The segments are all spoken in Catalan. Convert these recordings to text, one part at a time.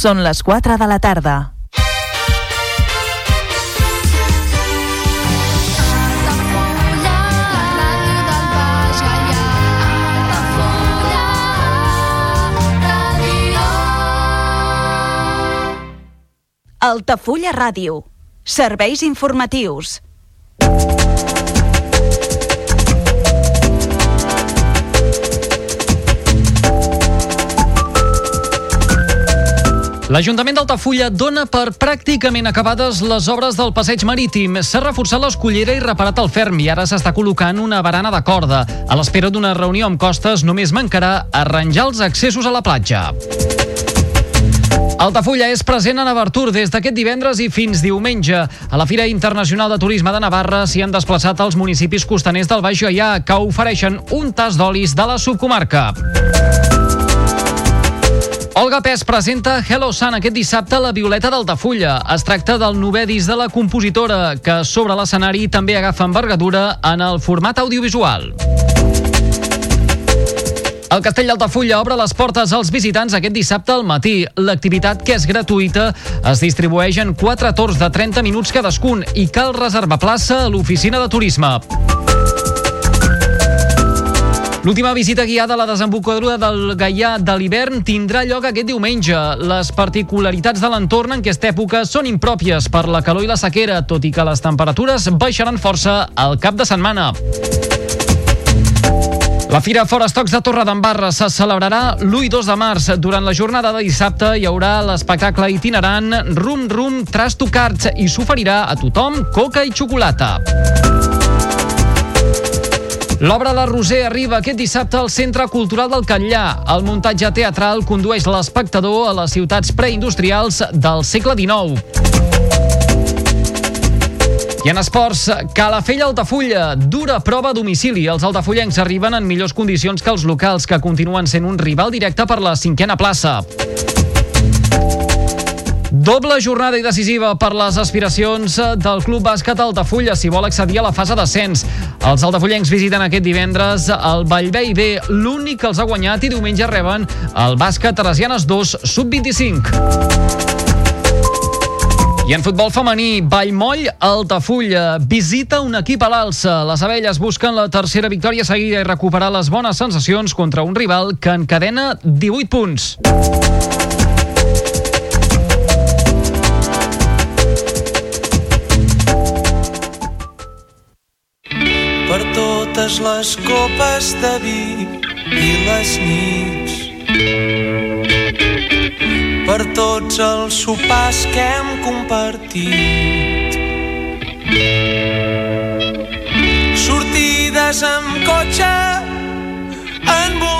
Són les 4 de la tarda. Altafulla Ràdio. Serveis informatius. L'Ajuntament d'Altafulla dona per pràcticament acabades les obres del passeig marítim. S'ha reforçat l'escollera i reparat el ferm i ara s'està col·locant una barana de corda. A l'espera d'una reunió amb costes només mancarà arranjar els accessos a la platja. Altafulla és present a Navartur des d'aquest divendres i fins diumenge. A la Fira Internacional de Turisme de Navarra s'hi han desplaçat els municipis costaners del Baix Gaià que ofereixen un tas d'olis de la subcomarca. Olga Pes presenta Hello Sun aquest dissabte a la Violeta d'Altafulla. Es tracta del novè disc de la compositora, que sobre l'escenari també agafa envergadura en el format audiovisual. El Castell d'Altafulla obre les portes als visitants aquest dissabte al matí. L'activitat, que és gratuïta, es distribueix en quatre torns de 30 minuts cadascun i cal reservar plaça a l'oficina de turisme. L'última visita guiada a la desembocadura del Gaià de l'hivern tindrà lloc aquest diumenge. Les particularitats de l'entorn en aquesta època són impròpies per la calor i la sequera, tot i que les temperatures baixaran força al cap de setmana. La Fira Fora Estocs de Torredembarra se celebrarà l'1 i 2 de març. Durant la jornada de dissabte hi haurà l'espectacle itinerant Rum Rum Trash to Cards i s'oferirà a tothom coca i xocolata. L'obra La Roser arriba aquest dissabte al Centre Cultural del Catllà. El muntatge teatral condueix l'espectador a les ciutats preindustrials del segle XIX. I en esports, Calafell Altafulla, dura prova a domicili. Els altafullencs arriben en millors condicions que els locals, que continuen sent un rival directe per la cinquena plaça. Doble jornada i decisiva per les aspiracions del Club Bàsquet Altafulla si vol accedir a la fase d'ascens. Els altafullencs visiten aquest divendres el Vallvei B, l'únic que els ha guanyat i diumenge reben el bàsquet Teresianes 2 sub-25. I en futbol femení, Vallmoll, Altafulla, visita un equip a l'alça. Les abelles busquen la tercera victòria seguida i recuperar les bones sensacions contra un rival que encadena 18 punts. Totes les copes de vi i les nits. Per tots els sopars que hem compartit. Sortides amb cotxe envoltat de...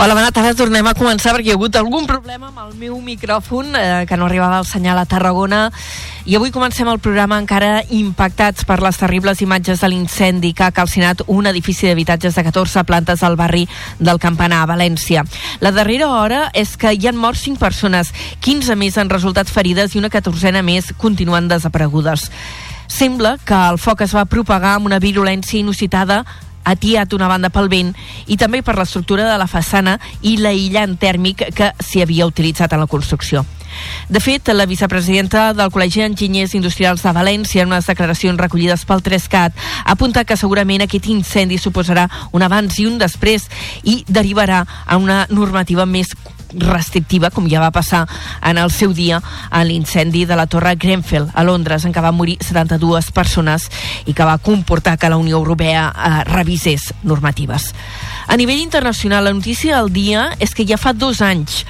Hola, bona tarda. Tornem a començar perquè hi ha hagut algun problema amb el meu micròfon, eh, que no arribava el senyal a Tarragona. I avui comencem el programa encara impactats per les terribles imatges de l'incendi que ha calcinat un edifici d'habitatges de 14 plantes al barri del Campanar, a València. La darrera hora és que hi han mort 5 persones, 15 més han resultat ferides i una catorzena més continuen desaparegudes. Sembla que el foc es va propagar amb una virulència inusitada atiat una banda pel vent i també per l'estructura de la façana i l'aïllant tèrmic que s'hi havia utilitzat en la construcció. De fet, la vicepresidenta del Col·legi d'Enginyers Industrials de València, en unes declaracions recollides pel 3CAT, ha apuntat que segurament aquest incendi suposarà un abans i un després i derivarà a una normativa més restrictiva, com ja va passar en el seu dia en l'incendi de la Torre Grenfell a Londres, en què van morir 72 persones i que va comportar que la Unió Europea eh, revisés normatives. A nivell internacional, la notícia del dia és que ja fa dos anys,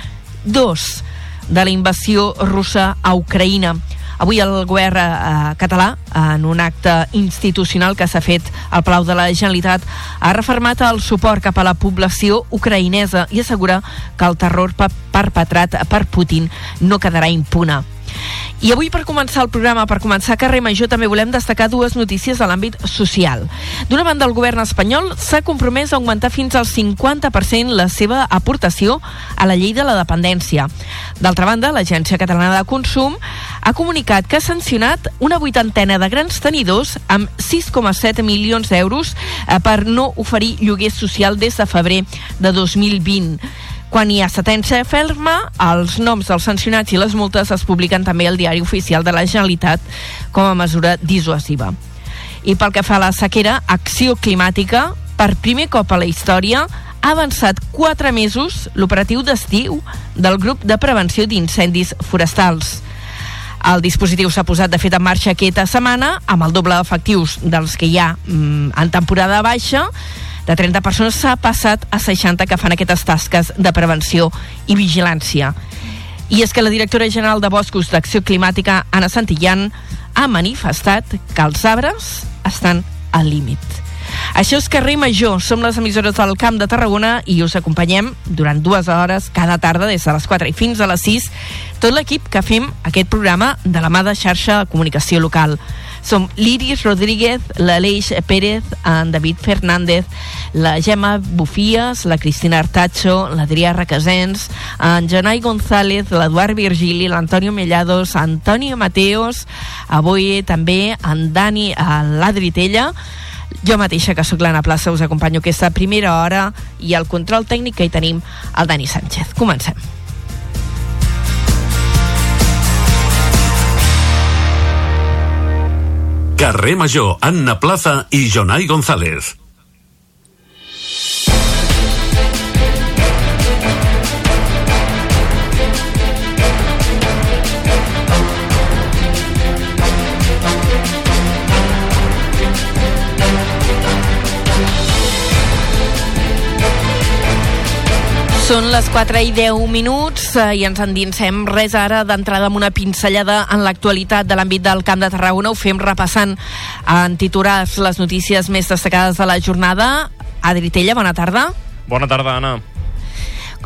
dos, de la invasió russa a Ucraïna. Avui el govern eh, català, en un acte institucional que s'ha fet al Palau de la Generalitat, ha refermat el suport cap a la població ucraïnesa i assegura que el terror pe- perpetrat per Putin no quedarà impune. I avui per començar el programa, per començar Carrer Major, també volem destacar dues notícies de l'àmbit social. D'una banda, el govern espanyol s'ha compromès a augmentar fins al 50% la seva aportació a la llei de la dependència. D'altra banda, l'Agència Catalana de Consum ha comunicat que ha sancionat una vuitantena de grans tenidors amb 6,7 milions d'euros eh, per no oferir lloguer social des de febrer de 2020. Quan hi ha sentència ferma, els noms dels sancionats i les multes es publiquen també al diari oficial de la Generalitat com a mesura dissuasiva. I pel que fa a la sequera, Acció Climàtica, per primer cop a la història, ha avançat 4 mesos l'operatiu d'estiu del grup de prevenció d'incendis forestals. El dispositiu s'ha posat de fet en marxa aquesta setmana amb el doble d'efectius dels que hi ha mm, en temporada baixa de 30 persones s'ha passat a 60 que fan aquestes tasques de prevenció i vigilància. I és que la directora general de Boscos d'Acció Climàtica, Anna Santillán, ha manifestat que els arbres estan al límit. Això és Carrer Major, som les emissores del Camp de Tarragona i us acompanyem durant dues hores cada tarda des de les 4 i fins a les 6 tot l'equip que fem aquest programa de la mà de xarxa de comunicació local. Som l'Iris Rodríguez, l'Aleix Pérez, en David Fernández, la Gemma Bufies, la Cristina Artacho, l'Adrià Requesens, en Janai González, l'Eduard Virgili, l'Antonio Mellados, Antonio Mateos, avui també en Dani, l'Adri Tella, jo mateixa, que sóc l'Anna Plaça, us acompanyo aquesta primera hora i el control tècnic que hi tenim el Dani Sánchez. Comencem. Carrer Major, Anna Plaza i Jonai González. Són les 4 i 10 minuts eh, i ens endinsem res ara d'entrada amb una pinzellada en l'actualitat de l'àmbit del Camp de Tarragona. Ho fem repassant en titulars les notícies més destacades de la jornada. Adri Tella, bona tarda. Bona tarda, Anna.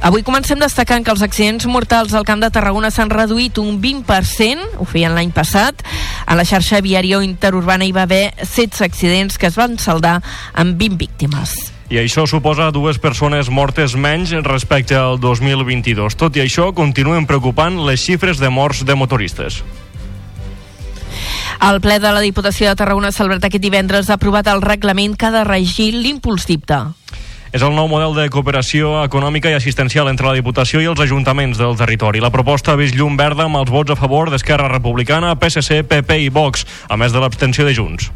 Avui comencem destacant que els accidents mortals al Camp de Tarragona s'han reduït un 20%, ho feien l'any passat. A la xarxa viària interurbana hi va haver 16 accidents que es van saldar amb 20 víctimes. I això suposa dues persones mortes menys respecte al 2022. Tot i això, continuen preocupant les xifres de morts de motoristes. El ple de la Diputació de Tarragona celebrat aquest divendres ha aprovat el reglament que ha de regir l'impuls dipte. És el nou model de cooperació econòmica i assistencial entre la Diputació i els ajuntaments del territori. La proposta ha vist llum verda amb els vots a favor d'Esquerra Republicana, PSC, PP i Vox, a més de l'abstenció de Junts.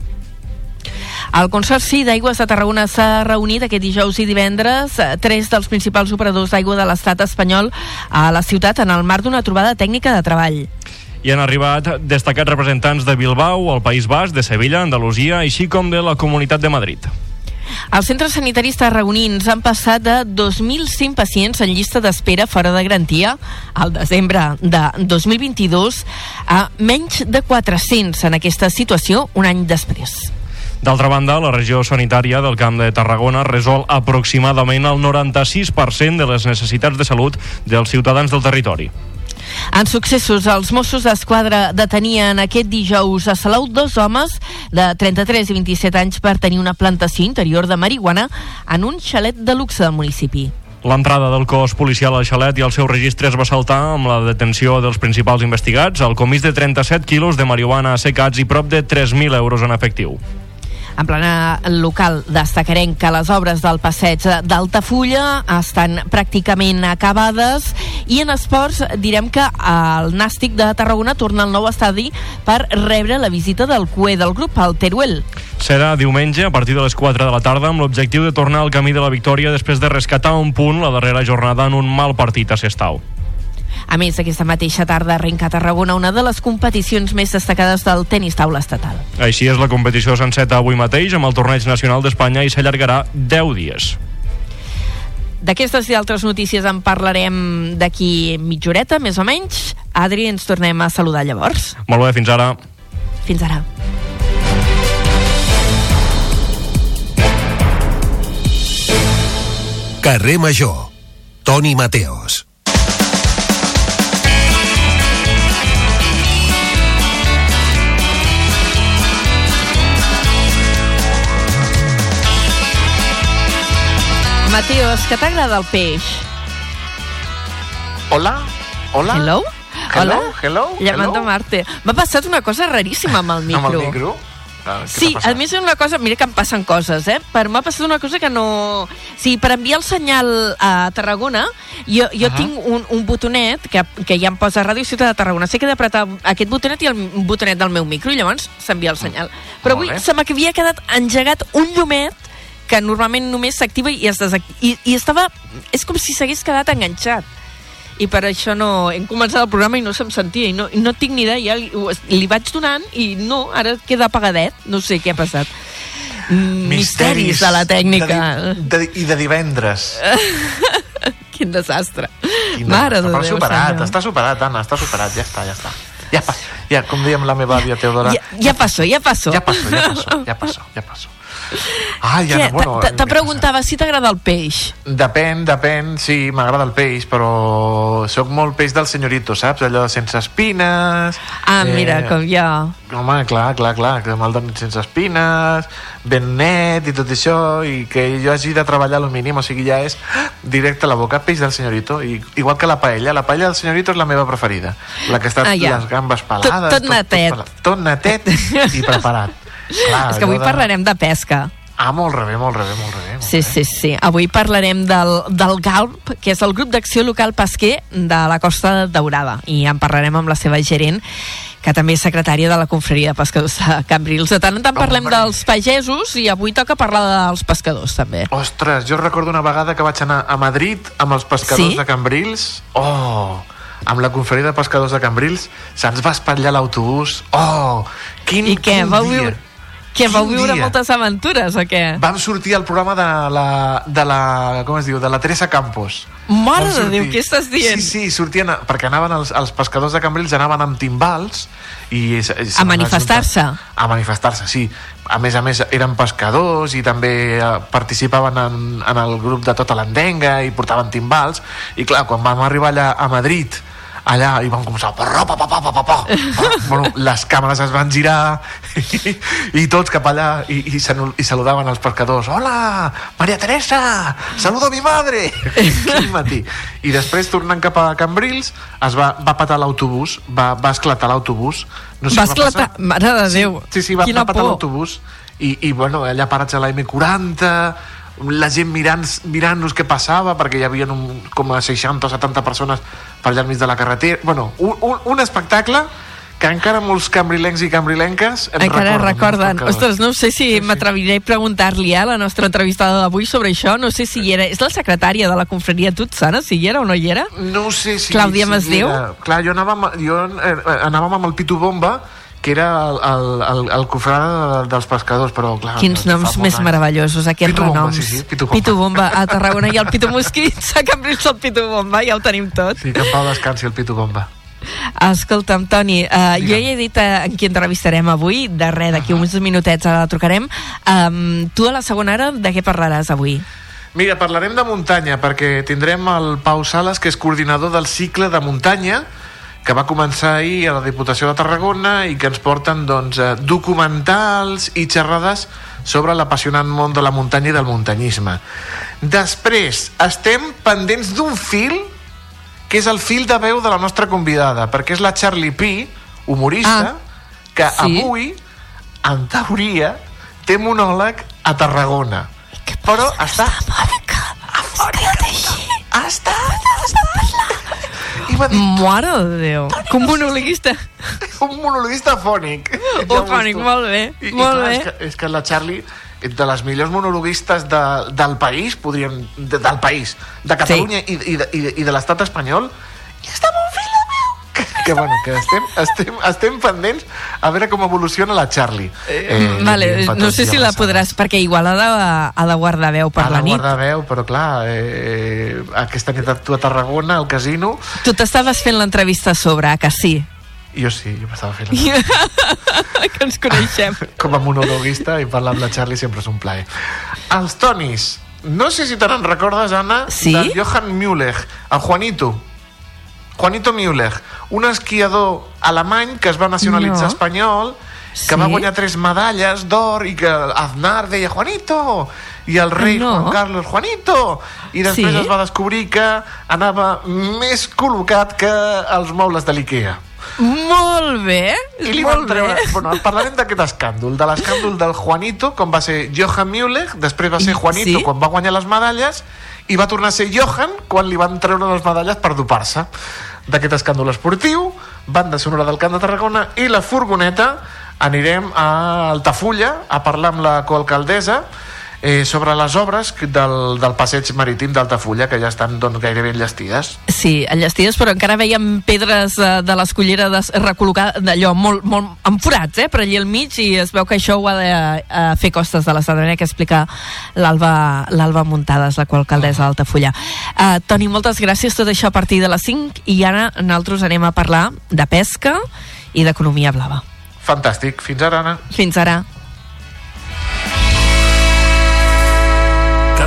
El Consorci d'Aigües de Tarragona s'ha reunit aquest dijous i divendres tres dels principals operadors d'aigua de l'estat espanyol a la ciutat en el marc d'una trobada tècnica de treball. Hi han arribat destacats representants de Bilbao, el País Basc, de Sevilla, Andalusia, així com de la Comunitat de Madrid. Els centres sanitaris tarragonins han passat de 2.100 pacients en llista d'espera fora de garantia al desembre de 2022 a menys de 400 en aquesta situació un any després. D'altra banda, la regió sanitària del Camp de Tarragona resol aproximadament el 96% de les necessitats de salut dels ciutadans del territori. En successos, els Mossos d'Esquadra detenien aquest dijous a Salou dos homes de 33 i 27 anys per tenir una plantació interior de marihuana en un xalet de luxe del municipi. L'entrada del cos policial al xalet i el seu registre es va saltar amb la detenció dels principals investigats, el comís de 37 quilos de marihuana assecats i prop de 3.000 euros en efectiu. En plana local destacarem que les obres del passeig d'Altafulla estan pràcticament acabades i en esports direm que el Nàstic de Tarragona torna al nou estadi per rebre la visita del cué del grup, el Teruel. Serà diumenge a partir de les 4 de la tarda amb l'objectiu de tornar al camí de la victòria després de rescatar un punt la darrera jornada en un mal partit a Sestau. A més, aquesta mateixa tarda arrenca a Tarragona una de les competicions més destacades del tenis taula estatal. Així és la competició senceta avui mateix amb el torneig nacional d'Espanya i s'allargarà 10 dies. D'aquestes i altres notícies en parlarem d'aquí mitja horeta, més o menys. Adri, ens tornem a saludar llavors. Molt bé, fins ara. Fins ara. Carrer Major. Toni Mateos. Mateos, que t'agrada el peix? Hola, hola. Hello? Hello, Hola? hello, Llamando hello. Marte. M'ha passat una cosa raríssima amb el micro. Amb el micro? Ah, Sí, a més és una cosa, mira que em passen coses, eh? Però m'ha passat una cosa que no... Sigui, per enviar el senyal a Tarragona, jo, jo Ah. tinc un, un botonet que, que ja em posa Ràdio Ciutat de Tarragona. Sé que he d'apretar aquest botonet i el botonet del meu micro i llavors s'envia el senyal. Però avui se m'havia quedat engegat un llumet que normalment només s'activa i es desac... I, I estava... És com si s'hagués quedat enganxat. I per això no hem començat el programa i no se'm sentia i no, no tinc ni idea, li, ho- li vaig donant i no, ara queda apagadet no sé què ha passat. Mm, misteris de la tècnica. De, de, I de divendres. quin desastre. Quina- mare de Déu superat, està superat, Anna, està superat, ja està, ja està. Ja, ja com dèiem la meva àvia Teodora, ja, ja passó, ja passó. Ja passo, ja passo, ja passo, ja passo. Ai, Què? Anna, bueno... Te- mira, preguntava si t'agrada el peix Depèn, depèn, sí, m'agrada el peix, però sóc molt peix del senyorito, saps? Allò sense espines... ah, mira, com jo Home, clar, clar, clar, que me'l donin sense espines, ben net i tot això, i que jo hagi de treballar al mínim, o sigui, ja és directe a la boca, peix del senyorito, i, igual que la paella, la paella del senyorito és la meva preferida, la que està Ah, ja. les gambes Tot- pelades, tot netet. Tot, tot netet i preparat. Clar, és que avui de- parlarem de pesca Ah, molt rebé, molt rebé, molt rebé. Molt Sí, bé. sí, sí. Avui parlarem del, del GALP, que és el grup d'acció local pesquer de la Costa Daurada. I en parlarem amb la seva gerent, que també és secretària de la Confraria de Pescadors de Cambrils. De tant en tant parlem Hombre. dels pagesos i avui toca parlar dels pescadors, també. Ostres, jo recordo una vegada que vaig anar a Madrid amb els pescadors Sí? de Cambrils. Oh, amb la conferència de pescadors de Cambrils se'ns va espatllar l'autobús. Oh, quin, I què, quin vau dia. viure- Que vau Quin viure dia? moltes aventures, o què? Vam sortir al programa de la, de la... Com es diu? De la Teresa Campos. Mare de. Déu, què estàs dient? Sí, sí, sortien... a- Perquè anaven els, els pescadors de Cambrils anaven amb timbals i... se- se A manifestar-se. A manifestar-se, sí. A més a més, eren pescadors i també eh, participaven en, en el grup de tota l'endenga i portaven timbals. I clar, quan vam arribar allà a Madrid, allà i vam començar pa, pa, pa, pa, pa, pa, pa. bueno, les càmeres es van girar i, i tots cap allà i, i, i saludaven els pescadors hola, Maria Teresa saludo a mi madre aquell matí i després tornant cap a Cambrils es va, va patar l'autobús va, va esclatar l'autobús no Va què esclatar? passar. Mare de Déu. sí, sí, va, Quina va patar l'autobús i, i bueno, allà parats a la M40 la gent mirant- mirant-nos què passava perquè hi havia un, com a 60 o 70 persones per allà al mig de la carretera bueno, un, un, un espectacle que encara molts cambrilencs i cambrilenques en Encara recorden, recorden. Ostres, no sé si m'atreviré a preguntar-li a la nostra entrevistada d'avui sobre això. No sé si hi era... És la secretària de la confraria Tutsana, si hi era o no hi era? No sé si... Clàudia si Masdeu? Clar, jo anàvem, jo eh, anàvem amb el Pitu Bomba, que era el, el, el, el cofrade dels pescadors, però clar... Quins noms més anys. meravellosos, aquests Pitu Bomba, renoms. sí, sí, Pitu Bomba. Pitu Bomba a Tarragona i el Pitu Mosquit a Cambrils el Pitu Bomba, ja ho tenim tot. Sí, que en pau descansi el Pitu Bomba. Escolta'm, Toni, uh, jo ja he dit uh, en qui entrevistarem avui, de res, d'aquí uns minutets ara la trucarem. Um, tu a la segona hora de què parlaràs avui? Mira, parlarem de muntanya, perquè tindrem el Pau Sales, que és coordinador del cicle de muntanya, que va començar ahir a la Diputació de Tarragona i que ens porten doncs, eh, documentals i xerrades sobre l'apassionant món de la muntanya i del muntanyisme. Després, estem pendents d'un fil que és el fil de veu de la nostra convidada, perquè és la Charlie P, humorista, Ah, que sí. avui, en teoria, té monòleg a Tarragona. Però està... Està... I va dir, Mare de Déu, com monologuista. un monologuista fònic. Un fònic, molt bé, I, molt i clar, bé. És que, és que la Charlie de les millors monologuistes de, del país, podríem... De, del país, de Catalunya sí. i, i, de, i, de, i de l'estat espanyol, i està molt meu! Que, bueno, que estem, estem, estem pendents a veure com evoluciona la Charlie. Eh, vale, li diem no sé si la podràs, perquè igual ha de, ha de guardar veu per Ha la de nit. guardar veu, però clar, eh, aquesta nit tu a Tarragona, al casino, Tu t'estaves fent l'entrevista a sobre, que sí? jo sí, jo m'estava fent la que ens coneixem. com a monologuista i parlar amb la Charlie sempre és un plaer. Els Tonis, no sé si te n'en recordes, Anna, Sí? del Johan Müller, el Juanito. Juanito Müller, un esquiador alemany que es va nacionalitzar No. espanyol, que Sí? va guanyar tres medalles d'or i que Aznar deia Juanito i el rei No. Juan Carlos Juanito i després Sí? es va descobrir que anava més col·locat que els mobles de l'Ikea. Molt bé, I li molt treure... bé. Bueno, parlarem d'aquest escàndol, de l'escàndol del Juanito, com va ser Johan Müller, després va ser Juanito sí? quan va guanyar les medalles, i va tornar a ser Johan quan li van treure les medalles per dopar-se. D'aquest escàndol esportiu, banda sonora del Camp de Tarragona i la furgoneta, anirem a Altafulla a parlar amb la coalcaldessa eh, sobre les obres del, del passeig marítim d'Altafulla, que ja estan doncs, gairebé enllestides. Sí, enllestides, però encara veiem pedres eh, de l'escollera des- recol·locades d'allò molt, molt enforats, eh, per allà al mig, i es veu que això ho ha de eh, fer costes de l'Estat, que explica l'Alba l'Alba Muntades, la qual alcaldessa d'Altafulla. Uh, Toni, moltes gràcies, tot això a partir de les 5, i ara nosaltres anem a parlar de pesca i d'economia blava. Fantàstic. Fins ara, Anna. Fins ara.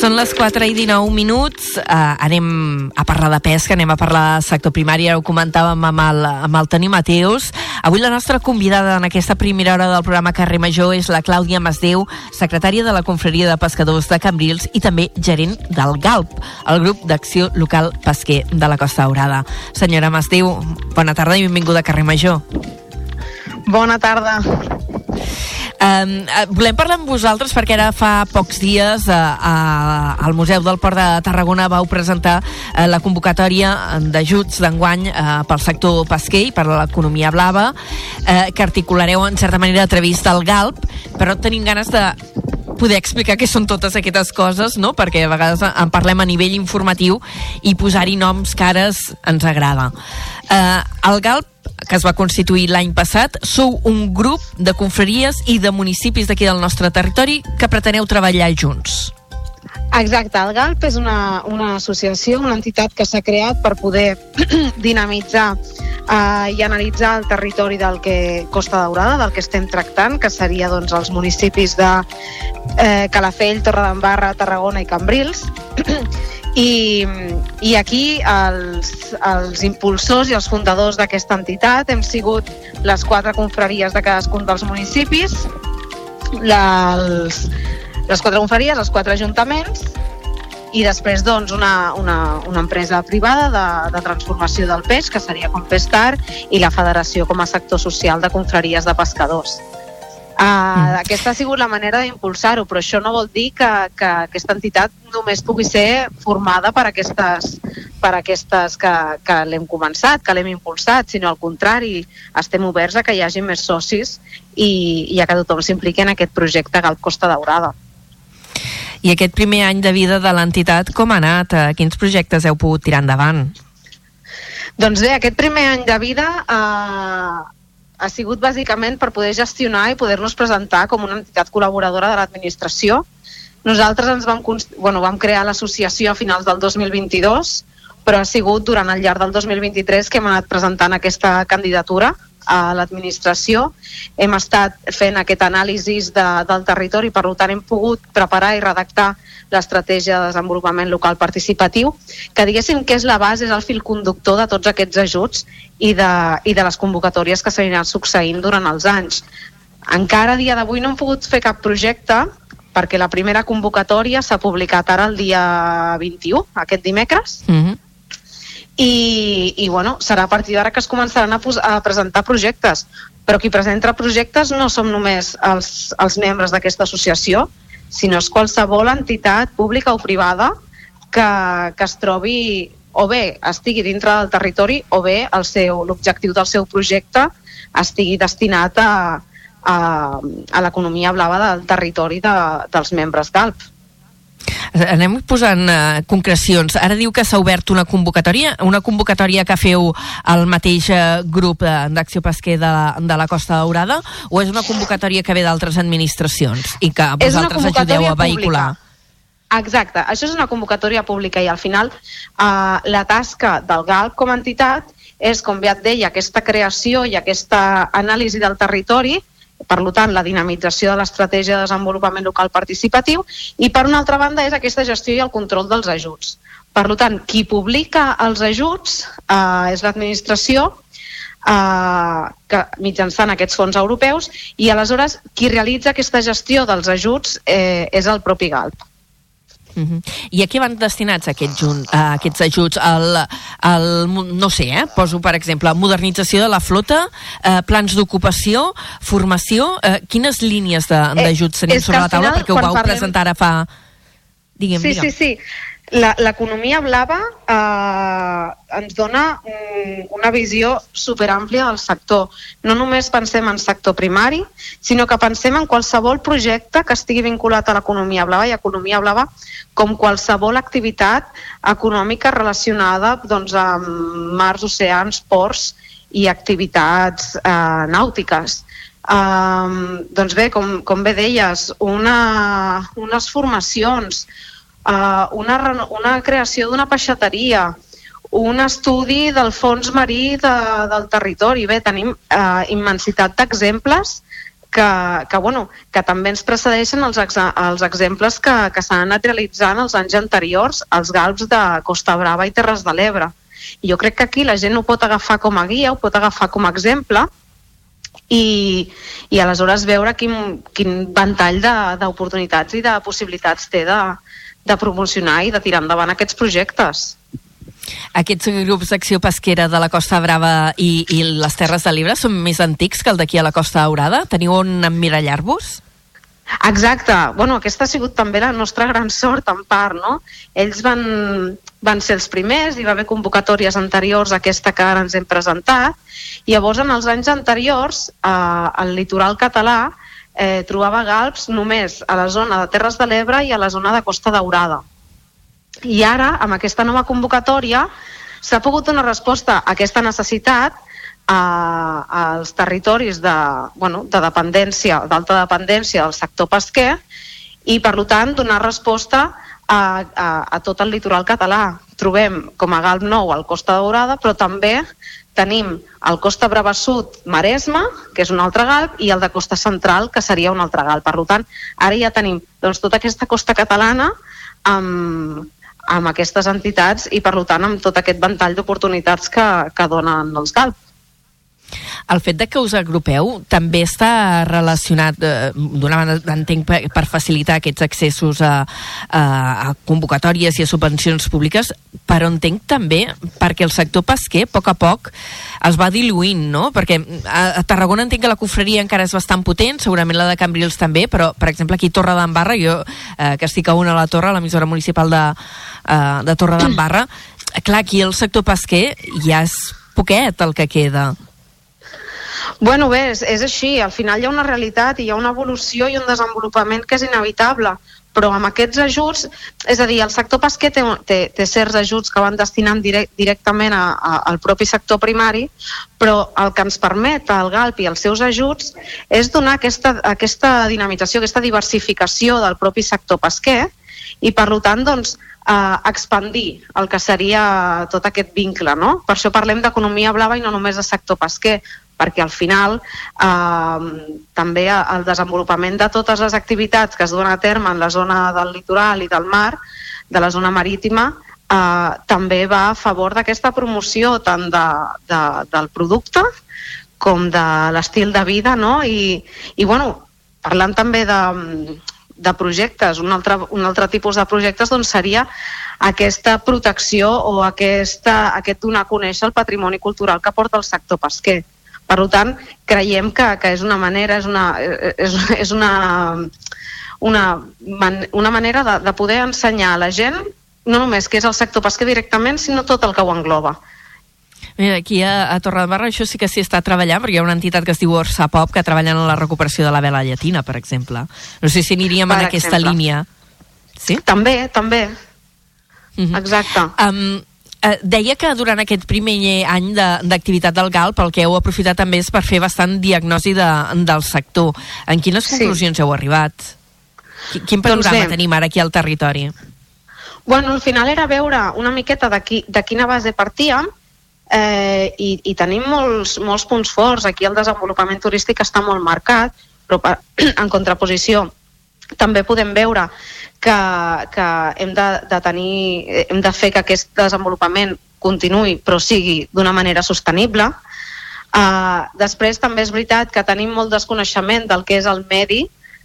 Són les 4 i 19 minuts, uh, anem a parlar de pesca, anem a parlar de sector primari, ara ho comentàvem amb el, amb el Toni Mateus. Avui la nostra convidada en aquesta primera hora del programa Carrer Major és la Clàudia Masdeu, secretària de la Confraria de Pescadors de Cambrils i també gerent del GALP, el grup d'acció local pesquer de la Costa Daurada. Senyora Masdeu, bona tarda i benvinguda a Carrer Major. Bona tarda. Um, volem parlar amb vosaltres perquè ara fa pocs dies uh, uh, al Museu del Port de Tarragona vau presentar uh, la convocatòria d'ajuts d'enguany uh, pel sector pesquer i per l'economia blava uh, que articulareu en certa manera a través del GALP però tenim ganes de poder explicar què són totes aquestes coses, no? perquè a vegades en parlem a nivell informatiu i posar-hi noms cares ens agrada. Uh, el GALP que es va constituir l'any passat, sou un grup de confraries i de municipis d'aquí del nostre territori que preteneu treballar junts. Exacte, el GALP és una, una associació, una entitat que s'ha creat per poder dinamitzar eh, i analitzar el territori del que Costa Daurada, del que estem tractant, que seria doncs, els municipis de eh, Calafell, Torredembarra, Tarragona i Cambrils. I, i aquí els, els impulsors i els fundadors d'aquesta entitat hem sigut les quatre confraries de cadascun dels municipis, les, les quatre confraries, els quatre ajuntaments i després doncs, una, una, una empresa privada de, de transformació del peix, que seria Compestar, i la Federació com a sector social de confraries de pescadors. Uh, aquesta ha sigut la manera d'impulsar-ho, però això no vol dir que, que aquesta entitat només pugui ser formada per aquestes, per aquestes que, que l'hem començat, que l'hem impulsat, sinó al contrari, estem oberts a que hi hagi més socis i, i a que tothom s'impliqui en aquest projecte Galp Costa Daurada. I aquest primer any de vida de l'entitat, com ha anat? Eh, quins projectes heu pogut tirar endavant? Doncs bé, aquest primer any de vida eh, ha sigut bàsicament per poder gestionar i poder-nos presentar com una entitat col·laboradora de l'administració. Nosaltres ens vam, bueno, vam crear l'associació a finals del 2022, però ha sigut durant el llarg del 2023 que hem anat presentant aquesta candidatura a l'administració. Hem estat fent aquest anàlisi de, del territori, per tant hem pogut preparar i redactar l'estratègia de desenvolupament local participatiu, que diguéssim que és la base, és el fil conductor de tots aquests ajuts i de, i de les convocatòries que s'aniran succeint durant els anys. Encara a dia d'avui no hem pogut fer cap projecte perquè la primera convocatòria s'ha publicat ara el dia 21, aquest dimecres, mm -hmm i, i bueno, serà a partir d'ara que es començaran a, a presentar projectes però qui presenta projectes no som només els, els membres d'aquesta associació sinó és qualsevol entitat pública o privada que, que es trobi o bé estigui dintre del territori o bé l'objectiu del seu projecte estigui destinat a, a, a l'economia blava del territori de, dels membres d'ALP. Anem posant uh, concrecions. Ara diu que s'ha obert una convocatòria, una convocatòria que feu el mateix uh, grup uh, d'acció pesquer de la, de la Costa Daurada o és una convocatòria que ve d'altres administracions i que vosaltres ajudeu a vehicular? Pública. Exacte, això és una convocatòria pública i al final uh, la tasca del GALP com a entitat és, com bé et deia, aquesta creació i aquesta anàlisi del territori per tant, la dinamització de l'estratègia de desenvolupament local participatiu i, per una altra banda, és aquesta gestió i el control dels ajuts. Per tant, qui publica els ajuts eh, és l'administració eh, que, mitjançant aquests fons europeus i aleshores qui realitza aquesta gestió dels ajuts eh, és el propi GALP. Uh -huh. I a què van destinats aquests, uh, aquests ajuts? Al, al, no sé, eh? poso per exemple modernització de la flota, uh, plans d'ocupació, formació, uh, quines línies d'ajuts tenim sobre la taula? Perquè ho vau parlem... presentar ara fa... Digue'm, sí, digue'm. sí, sí l'economia blava eh, ens dona mm, una visió superàmplia del sector. No només pensem en sector primari, sinó que pensem en qualsevol projecte que estigui vinculat a l'economia blava i economia blava com qualsevol activitat econòmica relacionada doncs, amb mars, oceans, ports i activitats eh, nàutiques. Um, doncs bé, com, com bé deies, una, unes formacions, uh, una, una creació d'una peixateria, un estudi del fons marí de, del territori. Bé, tenim uh, immensitat d'exemples que, que, bueno, que també ens precedeixen els, ex els exemples que, que s'han anat realitzant els anys anteriors als galps de Costa Brava i Terres de l'Ebre. I jo crec que aquí la gent ho pot agafar com a guia, ho pot agafar com a exemple i, i aleshores veure quin, quin ventall d'oportunitats i de possibilitats té de, de promocionar i de tirar endavant aquests projectes. Aquests grups d'acció pesquera de la Costa Brava i, i les Terres de l'Ebre són més antics que el d'aquí a la Costa Daurada? Teniu on emmirallar-vos? Exacte. Bueno, aquesta ha sigut també la nostra gran sort, en part, no? Ells van, van ser els primers, hi va haver convocatòries anteriors a aquesta que ara ens hem presentat, i llavors en els anys anteriors eh, el litoral català eh, trobava galps només a la zona de Terres de l'Ebre i a la zona de Costa Daurada. I ara, amb aquesta nova convocatòria, s'ha pogut donar resposta a aquesta necessitat a, als territoris de, bueno, de dependència, d'alta dependència del sector pesquer i, per tant, donar resposta a, a, a tot el litoral català. Trobem com a Galp Nou al Costa Daurada, però també tenim el Costa Brava Sud Maresme, que és un altre galp, i el de Costa Central, que seria un altre galp. Per tant, ara ja tenim doncs, tota aquesta costa catalana amb, amb aquestes entitats i, per tant, amb tot aquest ventall d'oportunitats que, que donen els GALP. El fet de que us agrupeu també està relacionat, eh, d'una banda entenc per, per facilitar aquests accessos a, a, a convocatòries i a subvencions públiques, però entenc també perquè el sector pesquer a poc a poc es va diluint, no? Perquè a, a Tarragona entenc que la cofreria encara és bastant potent, segurament la de Cambrils també, però per exemple aquí a Torre d'Embarra, jo eh, que estic a una a la Torre, a l'emissora municipal de, eh, de Torre d'Embarra, clar, aquí el sector pesquer ja és poquet el que queda. Bueno, bé, és, és així. Al final hi ha una realitat i hi ha una evolució i un desenvolupament que és inevitable però amb aquests ajuts, és a dir, el sector pesquer té, té, té certs ajuts que van destinant direct, directament a, a, al propi sector primari, però el que ens permet el GALP i els seus ajuts és donar aquesta, aquesta dinamització, aquesta diversificació del propi sector pesquer i, per tant, doncs, eh, expandir el que seria tot aquest vincle. No? Per això parlem d'economia blava i no només de sector pesquer, perquè al final eh, també el desenvolupament de totes les activitats que es donen a terme en la zona del litoral i del mar, de la zona marítima, eh, també va a favor d'aquesta promoció tant de, de, del producte com de l'estil de vida, no? I, i bueno, parlant també de, de projectes, un altre, un altre tipus de projectes doncs seria aquesta protecció o aquesta, aquest donar a conèixer el patrimoni cultural que porta el sector pesquer. Per tant, creiem que, que és una manera, és una, és, és una, una, man, una manera de, de poder ensenyar a la gent no només que és el sector pesquer directament, sinó tot el que ho engloba. Mira, aquí a, a Torredembarra això sí que s'hi està treballant, perquè hi ha una entitat que es diu Orsa Pop que treballen en la recuperació de la vela llatina, per exemple. No sé si aniríem per en exemple. aquesta línia. Sí? També, també. Uh mhm. -huh. Exacte. Um, Eh, deia que durant aquest primer any d'activitat de, del GALP el que heu aprofitat també és per fer bastant diagnosi de, del sector. En quines conclusions sí. heu arribat? Quin doncs panorama doncs tenim ara aquí al territori? Bueno, al final era veure una miqueta de, qui, de quina base partíem eh, i, i tenim molts, molts punts forts. Aquí el desenvolupament turístic està molt marcat, però per, en contraposició també podem veure que, que hem, de, de tenir, hem de fer que aquest desenvolupament continuï però sigui d'una manera sostenible. Uh, després també és veritat que tenim molt desconeixement del que és el medi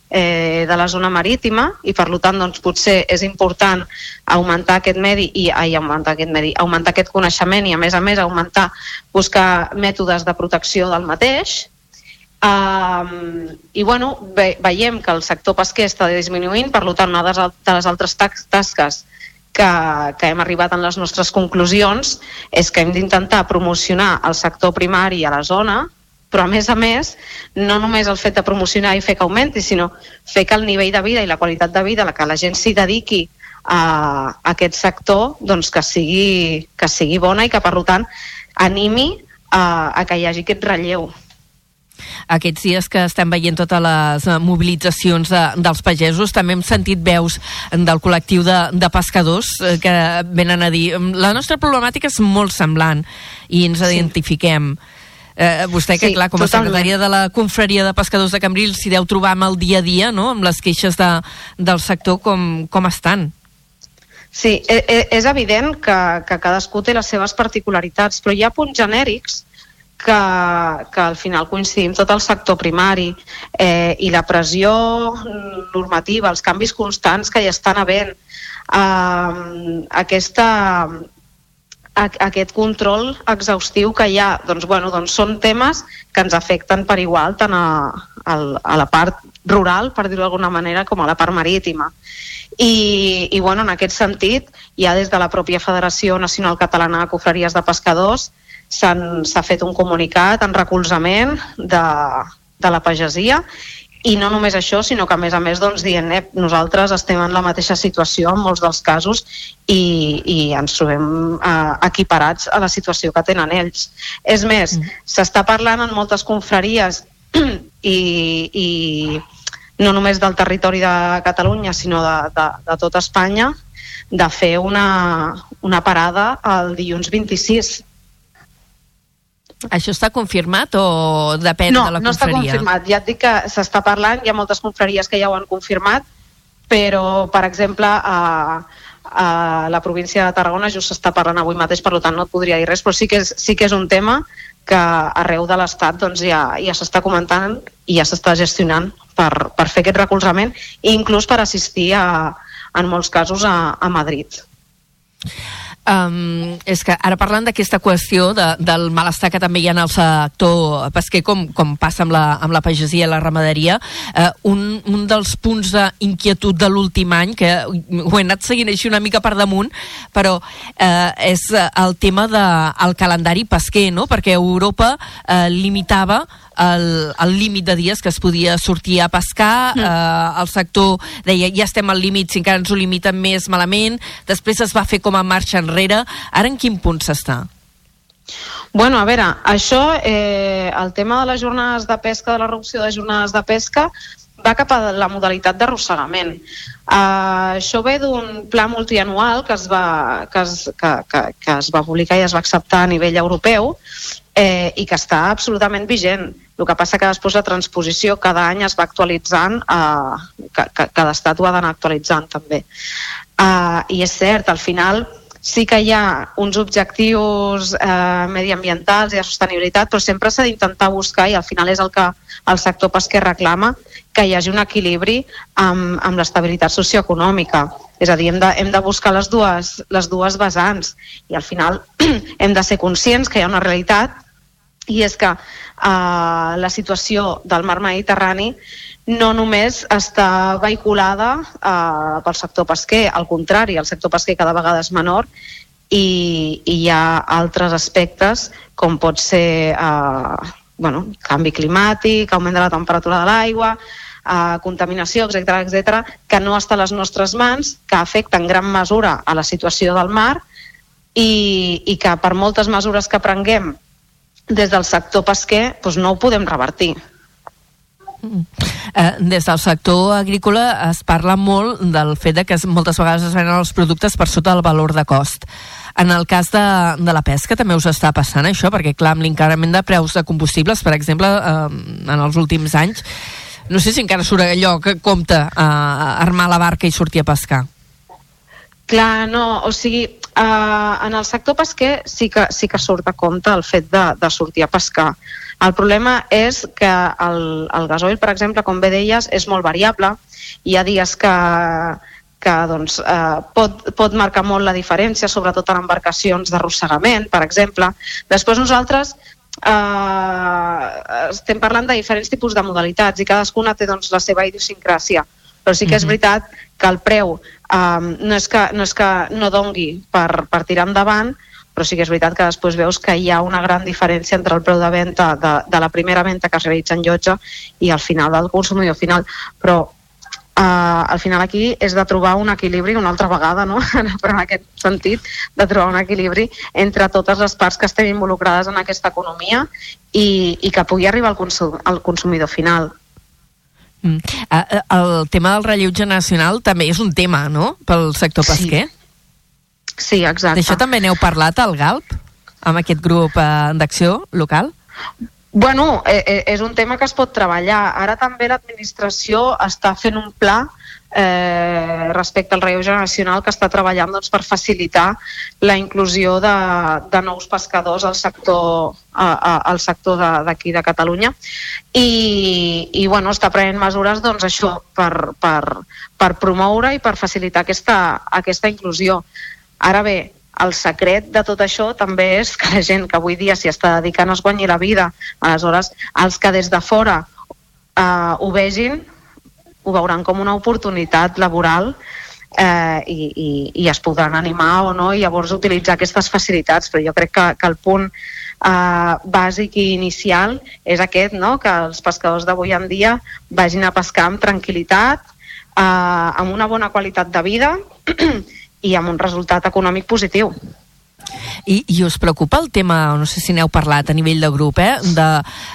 eh, de la zona marítima i per tant doncs, potser és important augmentar aquest medi i ai, augmentar aquest medi, augmentar aquest coneixement i a més a més augmentar buscar mètodes de protecció del mateix Um, I bueno, ve, veiem que el sector pesquer està disminuint, per tant, una de les altres tasques que, que hem arribat en les nostres conclusions és que hem d'intentar promocionar el sector primari a la zona, però a més a més, no només el fet de promocionar i fer que augmenti, sinó fer que el nivell de vida i la qualitat de vida a la que la gent s'hi dediqui a, a aquest sector doncs que, sigui, que sigui bona i que per tant animi a, a que hi hagi aquest relleu aquests dies que estem veient totes les eh, mobilitzacions de, dels pagesos, també hem sentit veus del col·lectiu de, de pescadors eh, que venen a dir la nostra problemàtica és molt semblant i ens sí. identifiquem. Eh, vostè, que sí, clar, com a totalment. secretària de la confraria de pescadors de Cambrils s'hi deu trobar amb el dia a dia, no?, amb les queixes de, del sector, com, com estan. Sí, e, e, és evident que, que cadascú té les seves particularitats, però hi ha punts genèrics que, que al final coincidim tot el sector primari eh, i la pressió normativa, els canvis constants que hi estan havent, eh, aquesta, aquest control exhaustiu que hi ha. Doncs, bueno, doncs són temes que ens afecten per igual tant a, a, a la part rural, per dir-ho d'alguna manera, com a la part marítima. I, i bueno, en aquest sentit, ja des de la pròpia Federació Nacional Catalana de Cofreries de Pescadors s'ha fet un comunicat en recolzament de, de la pagesia i no només això, sinó que a més a més doncs, dient eh, nosaltres estem en la mateixa situació en molts dels casos i, i ens trobem eh, equiparats a la situació que tenen ells. És més, mm. s'està parlant en moltes confraries i, i no només del territori de Catalunya, sinó de, de, de tot Espanya, de fer una, una parada el dilluns 26 això està confirmat o depèn no, de la confraria? No, no està confirmat. Ja et dic que s'està parlant, hi ha moltes confraries que ja ho han confirmat, però, per exemple, a, a la província de Tarragona just s'està parlant avui mateix, per tant no et podria dir res, però sí que és, sí que és un tema que arreu de l'Estat doncs, ja, ja s'està comentant i ja s'està gestionant per, per fer aquest recolzament i inclús per assistir a, en molts casos a, a Madrid. Um, és que ara parlant d'aquesta qüestió de, del malestar que també hi ha en el sector pesquer com, com passa amb la, amb la pagesia i la ramaderia uh, un, un dels punts d'inquietud de l'últim any que ho he anat seguint així una mica per damunt però uh, és el tema del de, calendari pesquer no? perquè Europa uh, limitava el, el límit de dies que es podia sortir a pescar, mm. eh, el sector deia ja estem al límit, si encara ens ho limiten més malament, després es va fer com a marxa enrere, ara en quin punt s'està? Bueno, a veure, això, eh, el tema de les jornades de pesca, de la reducció de jornades de pesca, va cap a la modalitat d'arrossegament. Uh, això ve d'un pla multianual que es, va, que, es, que, que, que es va publicar i es va acceptar a nivell europeu eh, i que està absolutament vigent. El que passa que després la transposició cada any es va actualitzant, eh, que, que, cada estat ho ha d'anar actualitzant també. Eh, I és cert, al final sí que hi ha uns objectius eh, mediambientals i de sostenibilitat, però sempre s'ha d'intentar buscar, i al final és el que el sector pesquer reclama, que hi hagi un equilibri amb, amb l'estabilitat socioeconòmica. És a dir, hem de, hem de buscar les dues, les dues vessants i al final hem de ser conscients que hi ha una realitat i és que eh, la situació del mar Mediterrani no només està vehiculada eh, pel sector pesquer, al contrari, el sector pesquer cada vegada és menor i, i hi ha altres aspectes com pot ser eh, bueno, canvi climàtic, augment de la temperatura de l'aigua, eh, contaminació, etc etc, que no està a les nostres mans, que afecta en gran mesura a la situació del mar i, i que per moltes mesures que prenguem des del sector pesquer doncs no ho podem revertir. Eh, des del sector agrícola es parla molt del fet de que moltes vegades es venen els productes per sota del valor de cost. En el cas de, de la pesca també us està passant això, perquè clar, amb l'increment de preus de combustibles, per exemple, eh, en els últims anys, no sé si encara surt allò que compta eh, armar la barca i sortir a pescar. Clar, no, o sigui, Uh, en el sector pesquer sí que, sí que surt a compte el fet de, de sortir a pescar. El problema és que el, el gasoil, per exemple, com bé deies, és molt variable. Hi ha dies que, que doncs, eh, pot, pot marcar molt la diferència, sobretot en embarcacions d'arrossegament, per exemple. Després nosaltres eh, estem parlant de diferents tipus de modalitats i cadascuna té doncs, la seva idiosincràsia. Però sí que és veritat que el preu um, no, és que, no és que no dongui per, per tirar endavant, però sí que és veritat que després veus que hi ha una gran diferència entre el preu de venda de, de la primera venda que es realitza en llotja i al final del consumidor final. Però uh, al final aquí és de trobar un equilibri una altra vegada, no? però en aquest sentit, de trobar un equilibri entre totes les parts que estem involucrades en aquesta economia i, i que pugui arribar al, consum, al consumidor final. Mm. Uh, el tema del relleu generacional també és un tema, no?, pel sector pesquer. Sí, sí exacte. D'això també n'heu parlat al GALP, amb aquest grup uh, d'acció local? Bueno, eh, eh, és un tema que es pot treballar. Ara també l'administració està fent un pla eh, respecte al relleu generacional que està treballant doncs, per facilitar la inclusió de, de nous pescadors al sector, a, a, al sector d'aquí de, de Catalunya i, i bueno, està prenent mesures doncs, això per, per, per promoure i per facilitar aquesta, aquesta inclusió. Ara bé, el secret de tot això també és que la gent que avui dia s'hi està dedicant es guanyi la vida. Aleshores, els que des de fora eh, ho vegin, ho veuran com una oportunitat laboral eh, i, i, i es podran animar o no i llavors utilitzar aquestes facilitats. Però jo crec que, que el punt eh, bàsic i inicial és aquest, no? que els pescadors d'avui en dia vagin a pescar amb tranquil·litat, eh, amb una bona qualitat de vida i amb un resultat econòmic positiu. I, I us preocupa el tema, no sé si n'heu parlat a nivell de grup, eh, de,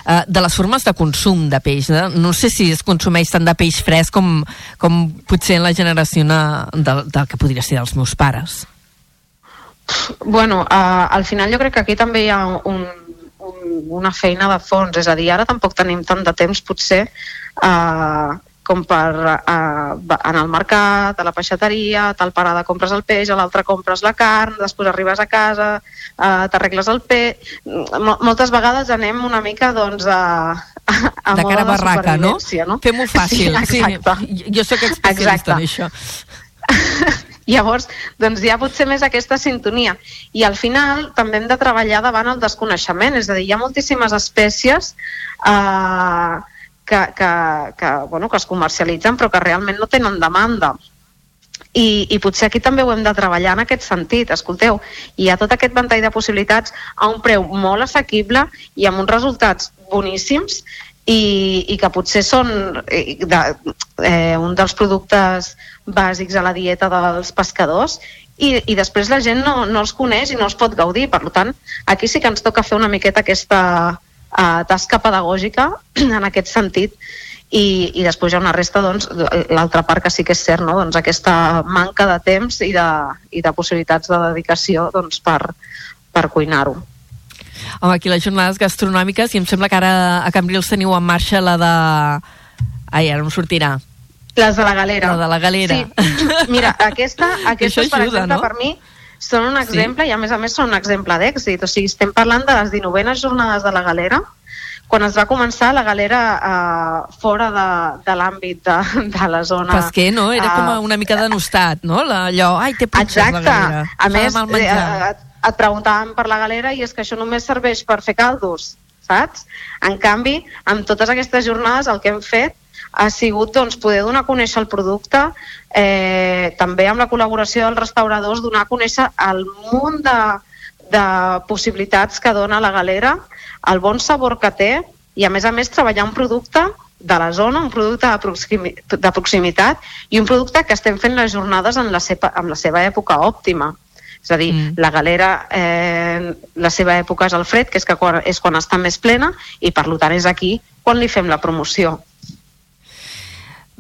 eh, de les formes de consum de peix. De, no sé si es consumeix tant de peix fresc com, com potser en la generació del, del que podria ser dels meus pares. Bueno, uh, al final jo crec que aquí també hi ha un, un, una feina de fons, és a dir, ara tampoc tenim tant de temps potser uh, com per uh, anar al mercat, a la peixateria, a tal parada compres el peix, a l'altra compres la carn, després arribes a casa, uh, t'arregles el peix... M moltes vegades anem una mica doncs, a, a de cara a barraca, no? no? Fem-ho fàcil. Sí, sí, jo sóc especialista exacte. en això. Llavors, doncs hi ha potser més aquesta sintonia. I al final també hem de treballar davant el desconeixement, és a dir, hi ha moltíssimes espècies eh, que, que, que, bueno, que es comercialitzen però que realment no tenen demanda. I, i potser aquí també ho hem de treballar en aquest sentit. Escolteu, hi ha tot aquest ventall de possibilitats a un preu molt assequible i amb uns resultats boníssims i, i que potser són eh, de, eh, un dels productes bàsics a la dieta dels pescadors i, i després la gent no, no els coneix i no els pot gaudir. Per tant, aquí sí que ens toca fer una miqueta aquesta uh, tasca pedagògica en aquest sentit i, i després hi ha una resta, doncs, l'altra part que sí que és cert, no? doncs aquesta manca de temps i de, i de possibilitats de dedicació doncs, per, per cuinar-ho. Home, aquí les jornades gastronòmiques, i em sembla que ara a Cambrils teniu en marxa la de... Ai, ara em sortirà. Les de la galera. La de la galera. Sí. Mira, aquesta, aquesta ajuda, per exemple, no? per mi, són un exemple, sí. i a més a més són un exemple d'èxit. O sigui, estem parlant de les 19 jornades de la galera, quan es va començar la galera uh, fora de, de l'àmbit de, de la zona... Pesquer, no? Era com una mica denostat, no? La, allò, ai, té punxes Exacte. la galera. A més, eh, et preguntàvem per la galera i és que això només serveix per fer caldos, saps? En canvi, amb totes aquestes jornades el que hem fet ha sigut doncs, poder donar a conèixer el producte, eh, també amb la col·laboració dels restauradors, donar a conèixer el munt de, de possibilitats que dona la galera, el bon sabor que té i a més a més treballar un producte de la zona, un producte de, proximi de proximitat i un producte que estem fent les jornades en la seva, en la seva època òptima. És a dir, mm. la galera, eh, la seva època és el fred, que és, que quan, és quan està més plena, i per tant és aquí quan li fem la promoció.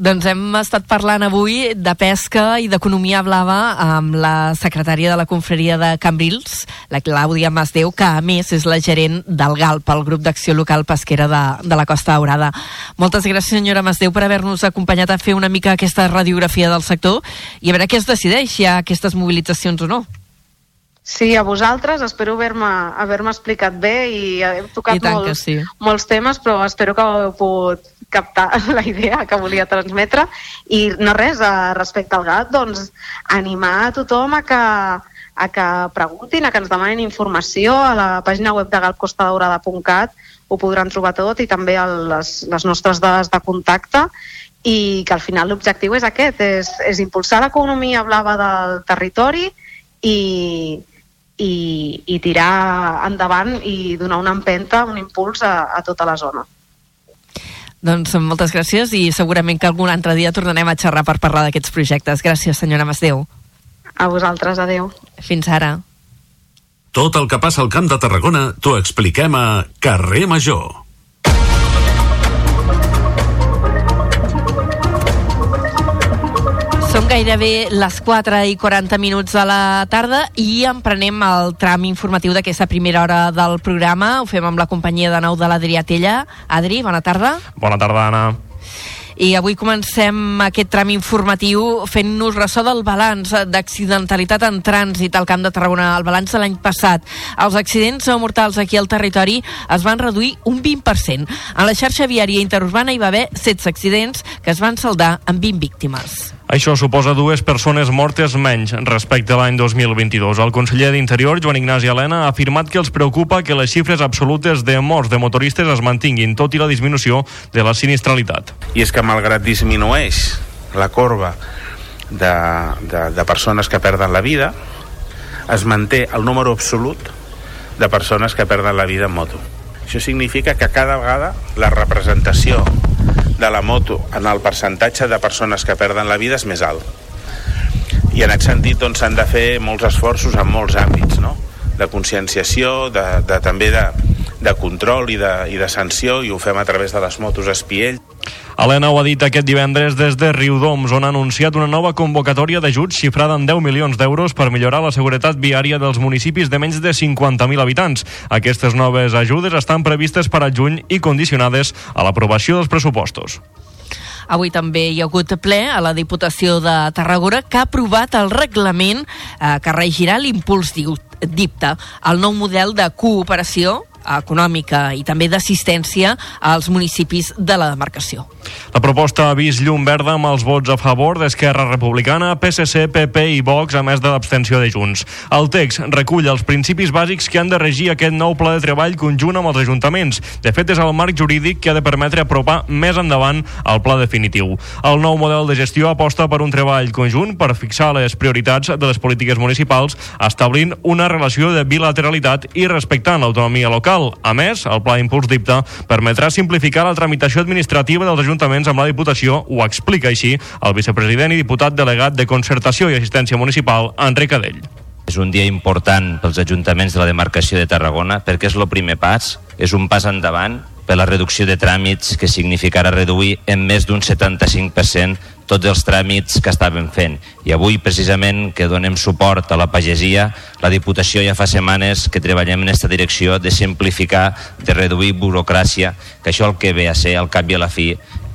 Doncs hem estat parlant avui de pesca i d'economia blava amb la secretària de la confraria de Cambrils, la Clàudia Masdeu, que a més és la gerent del GALP, el grup d'acció local pesquera de, de la Costa Daurada. Moltes gràcies, senyora Masdeu, per haver-nos acompanyat a fer una mica aquesta radiografia del sector i a veure què es decideix, si hi ha aquestes mobilitzacions o no. Sí, a vosaltres, espero haver-me haver, explicat bé i hem tocat I molts, sí. molts temes, però espero que heu pogut captar la idea que volia transmetre. I no res, respecte al gat, doncs animar a tothom a que, a que preguntin, a que ens demanin informació. A la pàgina web de galpcostadaurada.cat ho podran trobar tot i també el, les, les nostres dades de contacte. I que al final l'objectiu és aquest, és, és impulsar l'economia blava del territori i, i, i tirar endavant i donar una empenta, un impuls a, a tota la zona. Doncs moltes gràcies i segurament que algun altre dia tornarem a xerrar per parlar d'aquests projectes. Gràcies, senyora Masdeu. A vosaltres, adeu. Fins ara. Tot el que passa al Camp de Tarragona t'ho expliquem a Carrer Major. Gairebé les 4 i 40 minuts de la tarda i emprenem el tram informatiu d'aquesta primera hora del programa. Ho fem amb la companyia de nou de l'Adrià Tella. Adri, bona tarda. Bona tarda, Anna. I avui comencem aquest tram informatiu fent-nos ressò del balanç d'accidentalitat en trànsit al Camp de Tarragona, el balanç de l'any passat. Els accidents mortals aquí al territori es van reduir un 20%. En la xarxa viària interurbana hi va haver 16 accidents que es van saldar amb 20 víctimes. Això suposa dues persones mortes menys respecte a l'any 2022. El conseller d'Interior, Joan Ignasi Helena, ha afirmat que els preocupa que les xifres absolutes de morts de motoristes es mantinguin, tot i la disminució de la sinistralitat. I és que malgrat disminueix la corba de, de, de persones que perden la vida, es manté el número absolut de persones que perden la vida en moto. Això significa que cada vegada la representació de la moto en el percentatge de persones que perden la vida és més alt. I en aquest sentit doncs, s'han doncs, de fer molts esforços en molts àmbits, no? De conscienciació, de, de, també de, de control i de, i de sanció, i ho fem a través de les motos espiell. Helena ho ha dit aquest divendres des de Riudoms, on ha anunciat una nova convocatòria d'ajuts xifrada en 10 milions d'euros per millorar la seguretat viària dels municipis de menys de 50.000 habitants. Aquestes noves ajudes estan previstes per al juny i condicionades a l'aprovació dels pressupostos. Avui també hi ha hagut ple a la Diputació de Tarragona que ha aprovat el reglament eh, que regirà l'impuls d'IPTA, el nou model de cooperació econòmica i també d'assistència als municipis de la demarcació. La proposta ha vist llum verda amb els vots a favor d'Esquerra Republicana, PSC, PP i Vox, a més de l'abstenció de Junts. El text recull els principis bàsics que han de regir aquest nou pla de treball conjunt amb els ajuntaments. De fet, és el marc jurídic que ha de permetre apropar més endavant el pla definitiu. El nou model de gestió aposta per un treball conjunt per fixar les prioritats de les polítiques municipals, establint una relació de bilateralitat i respectant l'autonomia local. A més, el Pla Impuls d'IPTA permetrà simplificar la tramitació administrativa dels ajuntaments amb la Diputació, ho explica així el vicepresident i diputat delegat de Concertació i Assistència Municipal, Enric Adell. És un dia important pels ajuntaments de la demarcació de Tarragona perquè és el primer pas, és un pas endavant per la reducció de tràmits que significarà reduir en més d'un 75% tots els tràmits que estàvem fent. I avui, precisament, que donem suport a la pagesia, la Diputació ja fa setmanes que treballem en aquesta direcció de simplificar, de reduir burocràcia, que això el que ve a ser, al cap i a la fi,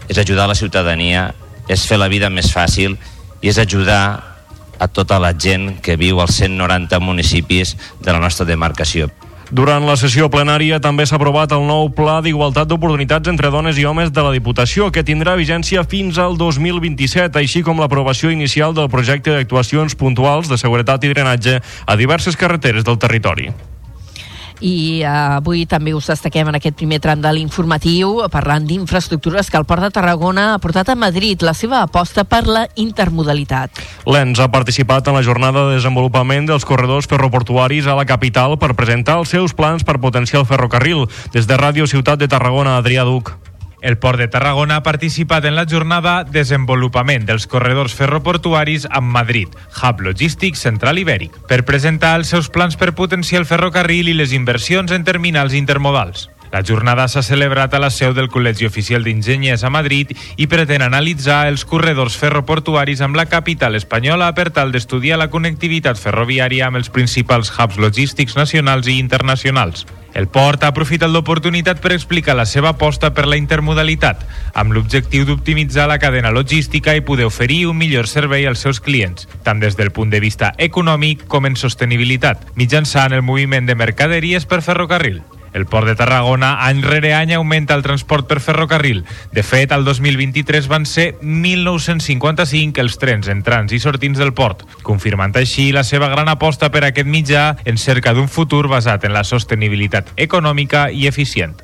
és ajudar la ciutadania, és fer la vida més fàcil i és ajudar a tota la gent que viu als 190 municipis de la nostra demarcació. Durant la sessió plenària també s'ha aprovat el nou Pla d'Igualtat d'Oportunitats entre dones i homes de la Diputació, que tindrà vigència fins al 2027, així com l'aprovació inicial del projecte d'actuacions puntuals de seguretat i drenatge a diverses carreteres del territori i uh, avui també us destaquem en aquest primer tram de l'informatiu parlant d'infraestructures que el Port de Tarragona ha portat a Madrid la seva aposta per la intermodalitat. L'ENS ha participat en la jornada de desenvolupament dels corredors ferroportuaris a la capital per presentar els seus plans per potenciar el ferrocarril. Des de Ràdio Ciutat de Tarragona, Adrià Duc. El Port de Tarragona ha participat en la jornada Desenvolupament dels corredors ferroportuaris amb Madrid, Hub Logístic Central Ibèric, per presentar els seus plans per potenciar el ferrocarril i les inversions en terminals intermodals. La jornada s'ha celebrat a la seu del Col·legi Oficial d'Enginyers a Madrid i pretén analitzar els corredors ferroportuaris amb la capital espanyola per tal d'estudiar la connectivitat ferroviària amb els principals hubs logístics nacionals i internacionals. El port ha aprofitat l'oportunitat per explicar la seva aposta per la intermodalitat, amb l'objectiu d'optimitzar la cadena logística i poder oferir un millor servei als seus clients, tant des del punt de vista econòmic com en sostenibilitat, mitjançant el moviment de mercaderies per ferrocarril. El Port de Tarragona any rere any augmenta el transport per ferrocarril. De fet, al 2023 van ser 1.955 els trens entrants i sortins del port, confirmant així la seva gran aposta per aquest mitjà en cerca d'un futur basat en la sostenibilitat econòmica i eficient.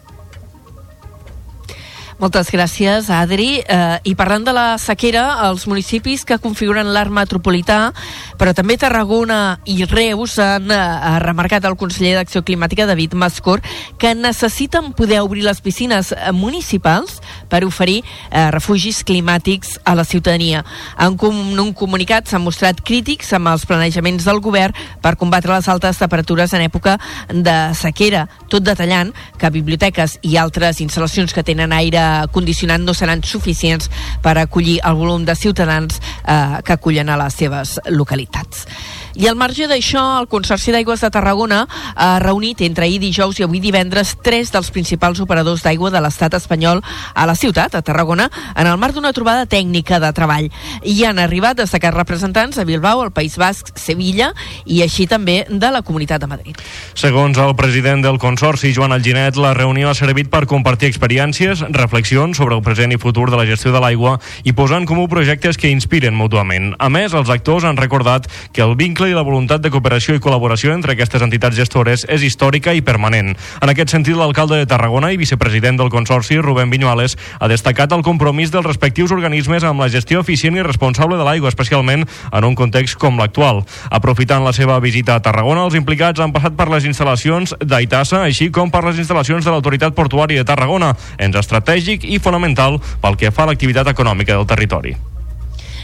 Moltes gràcies, Adri. Eh, I parlant de la sequera, els municipis que configuren l'arc metropolità, però també Tarragona i Reus han eh, remarcat el conseller d'Acció Climàtica, David Mascor, que necessiten poder obrir les piscines municipals per oferir eh, refugis climàtics a la ciutadania. En, com, un comunicat s'han mostrat crítics amb els planejaments del govern per combatre les altes temperatures en època de sequera, tot detallant que biblioteques i altres instal·lacions que tenen aire condicionant no seran suficients per acollir el volum de ciutadans eh, que acullen a les seves localitats. I al marge d'això, el Consorci d'Aigües de Tarragona ha reunit entre ahir dijous i avui divendres tres dels principals operadors d'aigua de l'estat espanyol a la ciutat, a Tarragona, en el marc d'una trobada tècnica de treball. Hi han arribat destacats representants a Bilbao, el País Basc, Sevilla i així també de la Comunitat de Madrid. Segons el president del Consorci, Joan Alginet, la reunió ha servit per compartir experiències, reflexions sobre el present i futur de la gestió de l'aigua i posar en comú projectes que inspiren mútuament. A més, els actors han recordat que el vincle i la voluntat de cooperació i col·laboració entre aquestes entitats gestores és històrica i permanent. En aquest sentit, l'alcalde de Tarragona i vicepresident del Consorci, Rubén Viñuales, ha destacat el compromís dels respectius organismes amb la gestió eficient i responsable de l'aigua, especialment en un context com l'actual. Aprofitant la seva visita a Tarragona, els implicats han passat per les instal·lacions d'Aitassa, així com per les instal·lacions de l'Autoritat Portuària de Tarragona, ens estratègic i fonamental pel que fa a l'activitat econòmica del territori.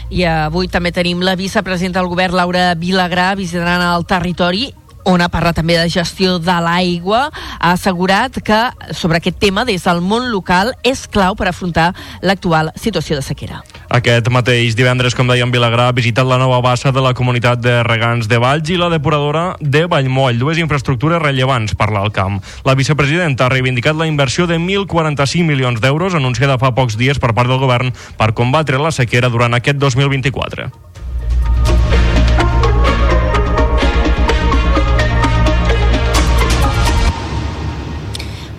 I avui també tenim la vicepresidenta del govern, Laura Vilagrà, visitant el territori on ha parlat també de gestió de l'aigua, ha assegurat que sobre aquest tema des del món local és clau per afrontar l'actual situació de sequera. Aquest mateix divendres, com dèiem, Vilagrà ha visitat la nova bassa de la comunitat de regants de Valls i la depuradora de Vallmoll, dues infraestructures rellevants per l'alt camp. La vicepresidenta ha reivindicat la inversió de 1.045 milions d'euros anunciada fa pocs dies per part del govern per combatre la sequera durant aquest 2024.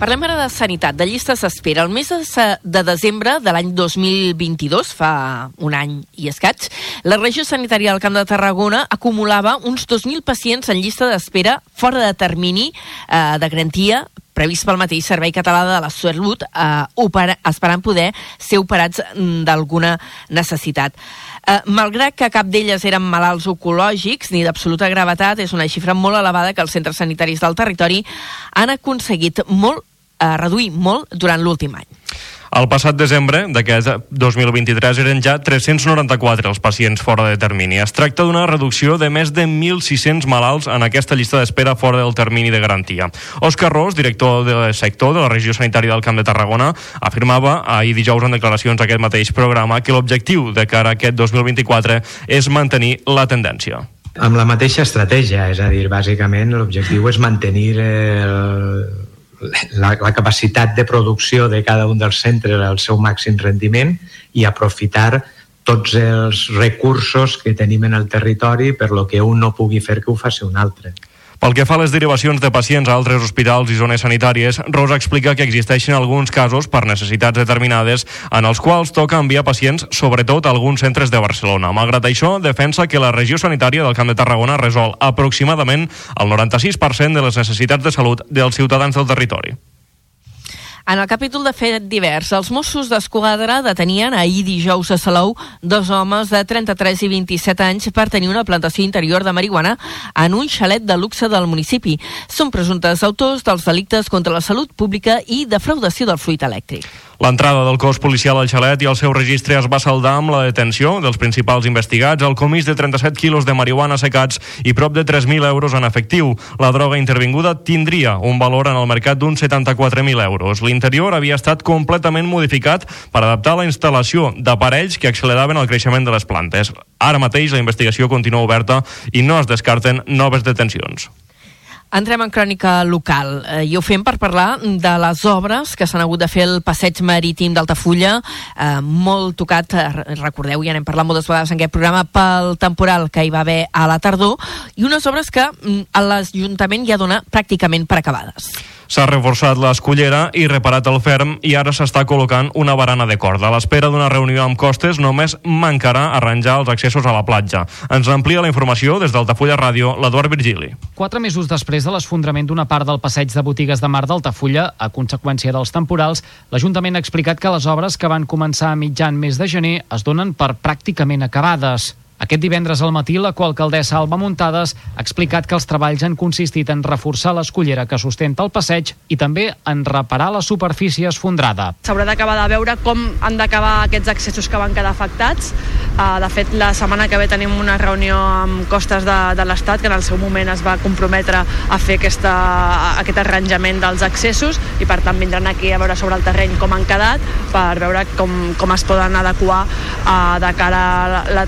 Parlem ara de sanitat, de llistes d'espera. El mes de, se- de desembre de l'any 2022, fa un any i escaig, la regió sanitària del Camp de Tarragona acumulava uns 2.000 pacients en llista d'espera fora de termini eh, de garantia previst pel mateix Servei Català de la Salut, eh, opera, esperant poder ser operats mm, d'alguna necessitat. Eh, malgrat que cap d'elles eren malalts oncològics ni d'absoluta gravetat, és una xifra molt elevada que els centres sanitaris del territori han aconseguit molt a reduir molt durant l'últim any. El passat desembre d'aquest 2023 eren ja 394 els pacients fora de termini. Es tracta d'una reducció de més de 1.600 malalts en aquesta llista d'espera fora del termini de garantia. Òscar Ros, director del sector de la regió sanitària del Camp de Tarragona, afirmava ahir dijous en declaracions a aquest mateix programa que l'objectiu de cara a aquest 2024 és mantenir la tendència. amb la mateixa estratègia, és a dir, bàsicament l'objectiu és mantenir el, la, la capacitat de producció de cada un dels centres al seu màxim rendiment i aprofitar tots els recursos que tenim en el territori per lo que un no pugui fer que ho faci un altre. Pel que fa a les derivacions de pacients a altres hospitals i zones sanitàries, Rosa explica que existeixen alguns casos per necessitats determinades en els quals toca enviar pacients, sobretot a alguns centres de Barcelona. Malgrat això, defensa que la regió sanitària del Camp de Tarragona resol aproximadament el 96% de les necessitats de salut dels ciutadans del territori. En el capítol de fet divers, els Mossos d'Esquadra detenien ahir dijous a Salou dos homes de 33 i 27 anys per tenir una plantació interior de marihuana en un xalet de luxe del municipi. Són presumptes autors dels delictes contra la salut pública i defraudació del fluid elèctric. L'entrada del cos policial al xalet i el seu registre es va saldar amb la detenció dels principals investigats, el comís de 37 quilos de marihuana secats i prop de 3.000 euros en efectiu. La droga intervinguda tindria un valor en el mercat d'uns 74.000 euros. L'interior havia estat completament modificat per adaptar la instal·lació d'aparells que acceleraven el creixement de les plantes. Ara mateix la investigació continua oberta i no es descarten noves detencions. Entrem en crònica local eh, i ho fem per parlar de les obres que s'han hagut de fer al passeig marítim d'Altafulla, eh, molt tocat, eh, recordeu, ja n'hem parlat moltes vegades en aquest programa, pel temporal que hi va haver a la tardor, i unes obres que mm, l'Ajuntament ja dona pràcticament per acabades. S'ha reforçat l'escullera i reparat el ferm i ara s'està col·locant una barana de corda. A l'espera d'una reunió amb costes només mancarà arranjar els accessos a la platja. Ens amplia la informació des d'Altafulla Ràdio l'Eduard Virgili. Quatre mesos després de l'esfondrament d'una part del passeig de botigues de Mar d'Altafulla, a conseqüència dels temporals, l'Ajuntament ha explicat que les obres que van començar a mitjan mes de gener es donen per pràcticament acabades. Aquest divendres al matí, la coalcaldessa Alba Muntades ha explicat que els treballs han consistit en reforçar l'escullera que sustenta el passeig i també en reparar la superfície esfondrada. S'haurà d'acabar de veure com han d'acabar aquests accessos que van quedar afectats Uh, de fet, la setmana que ve tenim una reunió amb costes de, de l'Estat, que en el seu moment es va comprometre a fer aquesta, aquest arranjament dels accessos i per tant vindran aquí a veure sobre el terreny com han quedat per veure com, com es poden adequar uh, de cara a la, la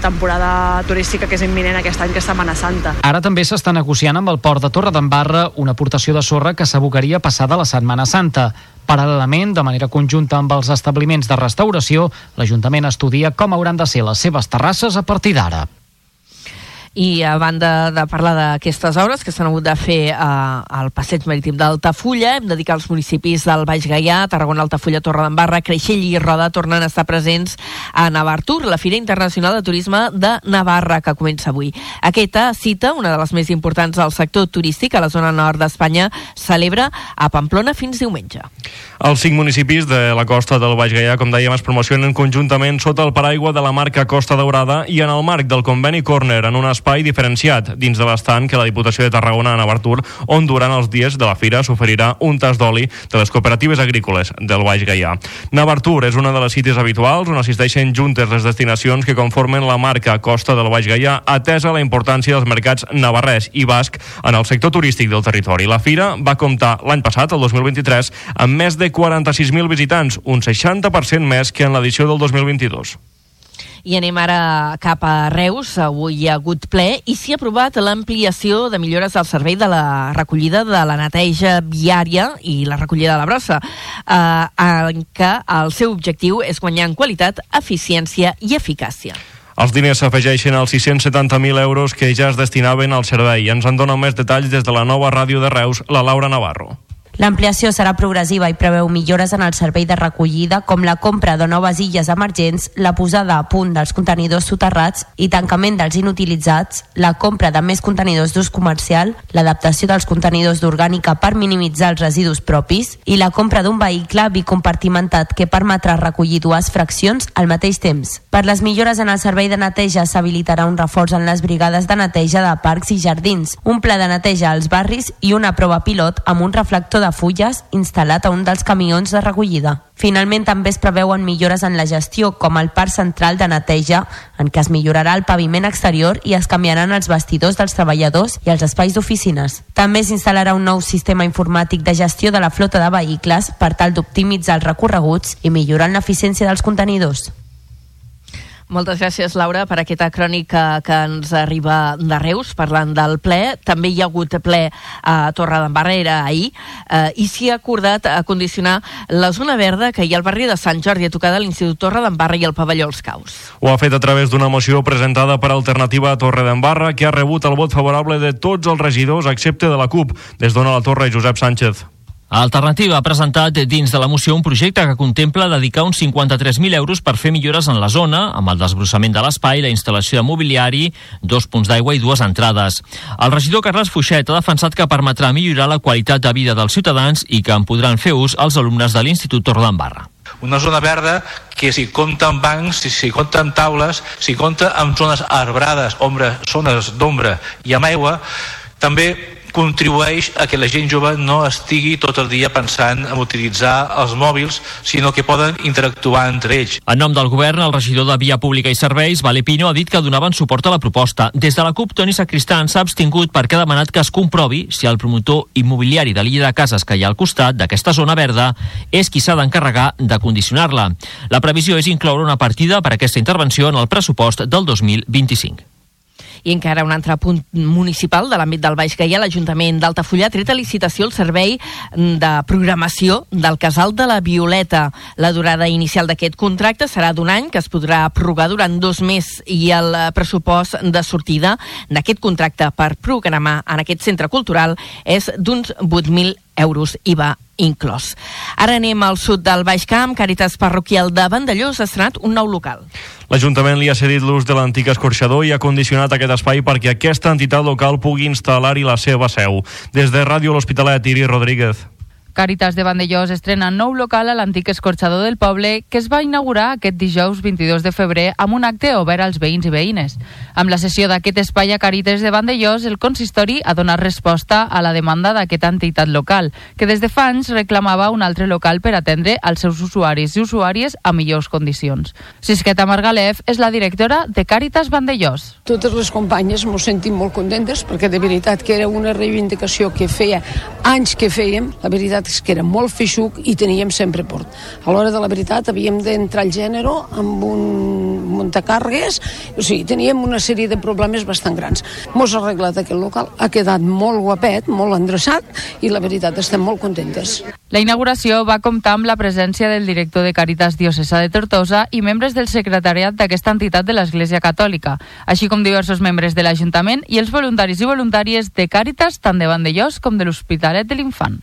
turística que és imminent aquest any, que és Setmana Santa. Ara també s'està negociant amb el port de Torredembarra una aportació de sorra que s'abocaria passada la Setmana Santa. Paral·lelament, de manera conjunta amb els establiments de restauració, l'Ajuntament estudia com hauran de ser les seves terrasses a partir d'ara. I a banda de parlar d'aquestes obres que s'han hagut de fer eh, al passeig marítim d'Altafulla, hem de dir que els municipis del Baix Gaià, Tarragona, Altafulla, Torredembarra, Creixell i Roda tornen a estar presents a Navartur, la Fira Internacional de Turisme de Navarra, que comença avui. Aquesta cita, una de les més importants del sector turístic a la zona nord d'Espanya, celebra a Pamplona fins diumenge. Els cinc municipis de la costa del Baix Gaià, com dèiem, es promocionen conjuntament sota el paraigua de la marca Costa Daurada i en el marc del conveni Corner, en un espai diferenciat dins de l'estant que la Diputació de Tarragona a Navartur, on durant els dies de la fira s'oferirà un tas d'oli de les cooperatives agrícoles del Baix Gaià. Navartur és una de les cites habituals on assisteixen juntes les destinacions que conformen la marca Costa del Baix Gaià, atesa la importància dels mercats navarrès i basc en el sector turístic del territori. La fira va comptar l'any passat, el 2023, amb més de 46.000 visitants, un 60% més que en l'edició del 2022. I anem ara cap a Reus. Avui hi ha hagut ple i s'hi ha aprovat l'ampliació de millores al servei de la recollida de la neteja viària i la recollida de la brossa, eh, en què el seu objectiu és guanyar en qualitat, eficiència i eficàcia. Els diners s'afegeixen als 670.000 euros que ja es destinaven al servei. Ens en dona més detalls des de la nova ràdio de Reus, la Laura Navarro. L'ampliació serà progressiva i preveu millores en el servei de recollida, com la compra de noves illes emergents, la posada a punt dels contenidors soterrats i tancament dels inutilitzats, la compra de més contenidors d'ús comercial, l'adaptació dels contenidors d'orgànica per minimitzar els residus propis i la compra d'un vehicle bicompartimentat que permetrà recollir dues fraccions al mateix temps. Per les millores en el servei de neteja s'habilitarà un reforç en les brigades de neteja de parcs i jardins, un pla de neteja als barris i una prova pilot amb un reflector de fulles instal·lat a un dels camions de recollida. Finalment també es preveuen millores en la gestió, com el parc central de neteja, en què es millorarà el paviment exterior i es canviaran els vestidors dels treballadors i els espais d'oficines. També s'instal·larà un nou sistema informàtic de gestió de la flota de vehicles per tal d'optimitzar els recorreguts i millorar l'eficiència dels contenidors. Moltes gràcies, Laura, per aquesta crònica que ens arriba de Reus, parlant del ple. També hi ha hagut ple a Torre d'Embarra, era ahir, eh, i s'hi ha acordat a condicionar la zona verda que hi ha al barri de Sant Jordi, a tocar de l'Institut Torre d'Embarra i el pavelló Els Caus. Ho ha fet a través d'una moció presentada per Alternativa a Torre d'Embarra, que ha rebut el vot favorable de tots els regidors, excepte de la CUP, des d'on a la Torre Josep Sánchez. Alternativa ha presentat dins de la moció un projecte que contempla dedicar uns 53.000 euros per fer millores en la zona, amb el desbrossament de l'espai, la instal·lació de mobiliari, dos punts d'aigua i dues entrades. El regidor Carles Fuixet ha defensat que permetrà millorar la qualitat de vida dels ciutadans i que en podran fer ús els alumnes de l'Institut Torredembarra. Una zona verda que si compta amb bancs, si, si compta amb taules, si compta amb zones arbrades, ombra, zones d'ombra i amb aigua, també contribueix a que la gent jove no estigui tot el dia pensant en utilitzar els mòbils, sinó que poden interactuar entre ells. En nom del govern, el regidor de Via Pública i Serveis, Vale Pino, ha dit que donaven suport a la proposta. Des de la CUP, Toni Sacristán s'ha abstingut perquè ha demanat que es comprovi si el promotor immobiliari de l'illa de cases que hi ha al costat d'aquesta zona verda és qui s'ha d'encarregar de condicionar-la. La previsió és incloure una partida per aquesta intervenció en el pressupost del 2025. I encara un altre punt municipal de l'àmbit del Baix Gaià, l'Ajuntament d'Altafulla ha tret a licitació el servei de programació del Casal de la Violeta. La durada inicial d'aquest contracte serà d'un any, que es podrà prorrogar durant dos més i el pressupost de sortida d'aquest contracte per programar en aquest centre cultural és d'uns 8.000 euros IVA inclòs. Ara anem al sud del Baix Camp. Càritas Parroquial de Vandellós ha estrenat un nou local. L'Ajuntament li ha cedit l'ús de l'antic escorxador i ha condicionat aquest espai perquè aquesta entitat local pugui instal·lar-hi la seva seu. Des de Ràdio L'Hospitalet, Iri Rodríguez. Càritas de Vandellós estrena nou local a l'antic escorxador del poble que es va inaugurar aquest dijous 22 de febrer amb un acte obert als veïns i veïnes. Amb la sessió d'aquest espai a Càritas de Vandellós, el consistori ha donat resposta a la demanda d'aquesta entitat local, que des de fa anys reclamava un altre local per atendre als seus usuaris i usuàries a millors condicions. Sisqueta Margalef és la directora de Càritas Vandellós. Totes les companyes ens sentim molt contentes perquè de veritat que era una reivindicació que feia anys que fèiem, la veritat és que era molt feixuc i teníem sempre port. A l'hora de la veritat havíem d'entrar al gènere amb un muntacàrregues, o sigui, teníem una sèrie de problemes bastant grans. Mos ha arreglat aquest local, ha quedat molt guapet, molt endreçat i la veritat estem molt contentes. La inauguració va comptar amb la presència del director de Caritas Diocesa de Tortosa i membres del secretariat d'aquesta entitat de l'Església Catòlica, així com diversos membres de l'Ajuntament i els voluntaris i voluntàries de Càritas tant de Vandellós com de l'Hospitalet de l'Infant.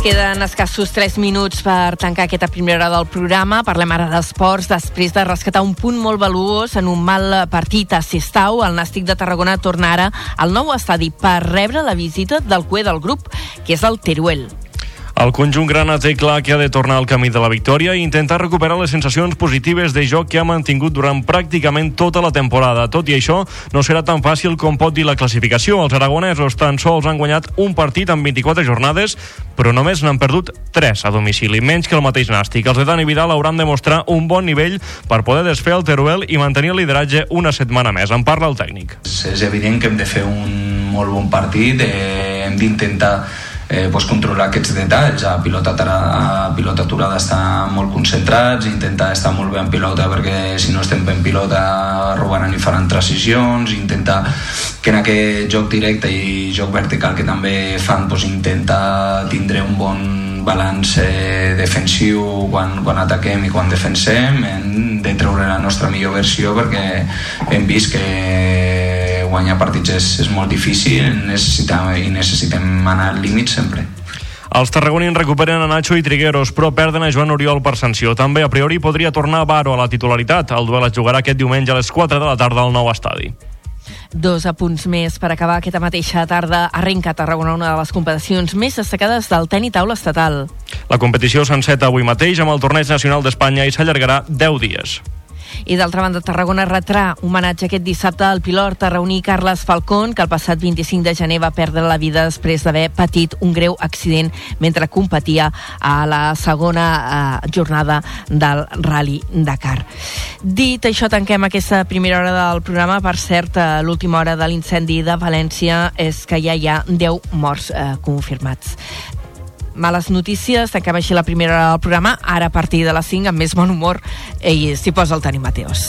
Queden escassos 3 minuts per tancar aquesta primera hora del programa. Parlem ara d'esports. Després de rescatar un punt molt valuós en un mal partit a Sestau, el Nàstic de Tarragona torna ara al nou estadi per rebre la visita del cué del grup, que és el Teruel. El conjunt grana té clar que ha de tornar al camí de la victòria i intentar recuperar les sensacions positives de joc que ha mantingut durant pràcticament tota la temporada. Tot i això, no serà tan fàcil com pot dir la classificació. Els aragonesos tan sols han guanyat un partit en 24 jornades, però només n'han perdut 3 a domicili, menys que el mateix Nàstic. Els de Dani Vidal hauran de mostrar un bon nivell per poder desfer el Teruel i mantenir el lideratge una setmana més. En parla el tècnic. És evident que hem de fer un molt bon partit, eh, hem d'intentar eh, pues controlar aquests detalls? A pilota, a pilota aturada estar molt concentrats intentar estar molt bé en pilota perquè si no estem bé en pilota robaran i faran transicions intentar que en aquest joc directe i joc vertical que també fan pues, intentar tindre un bon balanç eh, defensiu quan, quan ataquem i quan defensem. Hem de treure la nostra millor versió perquè hem vist que guanyar partits és, és molt difícil necessitem, i necessitem anar al límit sempre. Els tarragonins recuperen a Nacho i Trigueros, però perden a Joan Oriol per sanció. També, a priori, podria tornar Baro a la titularitat. El duel es jugarà aquest diumenge a les 4 de la tarda al nou estadi. Dos apunts més per acabar aquesta mateixa tarda. Arrenca a Tarragona una de les competicions més destacades del teni taula estatal. La competició s'enceta avui mateix amb el Torneig Nacional d'Espanya i s'allargarà 10 dies. I d'altra banda, Tarragona retrà homenatge aquest dissabte al pilot tarragoní Carles Falcón, que el passat 25 de gener va perdre la vida després d'haver patit un greu accident mentre competia a la segona eh, jornada del Rally Dakar. Dit això, tanquem aquesta primera hora del programa. Per cert, eh, l'última hora de l'incendi de València és que ja hi ha 10 morts eh, confirmats males notícies, tancava així la primera hora del programa, ara a partir de les 5 amb més bon humor i s'hi posa el Toni Mateos.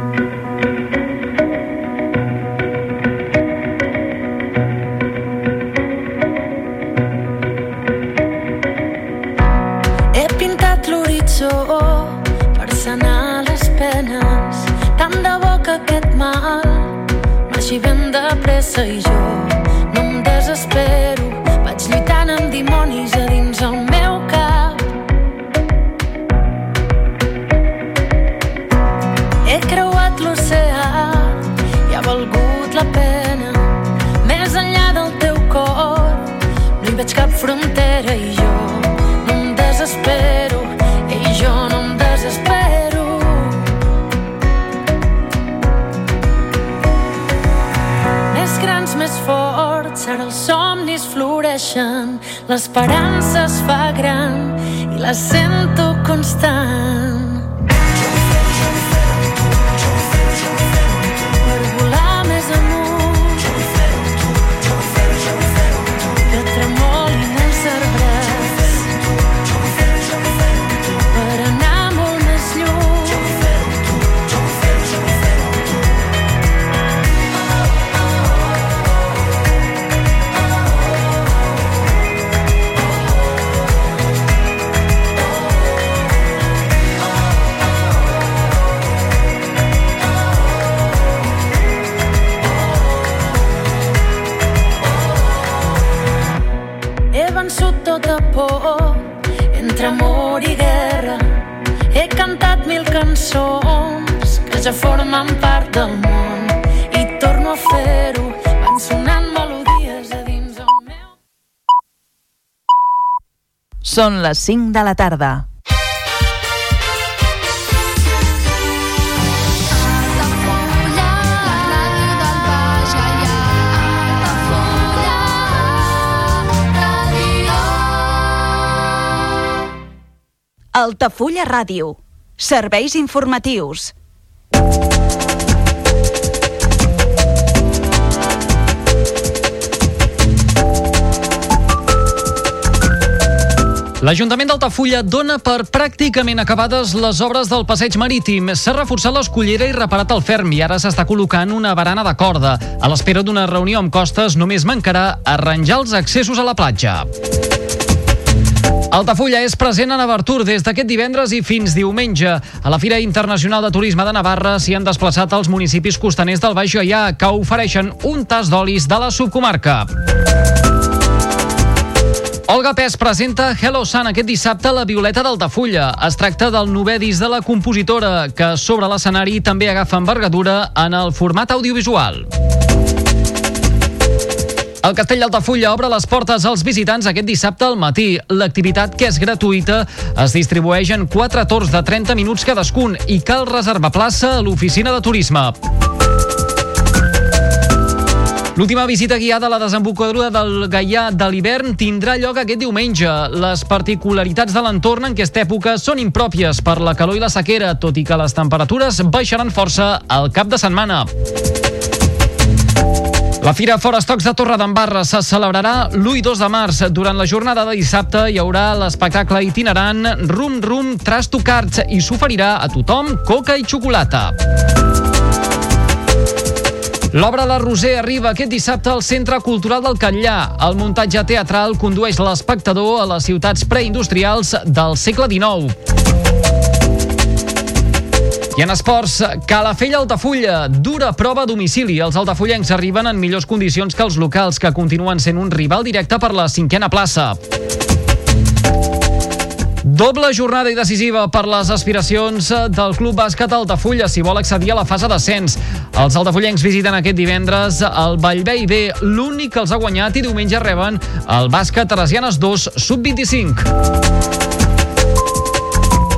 De pressa creixen, l'esperança es fa gran i la sento constant. Són les 5 de la tarda. Altafulla Ràdio. Serveis informatius. L'Ajuntament d'Altafulla dona per pràcticament acabades les obres del passeig marítim. S'ha reforçat l'escollera i reparat el ferm i ara s'està col·locant una barana de corda. A l'espera d'una reunió amb Costes només mancarà arranjar els accessos a la platja. Altafulla és present en Abertur des d'aquest divendres i fins diumenge. A la Fira Internacional de Turisme de Navarra s'hi han desplaçat els municipis costaners del Baix Gaià que ofereixen un tas d'olis de la subcomarca. Olga Pes presenta Hello Sun aquest dissabte a la Violeta d'Altafulla. Es tracta del novè disc de la compositora, que sobre l'escenari també agafa envergadura en el format audiovisual. El Castell d'Altafulla obre les portes als visitants aquest dissabte al matí. L'activitat, que és gratuïta, es distribueix en quatre torns de 30 minuts cadascun i cal reservar plaça a l'oficina de turisme. L'última visita guiada a la desembocadura del Gaià de l'hivern tindrà lloc aquest diumenge. Les particularitats de l'entorn en aquesta època són impròpies per la calor i la sequera, tot i que les temperatures baixaran força al cap de setmana. La Fira Fora Estocs de Torredembarra se celebrarà l'1 i 2 de març. Durant la jornada de dissabte hi haurà l'espectacle itinerant Rum Rum Trash to Cards i s'oferirà a tothom coca i xocolata. L'obra de Roser arriba aquest dissabte al Centre Cultural del Catllà. El muntatge teatral condueix l'espectador a les ciutats preindustrials del segle XIX. I en esports, Calafell Altafulla, dura prova a domicili. Els altafullencs arriben en millors condicions que els locals, que continuen sent un rival directe per la cinquena plaça. Doble jornada i decisiva per les aspiracions del Club Bàsquet Altafulla si vol accedir a la fase d'ascens. Els altafullencs visiten aquest divendres el Vallvei B, l'únic que els ha guanyat i diumenge reben el bàsquet Teresianes 2 sub-25.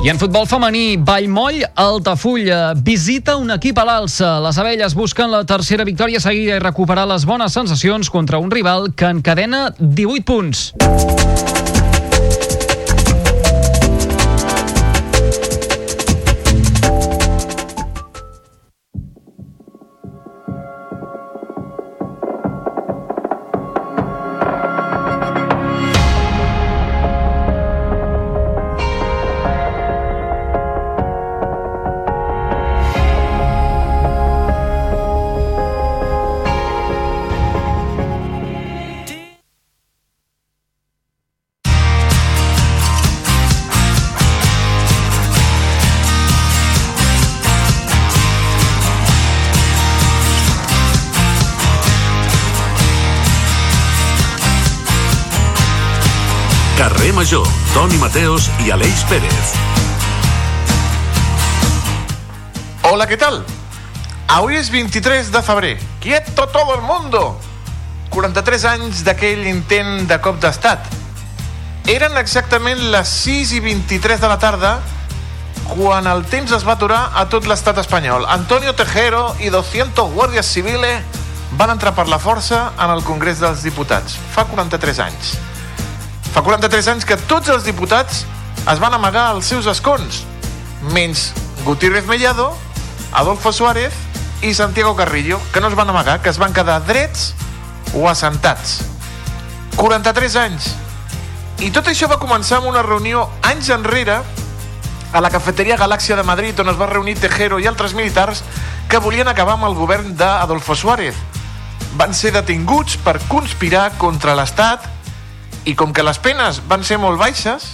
I en futbol femení, Vallmoll, Altafulla, visita un equip a l'alça. Les abelles busquen la tercera victòria seguida i recuperar les bones sensacions contra un rival que encadena 18 punts. Major, Toni Mateos i Aleix Pérez. Hola, ¿qué tal? Avui és 23 de febrer. Quieto todo el mundo! 43 anys d'aquell intent de cop d'estat. Eren exactament les 6 i 23 de la tarda quan el temps es va aturar a tot l'estat espanyol. Antonio Tejero i 200 guàrdies civiles van entrar per la força en el Congrés dels Diputats, fa 43 anys. Fa 43 anys que tots els diputats es van amagar als seus escons, menys Gutiérrez Mellado, Adolfo Suárez i Santiago Carrillo, que no es van amagar, que es van quedar drets o assentats. 43 anys. I tot això va començar amb una reunió anys enrere a la cafeteria Galàxia de Madrid, on es va reunir Tejero i altres militars que volien acabar amb el govern d'Adolfo Suárez. Van ser detinguts per conspirar contra l'Estat i com que les penes van ser molt baixes,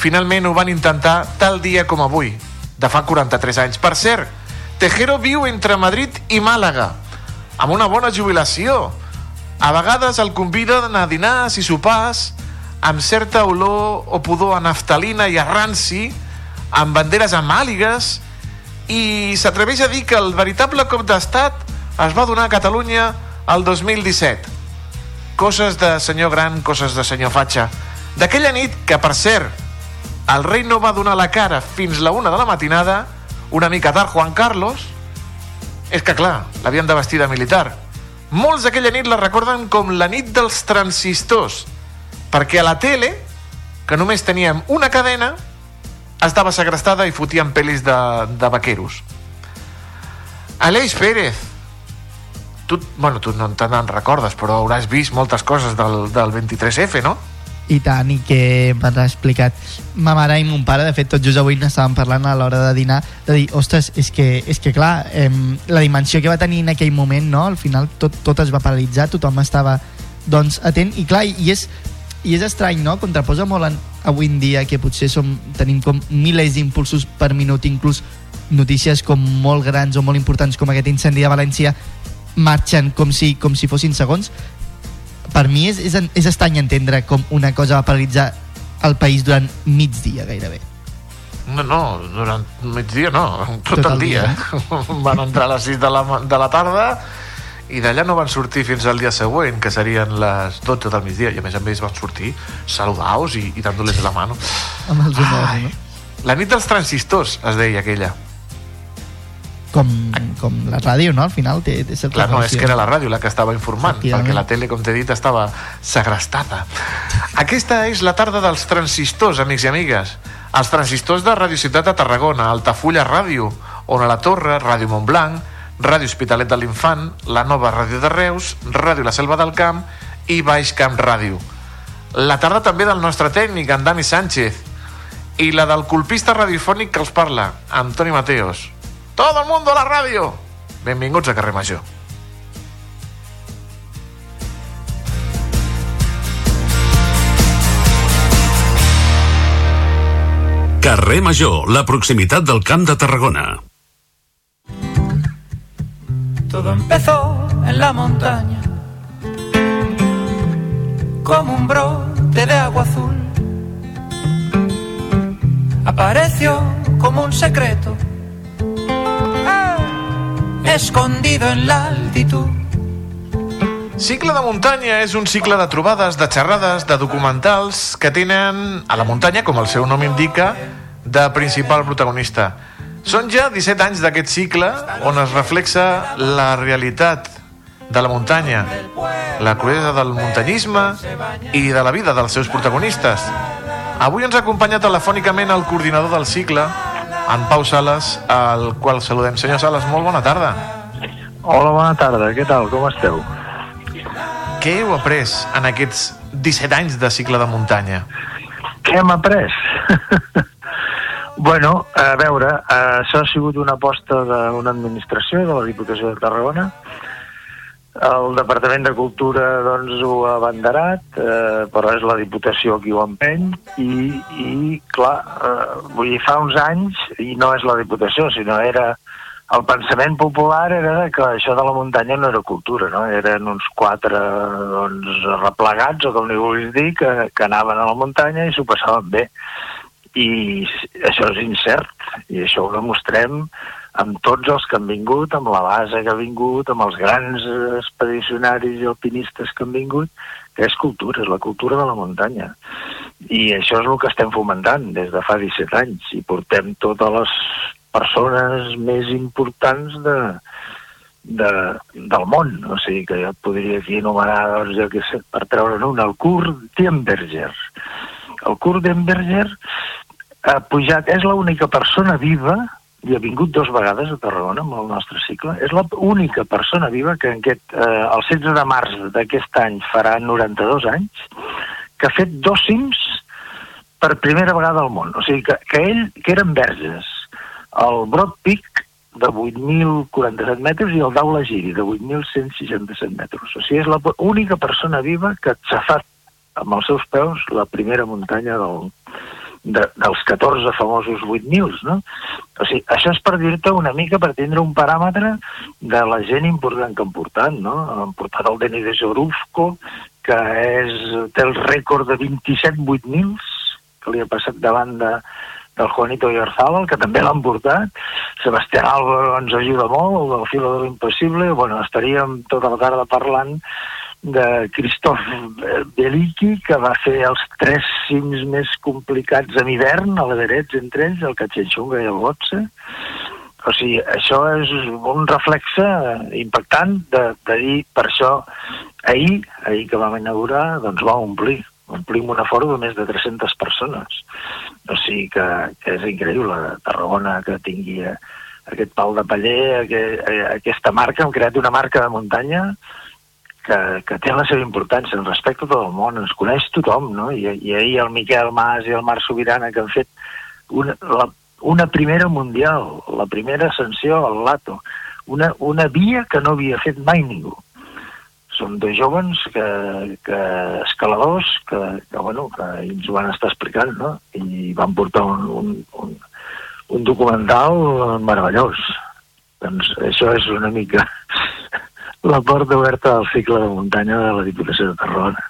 finalment ho van intentar tal dia com avui, de fa 43 anys. Per cert, Tejero viu entre Madrid i Màlaga, amb una bona jubilació. A vegades el conviden a dinars i sopars amb certa olor o pudor a naftalina i a ranci, amb banderes amàligues, i s'atreveix a dir que el veritable cop d'estat es va donar a Catalunya el 2017. Coses de senyor gran, coses de senyor fatxa. D'aquella nit, que per cert, el rei no va donar la cara fins la una de la matinada, una mica tard Juan Carlos, és que clar, l'havien de vestir de militar. Molts d'aquella nit la recorden com la nit dels transistors, perquè a la tele, que només teníem una cadena, estava segrestada i fotien pel·lis de, de vaqueros. Aleix Pérez, tu, bueno, tu no te n'en recordes, però hauràs vist moltes coses del, del 23F, no? i tant, i que m'han explicat ma mare i mon pare, de fet tot just avui n'estàvem parlant a l'hora de dinar, de dir, ostres, és que, és que clar, eh, la dimensió que va tenir en aquell moment, no? al final tot, tot es va paralitzar, tothom estava doncs atent, i clar, i és, i és estrany, no? Contraposa molt en, avui en dia que potser som, tenim com milers d'impulsos per minut, inclús notícies com molt grans o molt importants com aquest incendi de València marxen com si, com si fossin segons per mi és, és, és estrany entendre com una cosa va paralitzar el país durant migdia gairebé. No, no, durant migdia no, tot, Tot el el dia. dia, van entrar a les 6 de la, de la tarda i d'allà no van sortir fins al dia següent, que serien les 12 del migdia, i a més a més van sortir saludaos i, i dándoles la mano. Amb els honors, no? La nit dels transistors, es deia aquella. Com, com la ràdio, no? Al final té, té certa Clar, no, és que era la ràdio la que estava informant, perquè la tele, com t'he dit, estava segrestada. Aquesta és la tarda dels transistors, amics i amigues. Els transistors de Radio Ciutat de Tarragona, Altafulla Ràdio, Ona la Torre, Ràdio Montblanc, Ràdio Hospitalet de l'Infant, la nova Ràdio de Reus, Ràdio La Selva del Camp i Baix Camp Ràdio. La tarda també del nostre tècnic, en Dani Sánchez, i la del colpista radiofònic que els parla, Antoni Mateos. Todo el mundo a la ràdio! Benvinguts a Carrer Major. Carrer Major, la proximitat del Camp de Tarragona. Todo empezó en la montaña, como un brote de agua azul. Apareció como un secreto, escondido en la altitud. Cicle de muntanya és un cicle de trobades, de xerrades, de documentals que tenen a la muntanya, com el seu nom indica, de principal protagonista. Són ja 17 anys d'aquest cicle on es reflexa la realitat de la muntanya, la crudesa del muntanyisme i de la vida dels seus protagonistes. Avui ens ha acompanyat telefònicament el coordinador del cicle, en Pau Sales, al qual saludem. Senyor Sales, molt bona tarda. Hola, bona tarda, què tal, com esteu? Què heu après en aquests 17 anys de cicle de muntanya? Què hem après? bueno, a veure, eh, això ha sigut una aposta d'una administració de la Diputació de Tarragona. El Departament de Cultura doncs, ho ha abanderat, eh, però és la Diputació qui ho empeny i, i clar, eh, vull dir, fa uns anys, i no és la Diputació, sinó era el pensament popular era que això de la muntanya no era cultura, no? Eren uns quatre doncs, replegats, o com li vulguis dir, que, que anaven a la muntanya i s'ho passaven bé. I això és incert, i això ho demostrem amb tots els que han vingut, amb la base que ha vingut, amb els grans expedicionaris i alpinistes que han vingut, que és cultura, és la cultura de la muntanya. I això és el que estem fomentant des de fa 17 anys, i portem totes les persones més importants de, de, del món, o sigui que jo podria aquí enumerar, doncs, jo què sé, per treure'n un, el Kurt Diemberger. El Kurt Diemberger ha pujat, és l'única persona viva, i ha vingut dos vegades a Tarragona amb el nostre cicle, és l'única persona viva que en aquest, eh, el 16 de març d'aquest any farà 92 anys, que ha fet dos cims per primera vegada al món. O sigui, que, que ell, que eren verges, el Broad Peak de 8.047 metres i el Daula Giri de 8.167 metres. O sigui, és l'única persona viva que ha xafat amb els seus peus la primera muntanya del, de, dels 14 famosos 8.000, no? O sigui, això és per dir-te una mica, per tindre un paràmetre de la gent important que han portat, no? Han portat el Denis de Jorufko, que és, té el rècord de 27 8.000 que li ha passat davant de, del Juanito Iorzábal, que també l'han portat. Sebastián Álvaro ens ajuda molt, el del filo de l'impossible. Bueno, estaríem tota la tarda parlant de Christophe Beliki, que va fer els tres cims més complicats en hivern, a l'Everets entre ells, el Cachenxunga i el Gotze. O sigui, això és un reflexe impactant de, de dir, per això, ahir, ahir que vam inaugurar, doncs va omplir omplim un aforo de més de 300 persones. O sigui que, que és increïble Tarragona que tingui eh, aquest pal de paller, aquest, eh, aquesta marca, hem creat una marca de muntanya que, que té la seva importància, en respecte a tot el món, ens coneix tothom, no? I, i ahir el Miquel Mas i el Marc Sobirana que han fet una, la, una primera mundial, la primera ascensió al Lato, una, una via que no havia fet mai ningú són dos joves que, que escaladors que, que, bueno, que ens ho van estar explicant, no? I van portar un, un, un, un documental meravellós. Doncs això és una mica la porta oberta al cicle de muntanya de la Diputació de Tarragona.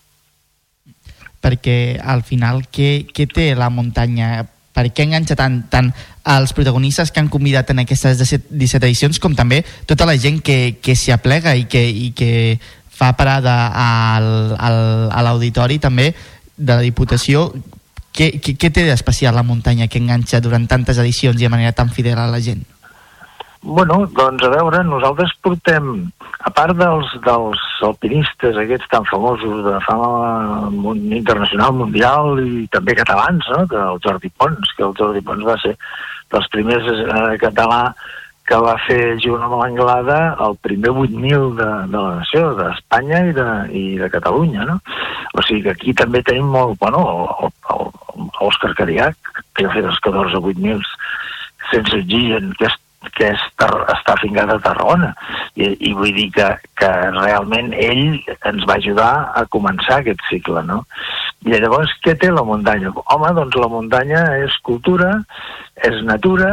Perquè al final, què, què té la muntanya? Per què enganxa tant, tant els protagonistes que han convidat en aquestes 17, 17 edicions com també tota la gent que, que s'hi aplega i que, i que fa parada al, al, a l'auditori també de la Diputació què, què, què té d'especial la muntanya que enganxa durant tantes edicions i de manera tan fidel a la gent? Bueno, doncs a veure, nosaltres portem, a part dels, dels alpinistes aquests tan famosos de fama internacional, mundial i també catalans, no? que el Jordi Pons, que el Jordi Pons va ser dels primers eh, català que va fer junt amb l'Anglada el primer 8.000 de, de la nació, d'Espanya i, de, i de Catalunya, no? O sigui que aquí també tenim molt, bueno, l'Òscar Cariac, que ha fet els 14 8.000 sense oxigen, que, és, que és, està fincat a Tarragona. I, I vull dir que, que realment ell ens va ajudar a començar aquest cicle, no? I llavors, què té la muntanya? Home, doncs la muntanya és cultura, és natura,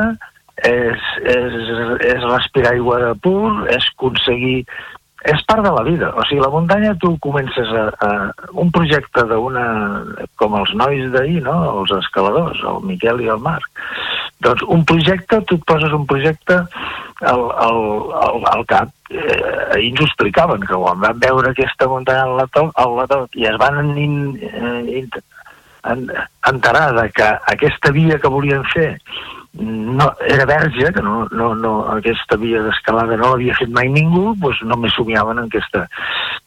és, és, és respirar aigua de pur, és aconseguir... És part de la vida. O sigui, la muntanya tu comences a, a un projecte d'una... com els nois d'ahir, no?, els escaladors, el Miquel i el Marc. Doncs un projecte, tu et poses un projecte al, al, al, al cap. Eh, ahir ens ho explicaven, que quan van veure aquesta muntanya al Lato, al Lato i es van in, in, in, en, enterar de que aquesta via que volien fer no, era verge, que no, no, no, aquesta via d'escalada no l'havia fet mai ningú, doncs només somiaven en aquesta...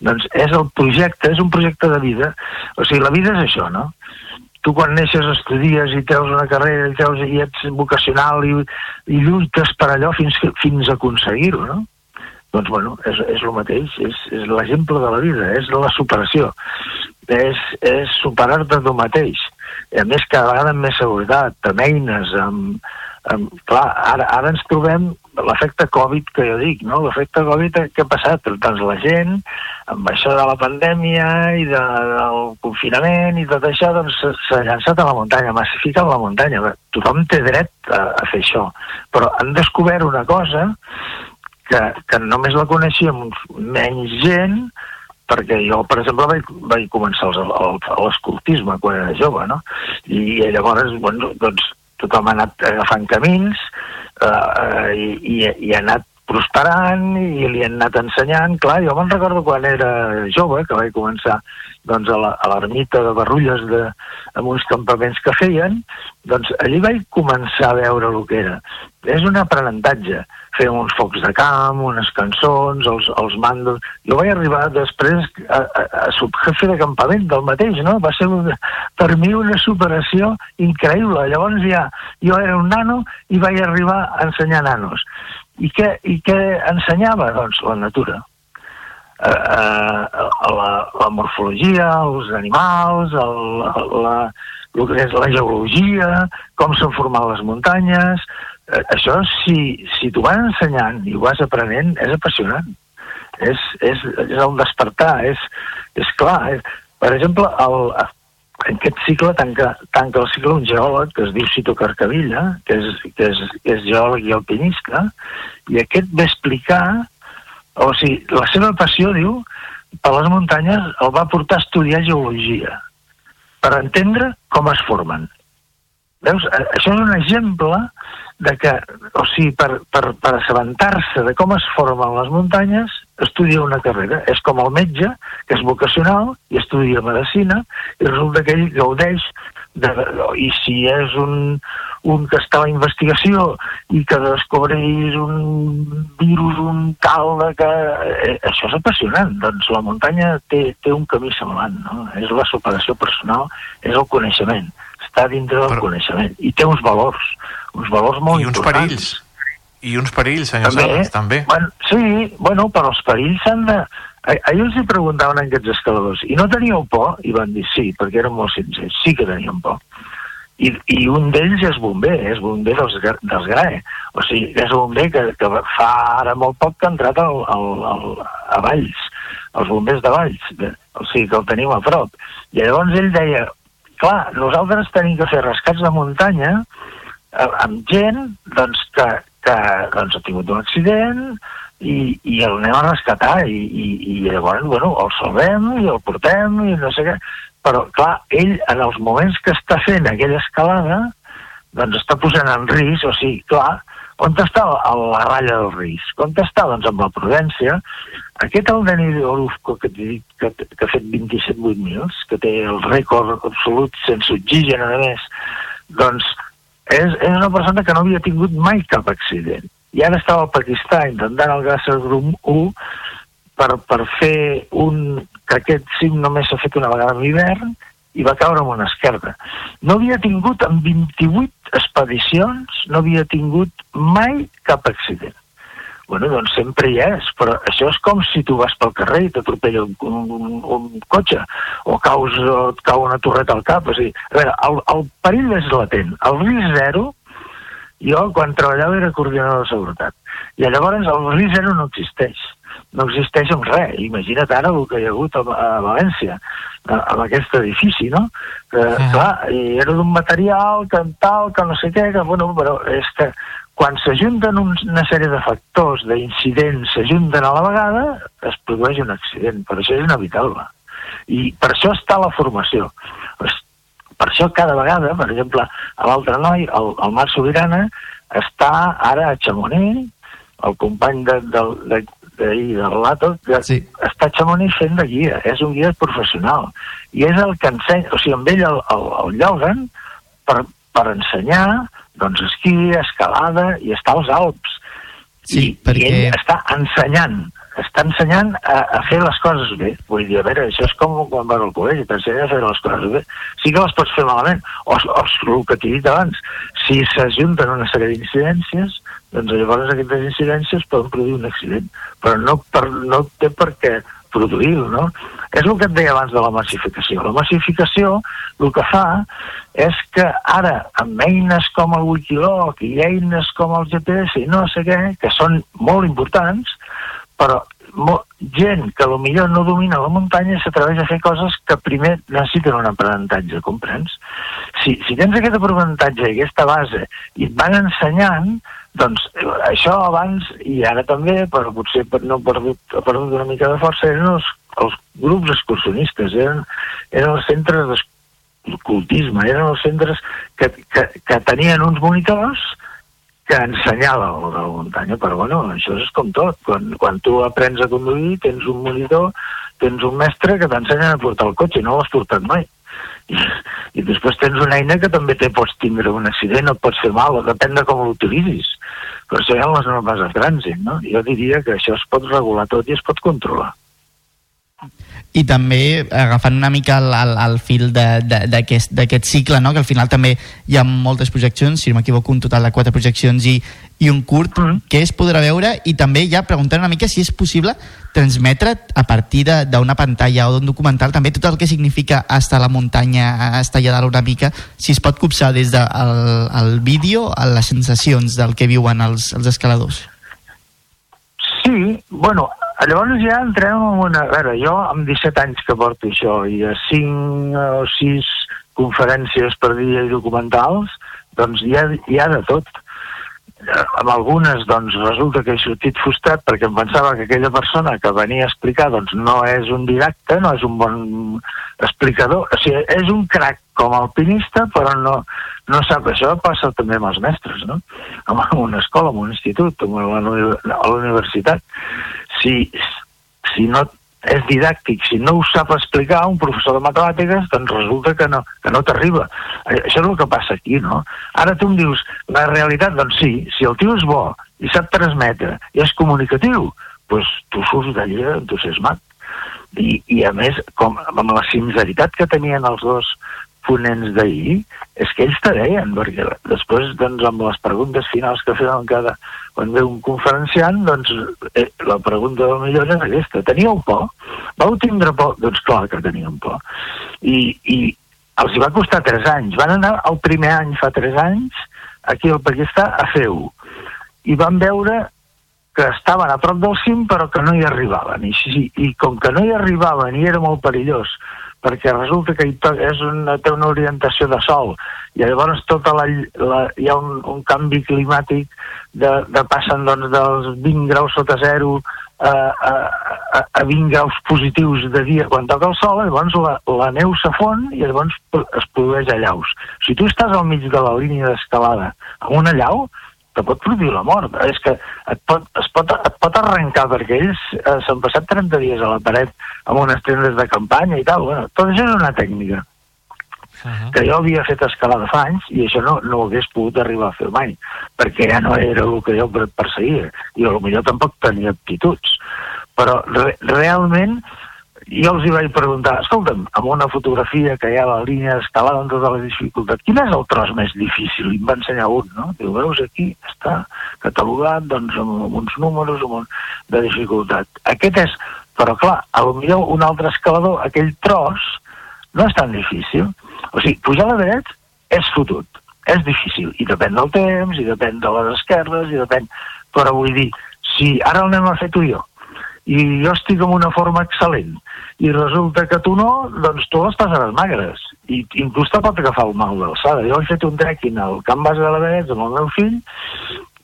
Doncs és el projecte, és un projecte de vida. O sigui, la vida és això, no? Tu quan neixes estudies i treus una carrera i, treus, i ets vocacional i, i lluites per allò fins, fins a aconseguir-ho, no? Doncs, bueno, és, és el mateix, és, és l'exemple de la vida, és la superació, és, és superar-te tu mateix. I a més, cada vegada amb més seguretat, amb eines, amb, amb... Clar, ara, ara ens trobem l'efecte Covid que jo dic, no? L'efecte Covid que ha passat? Doncs la gent, amb això de la pandèmia i de, del confinament i tot això, doncs s'ha llançat a la muntanya, massifica la muntanya. Tothom té dret a, a fer això. Però han descobert una cosa que, que només la coneixíem menys gent, perquè jo, per exemple, vaig, vaig començar l'escoltisme quan era jove, no? I llavors, bueno, doncs, tothom ha anat agafant camins eh, i, i, i ha anat prosperant i li han anat ensenyant. Clar, jo me'n recordo quan era jove, que vaig començar doncs, a l'ermita de Barrulles de, amb uns campaments que feien, doncs allí vaig començar a veure el que era. És un aprenentatge. Feien uns focs de camp, unes cançons, els, els mandos... Jo vaig arribar després a, a, a subjefe de campament del mateix, no? Va ser un, per mi una superació increïble. Llavors ja, jo era un nano i vaig arribar a ensenyar nanos. I què, i què ensenyava? Doncs la natura. Eh, eh, la, la morfologia, els animals, el, la, el que és la geologia, com s'han format les muntanyes... Eh, això, si, si t'ho van ensenyant i ho vas aprenent, és apassionant. És, és, és el despertar, és, és clar. És, per exemple, el, aquest cicle tanca, tanca el cicle un geòleg que es diu Cito Carcavilla, que és, que és, que és geòleg i alpinista, i aquest va explicar, o sigui, la seva passió, diu, per les muntanyes el va portar a estudiar geologia, per entendre com es formen. Veus? A- Això és un exemple de que, o sigui, per, per, per assabentar-se de com es formen les muntanyes, estudia una carrera. És com el metge, que és vocacional i estudia medicina, i resulta que ell gaudeix de, i si és un, un que està a la investigació i que descobreix un virus, un tal, de que... Eh, això és apassionant. Doncs la muntanya té, té un camí semblant, no? És la superació personal, és el coneixement. Està dintre del coneixement. I té uns valors, uns valors molt I uns importants. perills. I uns perills, senyor També, Sales, també. Bueno, sí, bueno, però els perills s'han de... Ahir els hi preguntaven a aquests escaladors, i no teníeu por? I van dir sí, perquè eren molt sincers, sí que teníem por. I, i un d'ells és bomber, és bomber dels, dels GRAE. O sigui, és un bomber que, que fa ara molt poc que ha entrat al, al, al, a Valls, els bombers de Valls, de, o sigui, que el tenim a prop. I llavors ell deia, clar, nosaltres tenim que fer rescats de muntanya eh, amb gent doncs, que, que doncs, ha tingut un accident i, i el anem a rescatar i, i, i llavors bueno, el salvem i el portem i no sé què però clar, ell en els moments que està fent aquella escalada doncs està posant en risc, o sigui, clar on està a la ratlla del risc? On està? Doncs amb la prudència. Aquest el Denis Orozco que, dit, que, que ha fet 27 mils, que té el rècord absolut sense oxigen, a més, doncs és, és una persona que no havia tingut mai cap accident. I ara estava al Pakistà intentant el Grasser Grum 1 per, per fer un... que aquest cim només s'ha fet una vegada a l'hivern i va caure amb una esquerda. No havia tingut en 28 expedicions, no havia tingut mai cap accident. Bueno, doncs sempre hi és, però això és com si tu vas pel carrer i t'atropella un, un, un, un cotxe o caus, o et cau una torreta al cap. O sigui, a veure, el, el perill és latent. El risc zero, jo quan treballava era coordinador de seguretat, i llavors el risc zero no existeix. No existeix amb res. Imagina't ara el que hi ha hagut a, a València, a, amb aquest edifici, no? Que, clar, i era d'un material que tal, que no sé què, que, bueno, però és que quan s'ajunten una sèrie de factors, d'incidents, s'ajunten a la vegada, es produeix un accident. Per això és inevitable. I per això està la formació. Per això cada vegada, per exemple, a l'altre noi, el, el Marc Sobirana, està ara a Chamonix, el company de, de, de, d'ahir del Lato, que sí. està a Chamonix fent de guia, és un guia professional. I és el que ensenya, o sigui, amb ell el, el, el lloguen per, per ensenyar doncs esquí, escalada i està als Alps. Sí, I, perquè... I ell està ensenyant, està ensenyant a, a fer les coses bé. Vull dir, a veure, això és com quan vas al col·legi, t'ensenya a fer les coses bé. Sí que les pots fer malament, o, o el que t'he dit abans, si s'ajunten una sèrie d'incidències, doncs llavors aquestes incidències poden produir un accident, però no, per, no té per què produir-ho, no? És el que et deia abans de la massificació. La massificació el que fa és que ara, amb eines com el Wikiloc i eines com el GPS i no sé què, que són molt importants, però gent que potser no domina la muntanya s'atreveix a fer coses que primer necessiten un aprenentatge, comprens? Si, si tens aquest aprenentatge i aquesta base i et van ensenyant, doncs eh, això abans i ara també, però potser no ha perdut, ha perdut una mica de força, eren els, els grups excursionistes, eren, eren els centres d'escoltisme, eren els centres que, que, que tenien uns monitors que ensenyava el de la muntanya, però bueno, això és com tot. Quan, quan tu aprens a conduir, tens un monitor, tens un mestre que t'ensenya a portar el cotxe no l'has portat mai. I, I després tens una eina que també te pots tindre un accident, et pots fer mal, depèn de com l'utilitzis. Però això hi ha les normes de trànsit, no? Jo diria que això es pot regular tot i es pot controlar. I també agafant una mica el, el, el fil d'aquest cicle, no? que al final també hi ha moltes projeccions, si no m'equivoco un total de quatre projeccions i, i un curt Mm. que es podrà veure i també ja preguntant una mica si és possible transmetre a partir d'una pantalla o d'un documental també tot el que significa estar a la muntanya, estar allà dalt una mica, si es pot copsar des del de el vídeo a les sensacions del que viuen els, els escaladors. Sí, bueno, llavors ja entrem en una... A veure, jo amb 17 anys que porto això i a 5 o 6 conferències per dia i documentals, doncs hi ha, hi ha de tot. Amb algunes doncs resulta que he sortit frustrat perquè em pensava que aquella persona que venia a explicar doncs no és un didacte, no és un bon explicador, o sigui, és un crac com a alpinista però no, no sap, això passa també amb els mestres, no? En una escola, en un institut, a la universitat. Si, si no és didàctic, si no ho sap explicar un professor de matemàtiques, doncs resulta que no, que no t'arriba. Eh, Això és el que passa aquí, no? Ara tu em dius, la realitat, doncs sí, si el tio és bo i sap transmetre i és comunicatiu, doncs tu surts d'allà entusiasmat. I, I a més, com, amb la sinceritat que tenien els dos ponents d'ahir, és que ells te deien, perquè després, doncs, amb les preguntes finals que feien cada, quan ve un conferenciant, doncs, eh, la pregunta del millor és aquesta. Teníeu por? Vau tindre por? Doncs clar que teníem por. I, i els va costar 3 anys. Van anar el primer any, fa 3 anys, aquí al Paquistà, a fer-ho. I van veure que estaven a prop del cim però que no hi arribaven i, i com que no hi arribaven i era molt perillós perquè resulta que és una, té una orientació de sol i llavors tota la, la, hi ha un, un canvi climàtic de, de passen doncs, dels 20 graus sota zero a, a, a, a 20 graus positius de dia quan toca el sol, llavors la, la neu s'afon i llavors es produeix allaus. Si tu estàs al mig de la línia d'escalada amb una llau, te pot produir la mort. És que et pot, es pot, et pot arrencar perquè ells eh, s'han passat 30 dies a la paret amb unes tendes de campanya i tal. Bueno, tot això és una tècnica que jo havia fet escalada fa anys i això no, no ho hagués pogut arribar a fer mai perquè ja no era el que jo per- perseguia i potser tampoc tenia aptituds però re, realment jo els hi vaig preguntar, escolta'm, amb una fotografia que hi ha la línia d'escalada amb tota la dificultat, quin és el tros més difícil? I em va ensenyar un, no? Diu, veus, aquí està catalogat doncs, amb, uns números amb un, de dificultat. Aquest és, però clar, a lo millor un altre escalador, aquell tros, no és tan difícil. O sigui, pujar la dret és fotut, és difícil, i depèn del temps, i depèn de les esquerdes, i depèn... Però vull dir, si ara el anem a fer tu i jo, i jo estic en una forma excel·lent, i resulta que tu no, doncs tu les magres, i inclús te pot agafar el mal d'alçada. Jo he fet un trekking al Camp Base de la Vallès amb el meu fill,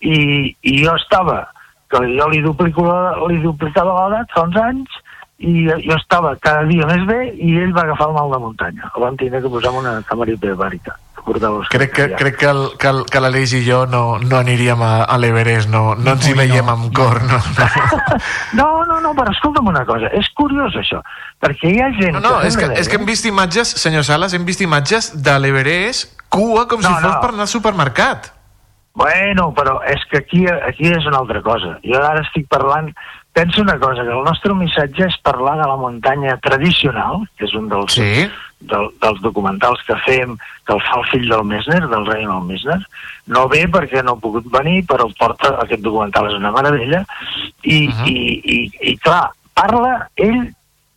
i, i jo estava, que jo li, duplico li duplicava l'edat fa uns anys, i jo estava cada dia més bé i ell va agafar el mal de muntanya. El vam tenir que posar una càmera hiperbàrica. Crec que, crec que, el, que, el, que l'Aleix i jo no, no aniríem a, a l'Everest, no, no ens hi Ui, no. veiem amb cor. No, no. No, no, no, però escolta'm una cosa, és curiós això, perquè hi ha gent... No, no, fem és que, és que hem vist imatges, senyor Sales, hem vist imatges de l'Everest cua com No, si fos no. per anar al supermercat. Bueno, però és que aquí, aquí és una altra cosa. Jo ara estic parlant... Penso una cosa, que el nostre missatge és parlar de la muntanya tradicional, que és un dels, sí. del, dels documentals que fem, que el fa el fill del Messner, del Reinhold Messner. No ve perquè no ha pogut venir, però el porta, aquest documental és una meravella. I, uh -huh. i, i, i clar, parla, ell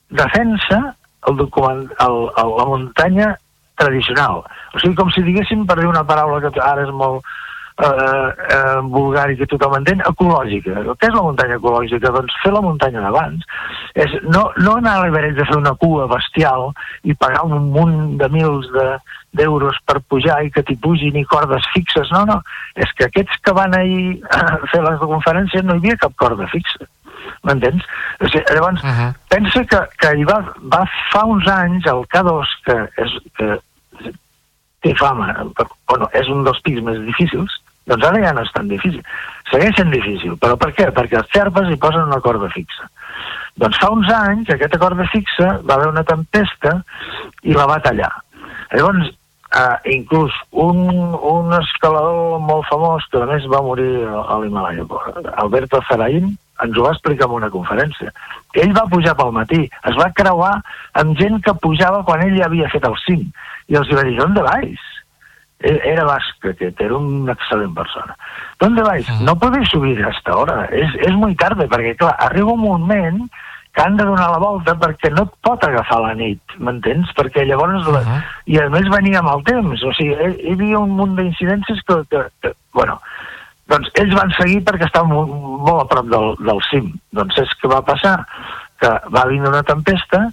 defensa el document, el, el, la muntanya tradicional. O sigui, com si diguéssim, per dir una paraula que ara és molt eh, eh, vulgar i que tothom entén, ecològica. Què és la muntanya ecològica? Doncs fer la muntanya d'abans. És no, no anar a l'Everest a fer una cua bestial i pagar un munt de mils de, d'euros per pujar i que t'hi pugin i cordes fixes. No, no. És que aquests que van ahir a fer les conferències no hi havia cap corda fixa. M'entens? O sigui, llavors, uh -huh. pensa que, que hi va, va fa uns anys el K2, que, és, que té fama, bueno, és un dels pics més difícils, Doncs ara ja no és tan difícil. Segueix sent difícil, però per què? Perquè els xerpes hi posen una corda fixa. Doncs fa uns anys aquesta corda fixa va haver una tempesta i la va tallar. Llavors, eh, inclús un, un escalador molt famós, que a més va morir a l'Himalaya, Alberto Zaraín, ens ho va explicar en una conferència. Ell va pujar pel matí, es va creuar amb gent que pujava quan ell ja havia fet el cim. I els va dir, d'on vais? E- Era basc aquest, era una excel·lent persona. ¿Dónde vais? No podéis subir hasta ahora, és, és muy tarde, perquè clar, arriba un moment que han de donar la volta perquè no et pot agafar la nit, m'entens? Perquè llavors... La... I a més venia amb el temps, o sigui, hi, hi havia un munt d'incidències que, que, que, bueno, doncs ells van seguir perquè estaven molt, molt a prop del, del cim. Doncs és que va passar que va vindre una tempesta,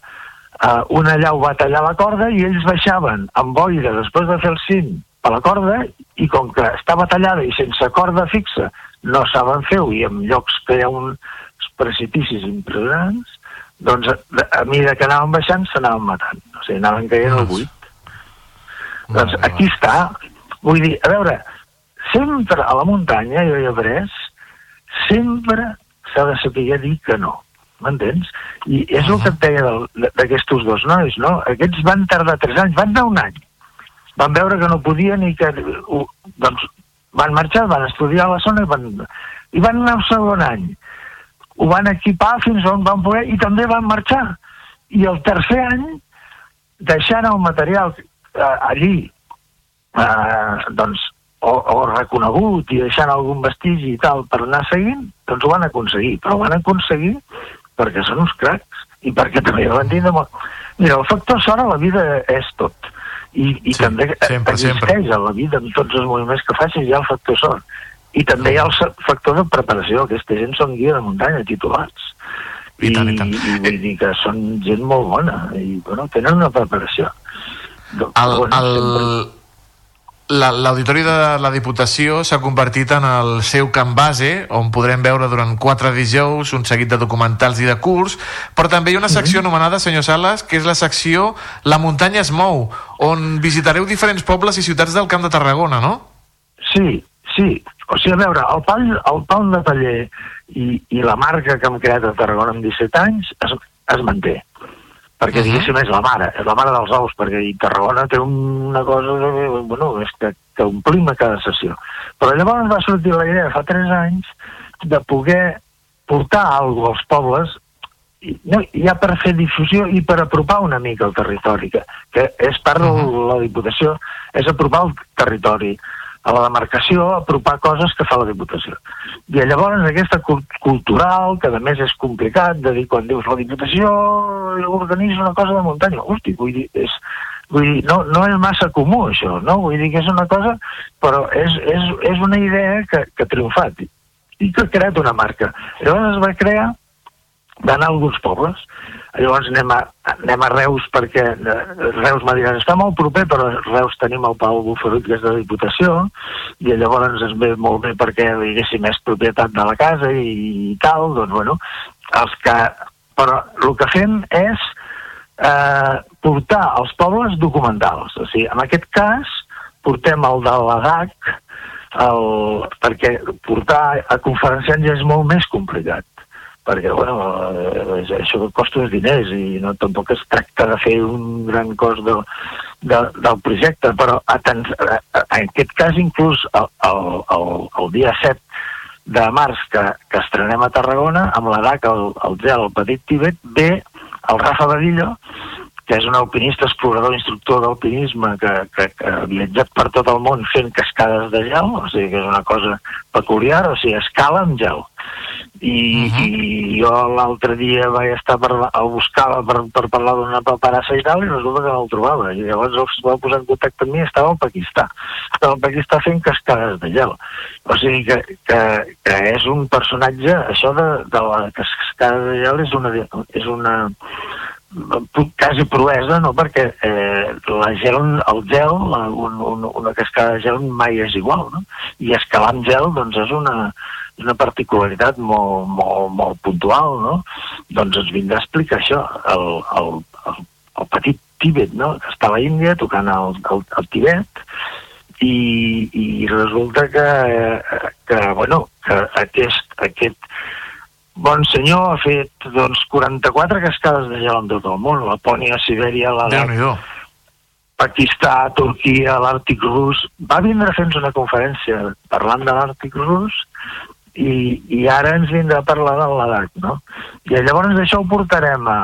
eh, una llau va tallar la corda i ells baixaven amb boira després de fer el cim a la corda i com que estava tallada i sense corda fixa no saben fer-ho i en llocs que hi ha uns precipicis impressionants, doncs a, a mesura que anaven baixant s'anaven matant. O sigui, anaven caient al buit. Doncs aquí està. Vull dir, a veure, sempre a la muntanya, jo he après, sempre s'ha de saber dir que no. M'entens? I és el que et deia d'aquests dos nois, no? Aquests van tardar tres anys, van anar un any. Van veure que no podien i que... ho- Doncs van marxar, van estudiar a la zona i van, i van anar un segon any. Ho van equipar fins on van poder i també van marxar. I el tercer any, deixant el material eh, allí, eh, doncs, o, o reconegut i deixant algun vestigi i tal per anar seguint, doncs ho van aconseguir. Però ho van aconseguir perquè són uns cracs i perquè també van tindre molt... Mira, el factor sort a la vida és tot. I, i sí, també sempre, existeix sempre. a la vida amb tots els moviments que facis hi ha el factor sort. I també hi ha el factor de preparació. Aquesta gent són guia de muntanya titulats. I, tant, i, tant. i vull dir que són gent molt bona i bueno, tenen una preparació. El, el, la- L'auditori de la Diputació s'ha convertit en el seu camp base, on podrem veure durant quatre dijous un seguit de documentals i de curs, però també hi ha una secció anomenada, senyor Sales, que és la secció La muntanya es mou, on visitareu diferents pobles i ciutats del Camp de Tarragona, no? Sí, sí. O sigui, a veure, el pal, el pal de taller i, i la marca que hem creat a Tarragona amb 17 anys es, es manté. Perquè, uh -huh. diguéssim, és la mare, és la mare dels ous, perquè i Tarragona té una cosa, bueno, és que, que omplim a cada sessió. Però llavors va sortir la idea fa 3 anys de poder portar alguna als pobles no, ja per fer difusió i per apropar una mica el territori, que, que és part de la Diputació, és apropar el territori a la demarcació, apropar coses que fa la Diputació. I llavors aquesta cul- cultural, que a més és complicat de dir quan dius la Diputació organitza una cosa de muntanya, hosti, vull dir, és, vull dir no, no és massa comú això, no? Vull dir que és una cosa, però és, és, és una idea que, que ha triomfat i que ha creat una marca. Llavors es va crear d'anar a alguns pobles. Llavors anem a, anem a Reus perquè eh, Reus m'ha dit, està molt proper, però Reus tenim el Pau Bufarut, que és de la Diputació, i llavors ens ve molt bé perquè, diguéssim, és propietat de la casa i, i tal, doncs, bueno, els que... Però el que fem és eh, portar als pobles documentals. O sigui, en aquest cas, portem el de l'ADAC, el, perquè portar a conferenciants ja és molt més complicat perquè bueno, eh, això costa uns diners i no, tampoc es tracta de fer un gran cost de, de, del projecte, però a a, en aquest cas inclús el, el, el, dia 7 de març que, que estrenem a Tarragona, amb l'EDAC, el, el gel, el Petit Tibet, ve el Rafa Badillo, que és un alpinista, explorador, instructor d'alpinisme que, que, que ha viatjat per tot el món fent cascades de gel, o sigui que és una cosa peculiar, o sigui, escala amb gel. I, uh -huh. i jo l'altre dia vaig estar per, el buscava per, per parlar d'una paperassa i tal, i resulta que no el trobava. I llavors es va posar en contacte amb mi i estava al Paquistà. Estava al Paquistà fent cascades de gel. O sigui que, que, que és un personatge, això de, de la cascada de gel és una, és una quasi proesa, no? perquè eh, la gel, el gel, la- un, un, una cascada de gel mai és igual, no? I escalar amb gel, doncs, és una, una particularitat molt, molt, molt puntual, no? Doncs ens vindrà a explicar això, el, el, el, el petit Tíbet, no? que està a la Índia tocant el, el, el Tibet, i, i resulta que, eh, que, bueno, que aquest, aquest bon senyor ha fet doncs, 44 cascades de gel en tot el món, Lapònia, Sibèria, la Pakistà, Turquia, l'Àrtic rus. Va vindre a fer-nos una conferència parlant de l'Àrtic rus i, i ara ens vindrà a parlar de l'edat, no? I llavors això ho portarem a,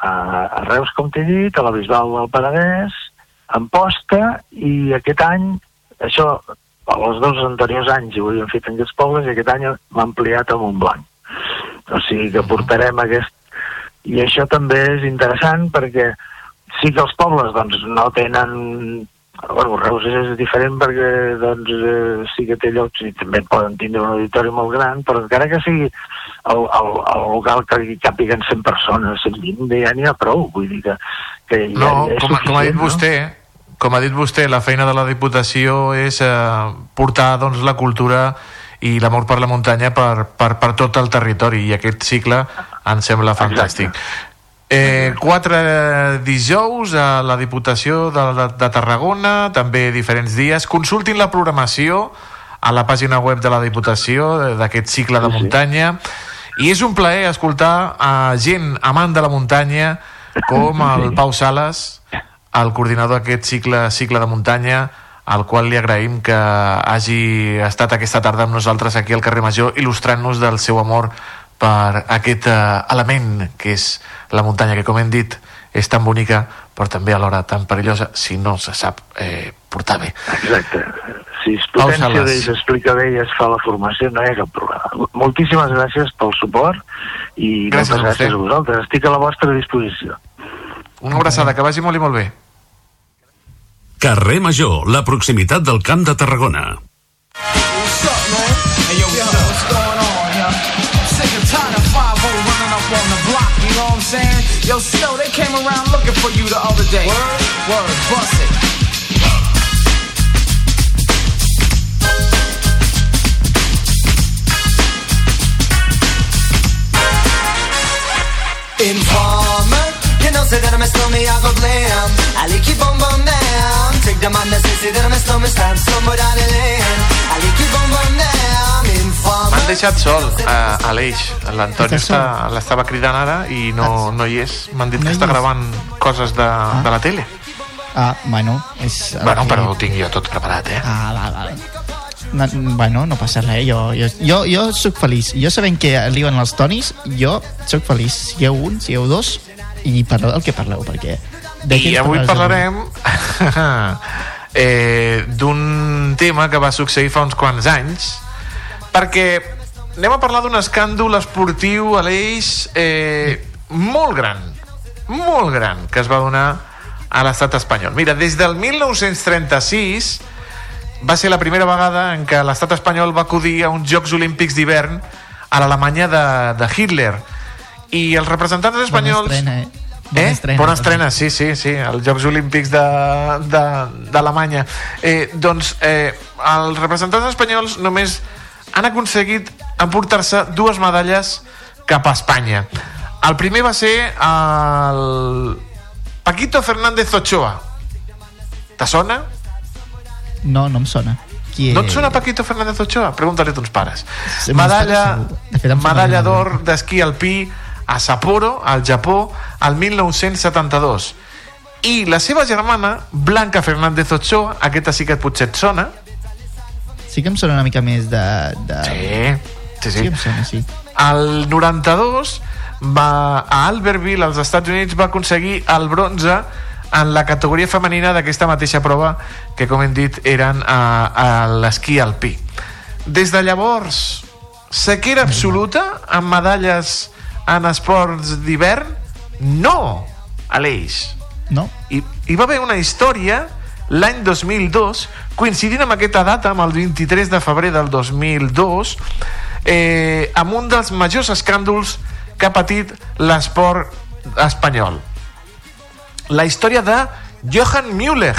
a, a Reus, com t'he dit, a la Bisbal del Penedès, en posta, i aquest any, això, els dos anteriors anys ho havíem fet en aquests pobles, i aquest any m'ha ampliat a Montblanc. O sigui que portarem aquest... I això també és interessant perquè sí que els pobles doncs, no tenen bueno, Reus és diferent perquè doncs, eh, sí que té llocs i també poden tindre un auditori molt gran, però encara que sigui el, el, el local que hi càpiguen 100 persones, 120, ja n'hi ha prou, vull dir que, que ja, no, ja com, com ha dit no? vostè, com ha dit vostè, la feina de la Diputació és eh, portar doncs, la cultura i l'amor per la muntanya per, per, per tot el territori i aquest cicle em sembla fantàstic. Exacte. Eh, quatre dijous a la Diputació de, de, de Tarragona, també diferents dies. Consultin la programació a la pàgina web de la Diputació d'aquest cicle de muntanya. I és un plaer escoltar a gent amant de la muntanya com el Pau Sales, el coordinador d'aquest cicle, cicle de muntanya, al qual li agraïm que hagi estat aquesta tarda amb nosaltres aquí al carrer Major il·lustrant-nos del seu amor per aquest eh, element que és la muntanya, que com hem dit és tan bonica però també alhora tan perillosa si no se sap eh, portar bé. Exacte. Si es potència bé i s'explica bé i es fa la formació, no hi ha cap problema. Moltíssimes gràcies pel suport i Gràcies moltes gràcies a vosaltres. Estic a la vostra disposició. Una abraçada, que vagi molt i molt bé. Carrer Major, la proximitat del Camp de Tarragona. Yo, what's up? What's going on, yo? I'm sick and tired of 5 running up on the block, you know what I'm saying? Yo, Snow, they came around looking for you the other day. Word? Word, bust it. Know say that I'm a stormy, I go blam. I like you bum bum down. Take the man that says say that I'm a stormy, stab somewhere down the lane. I like you bum bum down. M'han deixat sol a, a l'Eix. L'Antoni està- l'estava cridant ara i no, no hi és. M'han dit No que hi està és. gravant coses de, de la tele. Ah, bueno, és... Bueno, però ho tinc jo tot preparat, eh? Ah, val, val. No, bueno, no passa res, jo, jo, jo, jo sóc feliç. Jo sabent que arriben els tonis, jo sóc feliç. Sigueu un, sigueu dos, i parleu del que parleu, perquè... de I avui parlarem eh, d'un tema que va succeir fa uns quants anys, perquè anem a parlar d'un escàndol esportiu a l'Eix eh, molt gran, molt gran, que es va donar a l'estat espanyol. Mira, des del 1936 va ser la primera vegada en què l'estat espanyol va acudir a uns Jocs Olímpics d'hivern a l'Alemanya de, de Hitler. I els representants espanyols... Bona estrena, eh? Bona Eh? estrena. Bona estrena, sí, sí, sí, als Jocs Olímpics d'Alemanya. Eh, doncs eh, els representants espanyols només han aconseguit emportar-se dues medalles cap a Espanya. El primer va ser el Paquito Fernández Ochoa. Te sona? No, no em sona. Qui No et sona Paquito Fernández Ochoa? Pregunta-li a tons pares. Sí, Medalla. De fet, medalla d'or d'esquí alpí a Sapporo, al Japó, al 1972. I la seva germana, Blanca Fernández Ochoa, aquesta sí que potser et sona. Sí que em sona una mica més de... de... Sí, sí, sí. Sí em sona, sí. El 92 va a Albertville, als Estats Units, va aconseguir el bronze en la categoria femenina d'aquesta mateixa prova que, com hem dit, eren a, a l'esquí alpí. Des de llavors, sequera absoluta amb medalles en esports d'hivern? No, Aleix. No? Hi, hi va haver una història l'any 2002, coincidint amb aquesta data, amb el 23 de febrer del 2002, eh, amb un dels majors escàndols que ha patit l'esport espanyol. La història de Johan Müller,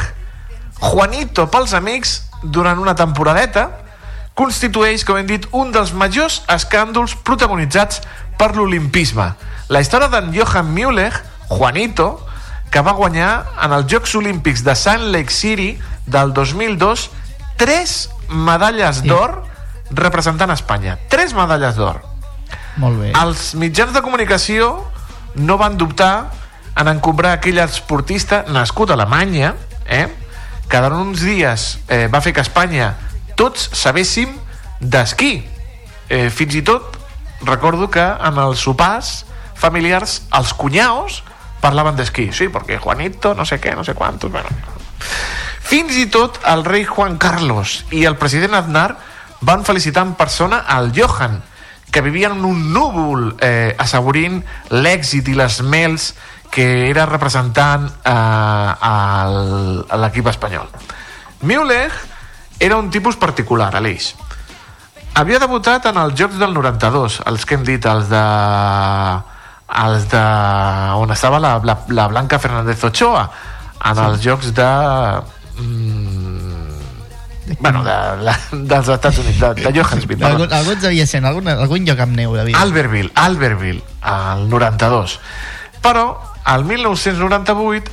Juanito pels amics, durant una temporadeta, constitueix, com hem dit, un dels majors escàndols protagonitzats per l'olimpisme. La història d'en Johan Müller, Juanito, que va guanyar en els Jocs Olímpics de Salt Lake City del 2002 tres medalles d'or representant Espanya. Tres medalles d'or. Molt bé. Els mitjans de comunicació no van dubtar en encombrar aquell esportista nascut a Alemanya, eh, que durant uns dies eh, va fer que Espanya tots sabéssim d'esquí. Eh, fins i tot recordo que en els sopars familiars els cunyaos parlaven d'esquí. Sí, perquè Juanito, no sé què, no sé quantos... Bueno. Fins i tot el rei Juan Carlos i el president Aznar van felicitar en persona al Johan, que vivia en un núvol eh, assaborint l'èxit i les mels que era representant eh, a l'equip espanyol. Müller era un tipus particular, Aleix. Havia debutat en els Jocs del 92, els que hem dit, els de els de on estava la, la, la Blanca Fernández Ochoa en els jocs de mm, bueno, de, la, dels Estats Units de, de Johannesburg. Algun, algú ens devia ser algun, algun lloc amb neu devia. Albertville, Albertville, al 92. Però, al 1998,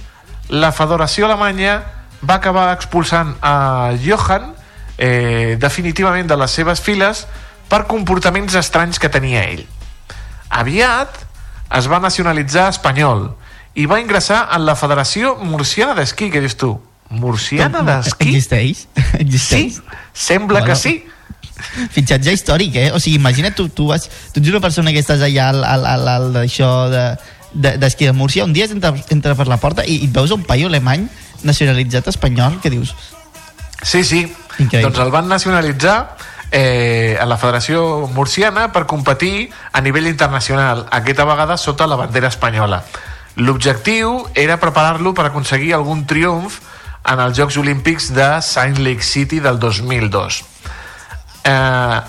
la Federació Alemanya va acabar expulsant a Johan eh, definitivament de les seves files per comportaments estranys que tenia ell. Aviat es va nacionalitzar espanyol i va ingressar en la Federació Murciana d'Esquí, que dius tu? Murciana d'Esquí? Existeix? Existeix? Sí, sembla Bueno. que sí. Fitxatge històric, eh? O sigui, imagina't, tu, tu, vas, tu ets una persona que estàs allà al, al, al, al d'això de, de, d'esquí de Múrcia, un dia entra, entra per la porta i, i et veus un paio alemany nacionalitzat espanyol que dius... Sí, sí. Increïble. Doncs el van nacionalitzar eh, a la Federació Murciana per competir a nivell internacional, aquesta vegada sota la bandera espanyola. L'objectiu era preparar-lo per aconseguir algun triomf en els Jocs Olímpics de Saint Lake City del 2002. Eh,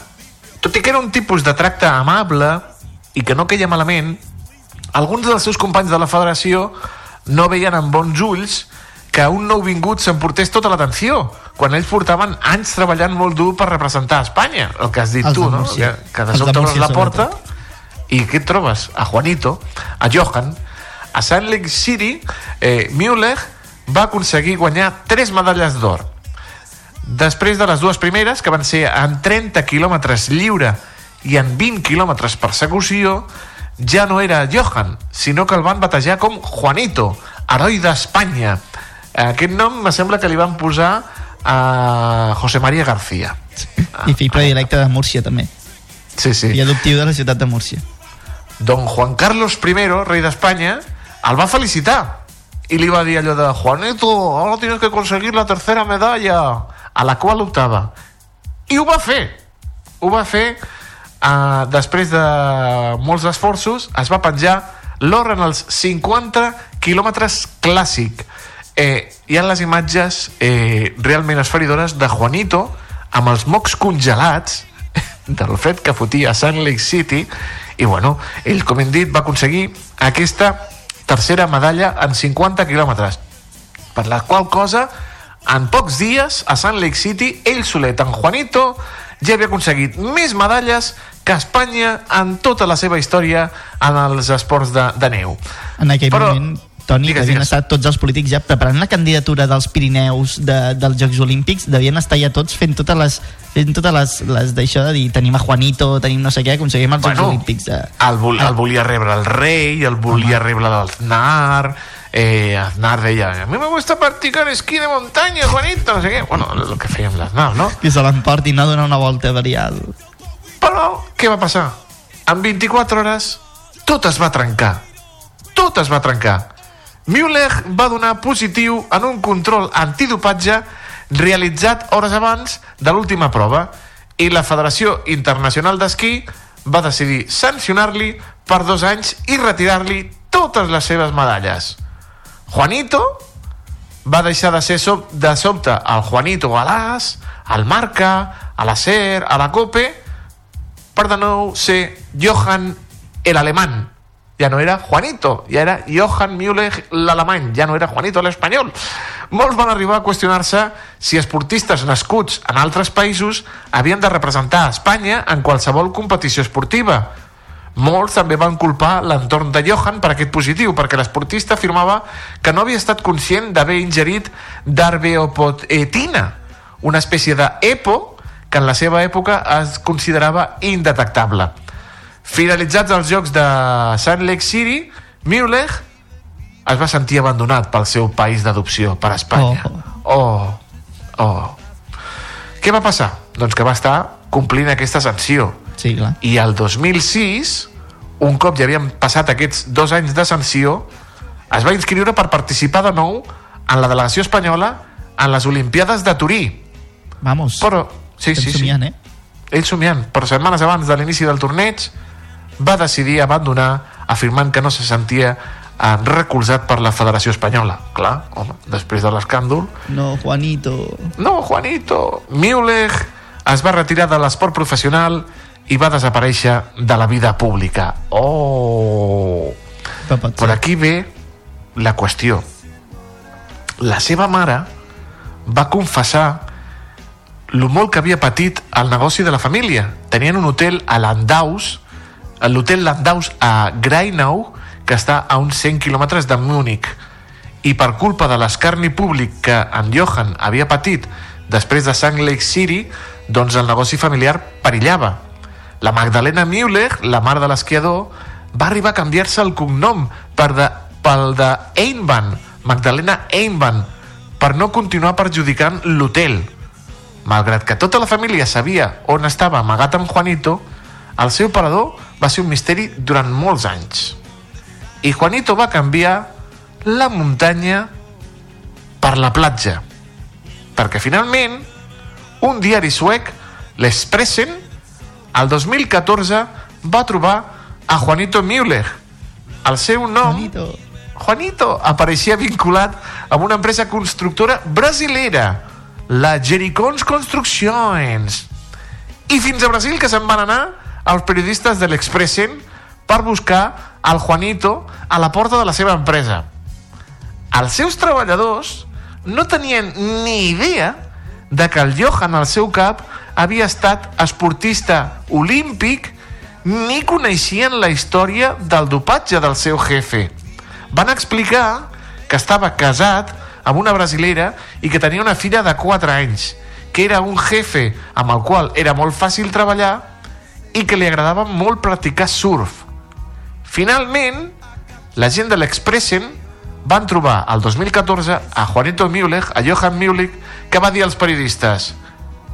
tot i que era un tipus de tracte amable i que no queia malament, alguns dels seus companys de la federació no veien amb bons ulls que un nou vingut s'emportés tota l'atenció, quan ells portaven anys treballant molt dur per representar Espanya, el que has dit Els tu, no? Que, que de sobte obres la porta i què et trobes? A Juanito, a Johan, a Salt Lake City, eh, Müller va aconseguir guanyar tres medalles d'or. Després de les dues primeres, que van ser en 30 quilòmetres lliure i en 20 quilòmetres persecució, ja no era Johan, sinó que el van batejar com Juanito, heroi d'Espanya. Aquest nom me sembla que li van posar a José María García. I fill predilecte de Múrcia, també. Sí, sí. I adoptiu de la ciutat de Múrcia. Don Juan Carlos I, rei d'Espanya, el va felicitar i li va dir allò de Juanito, ahora tienes que conseguir la tercera medalla a la qual optava i ho va fer ho va fer uh, després de molts esforços es va penjar l'or en els 50 quilòmetres clàssic eh, hi ha les imatges eh, realment esferidores de Juanito amb els mocs congelats del fred que fotia a Salt Lake City i bueno, ell com hem dit va aconseguir aquesta tercera medalla en 50 quilòmetres per la qual cosa en pocs dies a Salt Lake City ell solet, en Juanito ja havia aconseguit més medalles que Espanya en tota la seva història en els esports de, de neu. En aquell Però- moment, Toni, Digues, devien digues. estar tots els polítics ja preparant la candidatura dels Pirineus de, dels Jocs Olímpics, devien estar ja tots fent totes les fent totes les, les d'això de dir tenim a Juanito, tenim no sé què, aconseguim els Bueno, Jocs Olímpics de... el, vol, el volia rebre el rei, el volia rebre l'Aznar, eh, Aznar deia, a mi me gusta practicar esquí de montaña, Juanito, no sé què. Bueno, el que fèiem l'Aznar, no? que se l'emportin a donar una volta per allà al- Però, què va passar? En 24 hores, tot es va trencar. Tot es va trencar. Müller va donar positiu en un control antidopatge realitzat hores abans de l'última prova i la Federació Internacional d'Esquí va decidir sancionar-li per dos anys i retirar-li totes les seves medalles. Juanito va deixar de ser sob, de sobte el Juanito a l'As, al Marca, a la SER, a la COPE, per de nou ser Johann el alemán. Ja no era Juanito, ja era Johann Müller l'alemany, ja no era Juanito l'espanyol. Molts van arribar a qüestionar-se si esportistes nascuts en altres països havien de representar Espanya en qualsevol competició esportiva. Molts també van culpar l'entorn de Johan per aquest positiu, perquè l'esportista afirmava que no havia estat conscient d'haver ingerit darbeopoetina, una espècie d'EPO que en la seva època es considerava indetectable. Finalitzats els jocs de Salt Lake City, Mueller es va sentir abandonat pel seu país d'adopció, per Espanya. Oh. oh. Què va passar? Doncs que va estar complint aquesta sanció. Sí, clar. I el 2006, un cop ja havien passat aquests dos anys de sanció, es va inscriure per participar de nou en la delegació espanyola en les Olimpiades de Turí. Vamos. Però, sí, Estem sí, sí. somiant, eh? Ell somiant, però setmanes abans de l'inici del torneig va decidir abandonar afirmant que no se sentia eh, recolzat per la Federació Espanyola. Clar, home, després de l'escàndol, No, Juanito. no, Juanito. Müller es va retirar de l'esport professional i va desaparèixer de la vida pública. Oh! Per aquí ve la qüestió. La seva mare va confessar lo molt que havia patit el negoci de la família. Tenien un hotel a Landaus, l'hotel Landaus a Greinau, que està a uns 100 quilòmetres de Múnich. I per culpa de l'escarni públic que en Johan havia patit després de Salt Lake City, doncs el negoci familiar perillava. La Magdalena Müller, la mare de l'esquiador, va arribar a canviar-se el cognom per de, pel de Einban, Magdalena Einban, per no continuar perjudicant l'hotel. Malgrat que tota la família sabia on estava amagat en Juanito, el seu parador va ser un misteri durant molts anys. I Juanito va canviar la muntanya per la platja. Perquè finalment, un diari suec, l'Expressen, el 2014 va trobar a Juanito Müller. El seu nom, Juanito, Juanito apareixia vinculat amb una empresa constructora brasilera, la Jericons Construccions. I fins a Brasil que se'n van anar els periodistes de l'Expressen per buscar el Juanito a la porta de la seva empresa. Els seus treballadors no tenien ni idea de que el Johan al seu cap havia estat esportista olímpic ni coneixien la història del dopatge del seu jefe. Van explicar que estava casat amb una brasilera i que tenia una filla de 4 anys, que era un jefe amb el qual era molt fàcil treballar i que li agradava molt practicar surf. Finalment, la gent de l'Expressen van trobar el 2014 a Juanito Müller, a Johan Müller, que va dir als periodistes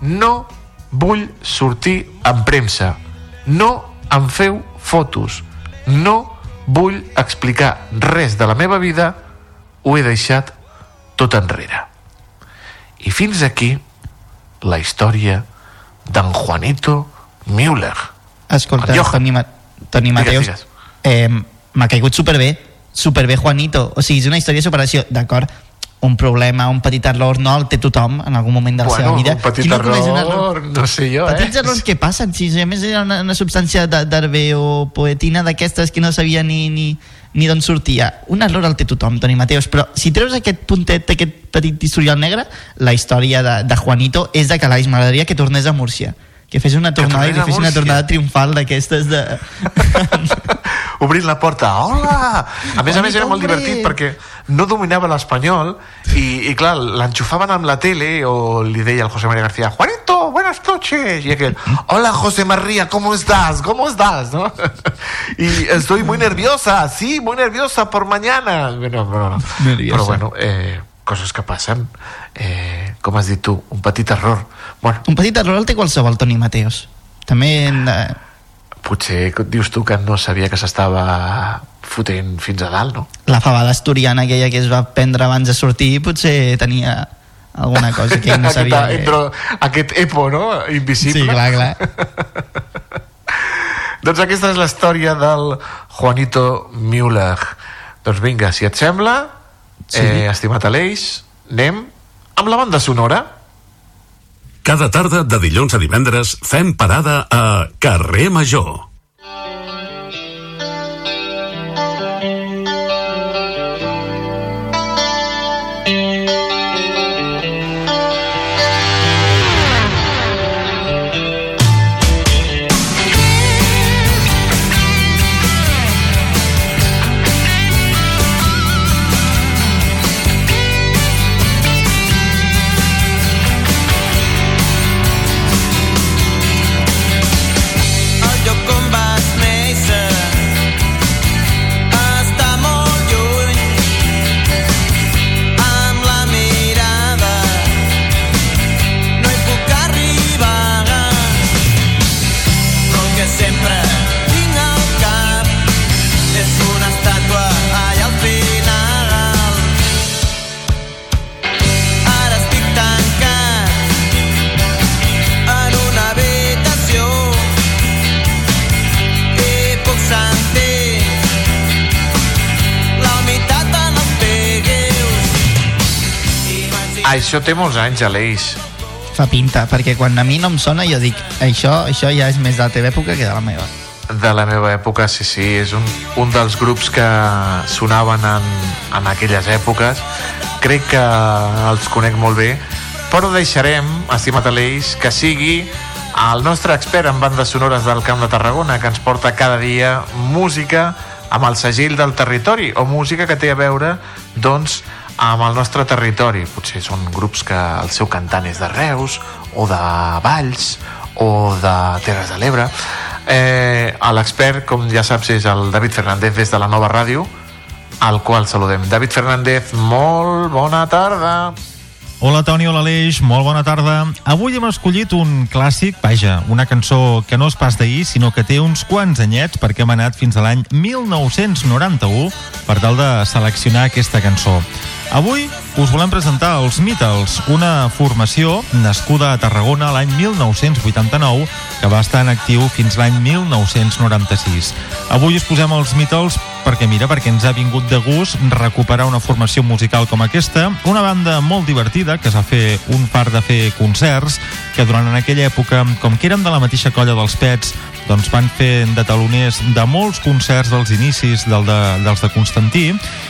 no vull sortir en premsa, no em feu fotos, no vull explicar res de la meva vida, ho he deixat tot enrere. I fins aquí la història d'en Juanito Müller. Escolta. Toni, Ma Toni Mateus, digues. eh, m'ha caigut superbé, superbé Juanito. O sigui, és una història de superació, d'acord? Un problema, un petit error, no el té tothom en algun moment de la Bueno, seva vida. un petit Qui no un error, no sé jo, Petits eh? errors que passen, si a més era una, una substància d'herbe o poetina d'aquestes que no sabia ni, ni, ni d'on sortia. Un error el té tothom, Toni Mateus, però si treus aquest puntet, aquest petit historial negre, la història de, de Juanito és de calaix. M'agradaria que tornés a Múrcia que fes una tornada i tornés que a fes una tornada triomfal d'aquestes de... obrint la porta, hola! A més a més era molt divertit perquè no dominava l'espanyol i, i clar, l'enxufaven amb la tele o li deia al José María García Juanito, buenas noches! I aquell, hola José María, ¿cómo estás? ¿Cómo estás? ¿No? Y estoy muy nerviosa, sí, muy nerviosa por mañana. Bueno, no, no. Nerviosa. Però bueno, eh, coses que passen. Eh, com has dit tu, un petit error. Bueno, Un petit error el té qualsevol Toni Mateos. També... Eh, potser dius tu que no sabia que s'estava fotent fins a dalt, no? la fabada asturiana aquella que es va prendre abans de sortir potser tenia alguna cosa que ell no sabia. Aquest, entre, aquest EPO, no? Invisible. Sí, clar, clar. doncs aquesta és la història del Juanito Müller. Doncs vinga, si et sembla, Sí. eh, estimat Aleix, anem amb la banda sonora. Cada tarda de dilluns a divendres fem parada a Carrer Major. Això té molts anys, Aleix. Fa pinta, perquè quan a mi no em sona jo dic això, això ja és més de la teva època que de la meva. De la meva època, sí, sí, és un, un dels grups que sonaven en, en aquelles èpoques. Crec que els conec molt bé, però deixarem, estimat Aleix, que sigui el nostre expert en bandes sonores del Camp de Tarragona, que ens porta cada dia música amb el segell del territori, o música que té a veure, doncs, amb el nostre territori. Potser són grups que el seu cantant és de Reus, o de Valls, o de Terres de l'Ebre. Eh, L'expert, com ja saps, és el David Fernández des de la nova ràdio, al qual saludem. David Fernández, molt bona tarda. Hola Toni, hola Aleix, molt bona tarda. Avui hem escollit un clàssic, vaja, una cançó que no és pas d'ahir, sinó que té uns quants anyets perquè hem anat fins a l'any 1991 per tal de seleccionar aquesta cançó. Avui us volem presentar els Beatles, una formació nascuda a Tarragona l'any 1989 que va estar en actiu fins l'any 1996. Avui us posem els Beatles perquè mira, perquè ens ha vingut de gust recuperar una formació musical com aquesta, una banda molt divertida que es va fer un par de fer concerts que durant en aquella època, com que eren de la mateixa colla dels Pets, doncs van fer de taloners de molts concerts dels inicis del de, dels de Constantí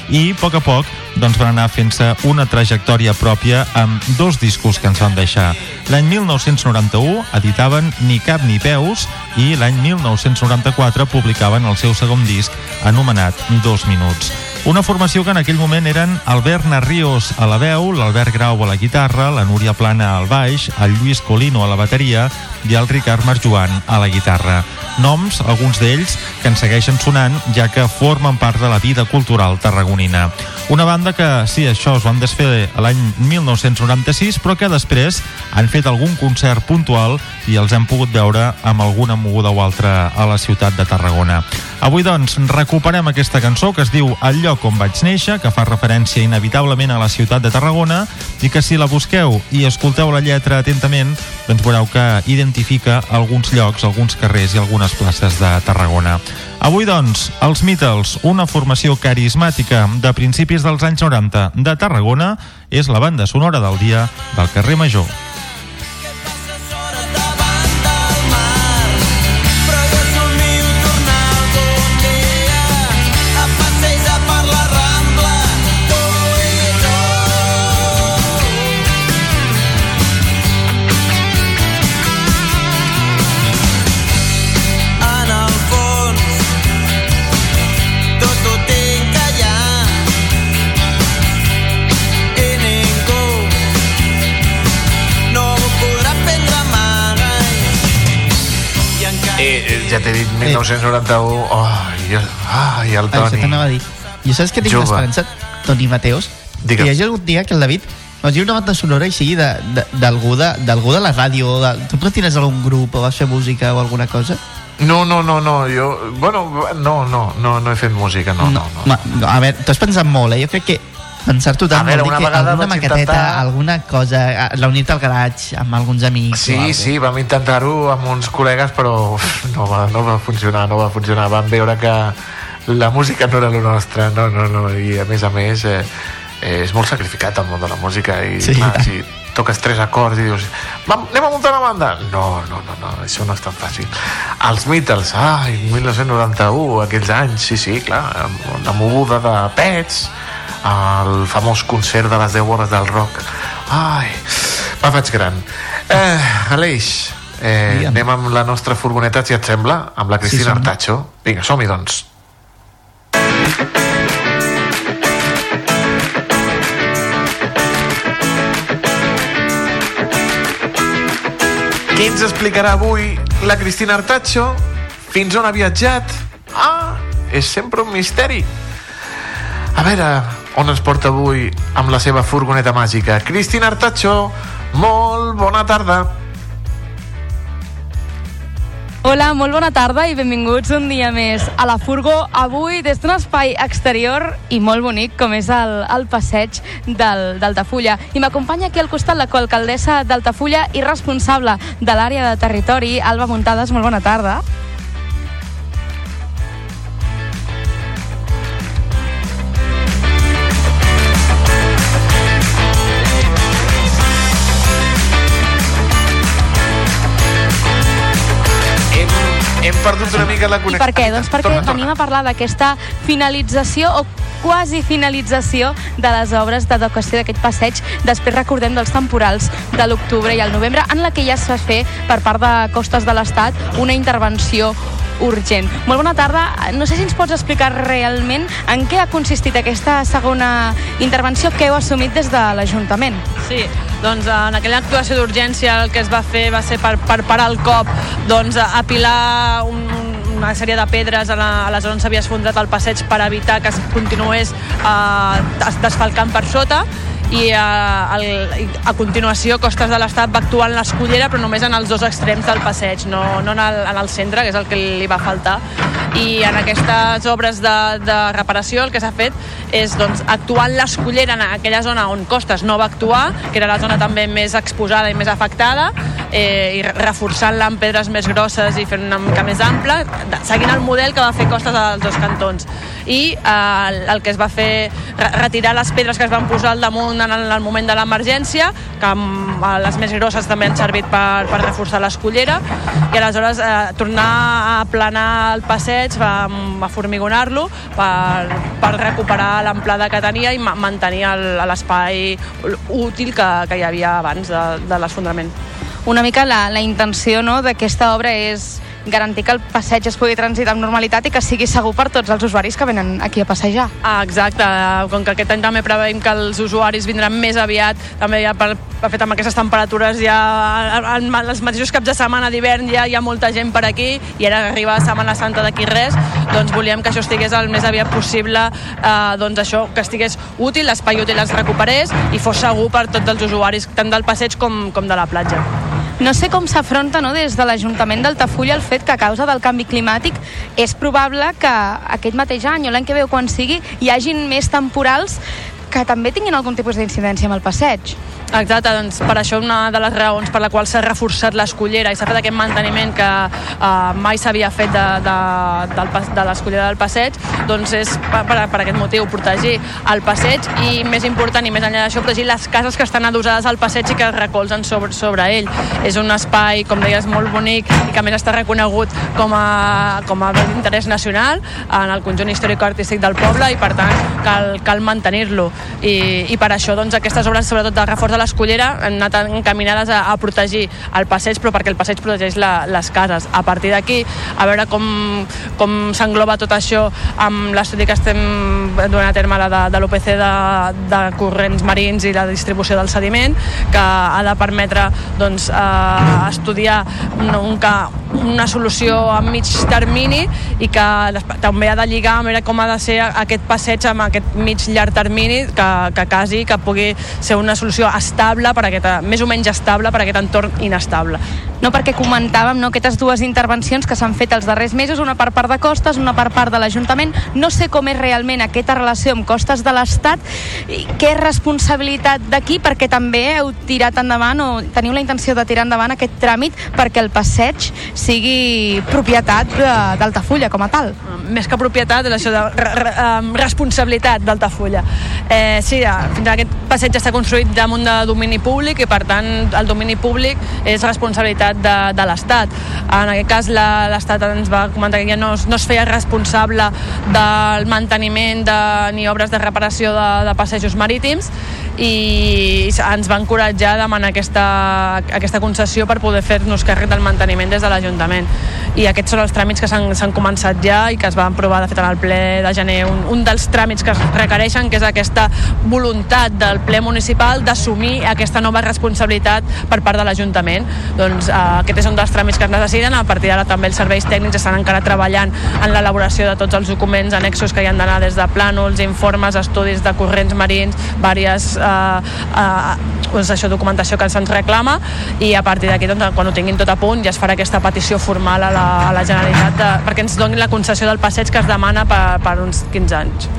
i a poc a poc doncs van anar fent-se una trajectòria pròpia amb dos discos que ens van deixar. L'any 1991 editaven Ni cap ni peus i l'any 1994 publicaven el seu segon disc anomenat Dos minuts. Una formació que en aquell moment eren Albert Narrios a la veu, l'Albert Grau a la guitarra, la Núria Plana al baix, el Lluís Colino a la bateria i el Ricard Marjoan a la guitarra. Noms, alguns d'ells, que ens segueixen sonant, ja que formen part de la vida cultural tarragonina. Una banda que, sí, això es van desfer l'any 1996, però que després han fet algun concert puntual i els hem pogut veure amb alguna moguda o altra a la ciutat de Tarragona. Avui, doncs, recuperem aquesta cançó que es diu El lloc on vaig néixer, que fa referència inevitablement a la ciutat de Tarragona i que si la busqueu i escolteu la lletra atentament, doncs veureu que identifica alguns llocs, alguns carrers i algunes places de Tarragona. Avui, doncs, els Beatles, una formació carismàtica de principis dels anys 90 de Tarragona, és la banda sonora del dia del carrer Major. 1991, ai, oh, ai, el Toni. Això t'anava a dir. Jo saps que tinc l'esperança, Toni Mateos, Digue'm. que hi hagi algun dia que el David vas dir una banda sonora i sigui d'algú de, de, de, de la ràdio. De, tu no tens algun grup o vas fer música o alguna cosa? No, no, no, no, jo... Bueno, no, no, no, no he fet música, no, no. no, no. Ma, no a veure, t'ho has pensat molt, eh? Jo crec que pensar-t'ho tant A veure, vol dir una que vegada alguna maqueteta, intentar- alguna cosa, reunir-te al garatge amb alguns amics Sí, sí, vam intentar-ho amb uns col·legues, però uf, no va, no va funcionar, no va funcionar. Vam veure que la música no era lo nostre, no, no, no, i a més a més eh, eh, és molt sacrificat el món de la música i Sí, clar, si toques tres acords i dius "Vam, anem a muntar una banda. No, no, no, no, això no és tan fàcil. Els Beatles, ai, 1991 aquells anys, sí, sí, clar la moguda de Pets el famós concert de les 10 hores del rock ai, me faig gran eh, Aleix eh, Digue'm. anem amb la nostra furgoneta si et sembla, amb la Cristina som-hi. Artacho vinga, som-hi doncs Què ens explicarà avui la Cristina Artacho? Fins on ha viatjat? Ah, és sempre un misteri. A veure, on ens porta avui amb la seva furgoneta màgica? Cristina Artacho, molt bona tarda. Hola, molt bona tarda i benvinguts un dia més a la Furgo. Avui des d'un espai exterior i molt bonic com és el, el passeig del- d'Altafulla. I m'acompanya aquí al costat la coalcaldessa d'Altafulla i responsable de l'àrea de territori, Alba Muntades. Molt bona tarda. Perdut una mica la I connexió. per què? Doncs perquè Torna, torna. venim a parlar d'aquesta finalització o quasi finalització de les obres d'adequació d'aquest passeig. Després recordem dels temporals de l'octubre i el novembre, en la que ja es va fer per part de Costes de l'Estat una intervenció urgent. Molt bona tarda. No sé si ens pots explicar realment en què ha consistit aquesta segona intervenció que heu assumit des de l'Ajuntament. Sí, doncs en aquella actuació d'urgència el que es va fer va ser per, per parar el cop doncs, a apilar un, un- una sèrie de pedres a la, a la zona on s'havia esfondrat el passeig per evitar que es continués eh, des- desfalcant per sota i a, el, i a continuació Costes de l'Estat va actuar en l'escullera però només en els dos extrems del passeig no, no en, el, en el centre, que és el que li va faltar. I en aquestes obres de, de reparació el que s'ha fet és doncs, actuar en l'escullera en aquella zona on Costes no va actuar que era la zona també més exposada i més afectada eh, i reforçant-la amb pedres més grosses i fent una mica més ampla seguint el model que va fer Costes als dos cantons i eh, el, el que es va fer re- retirar les pedres que es van posar al damunt en el, en el moment de l'emergència que amb, eh, les més grosses també han servit per, per reforçar l'escullera i aleshores eh, tornar a aplanar el passeig, va, a formigonar-lo per, per recuperar l'amplada que tenia i ma mantenir l'espai útil que, que hi havia abans de, de l'esfondrament. Una mica la, la intenció no, d'aquesta obra és garantir que el passeig es pugui transitar amb normalitat i que sigui segur per tots els usuaris que venen aquí a passejar. Ah, exacte, com que aquest any també preveiem que els usuaris vindran més aviat, també ja per, de fet amb aquestes temperatures ja en, en els mateixos caps de setmana d'hivern ja hi ha molta gent per aquí i ara arriba Setmana Santa d'aquí res, doncs volíem que això estigués el més aviat possible, eh, doncs això, que estigués útil, l'espai útil es recuperés i fos segur per tots els usuaris, tant del passeig com, com de la platja. No sé com s'afronta no, des de l'Ajuntament d'Altafulla el fet que a causa del canvi climàtic és probable que aquest mateix any o l'any que veu quan sigui hi hagin més temporals que també tinguin algun tipus d'incidència amb el passeig. Exacte, doncs per això una de les raons per la qual s'ha reforçat l'escullera i s'ha fet aquest manteniment que eh, mai s'havia fet de, de, del, de l'escullera del passeig, doncs és per, per, per aquest motiu, protegir el passeig i més important i més enllà d'això, protegir les cases que estan adossades al passeig i que es recolzen sobre, sobre ell. És un espai, com deies, molt bonic i que més està reconegut com a, com a bé d'interès nacional en el conjunt històric-artístic del poble i per tant cal, cal mantenir-lo i, i per això doncs, aquestes obres sobretot de reforç de l'escullera han anat encaminades a, a protegir el passeig però perquè el passeig protegeix la, les cases. A partir d'aquí a veure com, com s'engloba tot això amb l'estudi que estem duent a terme la de, de l'OPC de, de corrents marins i la distribució del sediment que ha de permetre doncs, eh, estudiar un, un, una solució a mig termini i que també ha de lligar a veure com ha de ser aquest passeig amb aquest mig llarg termini que, que quasi que pugui ser una solució estable per aquest, més o menys estable per aquest entorn inestable. No perquè comentàvem no, aquestes dues intervencions que s'han fet els darrers mesos, una per part de Costes, una per part de l'Ajuntament. No sé com és realment aquesta relació amb Costes de l'Estat, i què és responsabilitat d'aquí, perquè també heu tirat endavant o teniu la intenció de tirar endavant aquest tràmit perquè el passeig sigui propietat d'Altafulla com a tal. més que propietat és això de re, re, um, responsabilitat d'Altafulla. Eh, sí, eh, fins ara aquest passeig està construït damunt de domini públic i per tant el domini públic és responsabilitat de, de l'Estat. En aquest cas l'Estat ens va comentar que ja no, no es feia responsable del manteniment de, ni obres de reparació de, de passejos marítims i ens va encoratjar a demanar aquesta, aquesta concessió per poder fer-nos càrrec del manteniment des de l'Ajuntament. I aquests són els tràmits que s'han començat ja i que es van aprovar de fet en el ple de gener. Un, un dels tràmits que es requereixen que és aquesta voluntat del ple municipal d'assumir aquesta nova responsabilitat per part de l'Ajuntament. Doncs eh, aquest és un dels tràmits que es necessiten. A partir d'ara també els serveis tècnics estan encara treballant en l'elaboració de tots els documents annexos que hi han d'anar des de plànols, informes, estudis de corrents marins, diverses eh, eh, doncs això, documentació que se'ns reclama i a partir d'aquí, doncs, quan ho tinguin tot a punt, ja es farà aquesta petició formal a la, a la Generalitat de, perquè ens donin la concessió del passeig que es demana per, per uns 15 anys.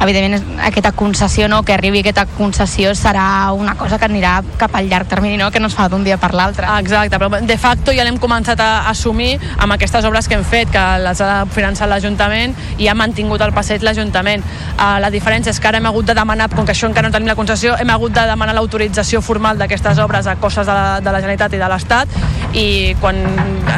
Evidentment aquesta concessió, no, que arribi aquesta concessió serà una cosa que anirà cap al llarg termini, no, que no es fa d'un dia per l'altre. Exacte, però de facto ja l'hem començat a assumir amb aquestes obres que hem fet, que les ha finançat l'Ajuntament i ha mantingut el passeig l'Ajuntament. Uh, la diferència és que ara hem hagut de demanar, com que això encara no tenim la concessió, hem hagut de demanar l'autorització formal d'aquestes obres a costes de la, de la Generalitat i de l'Estat i quan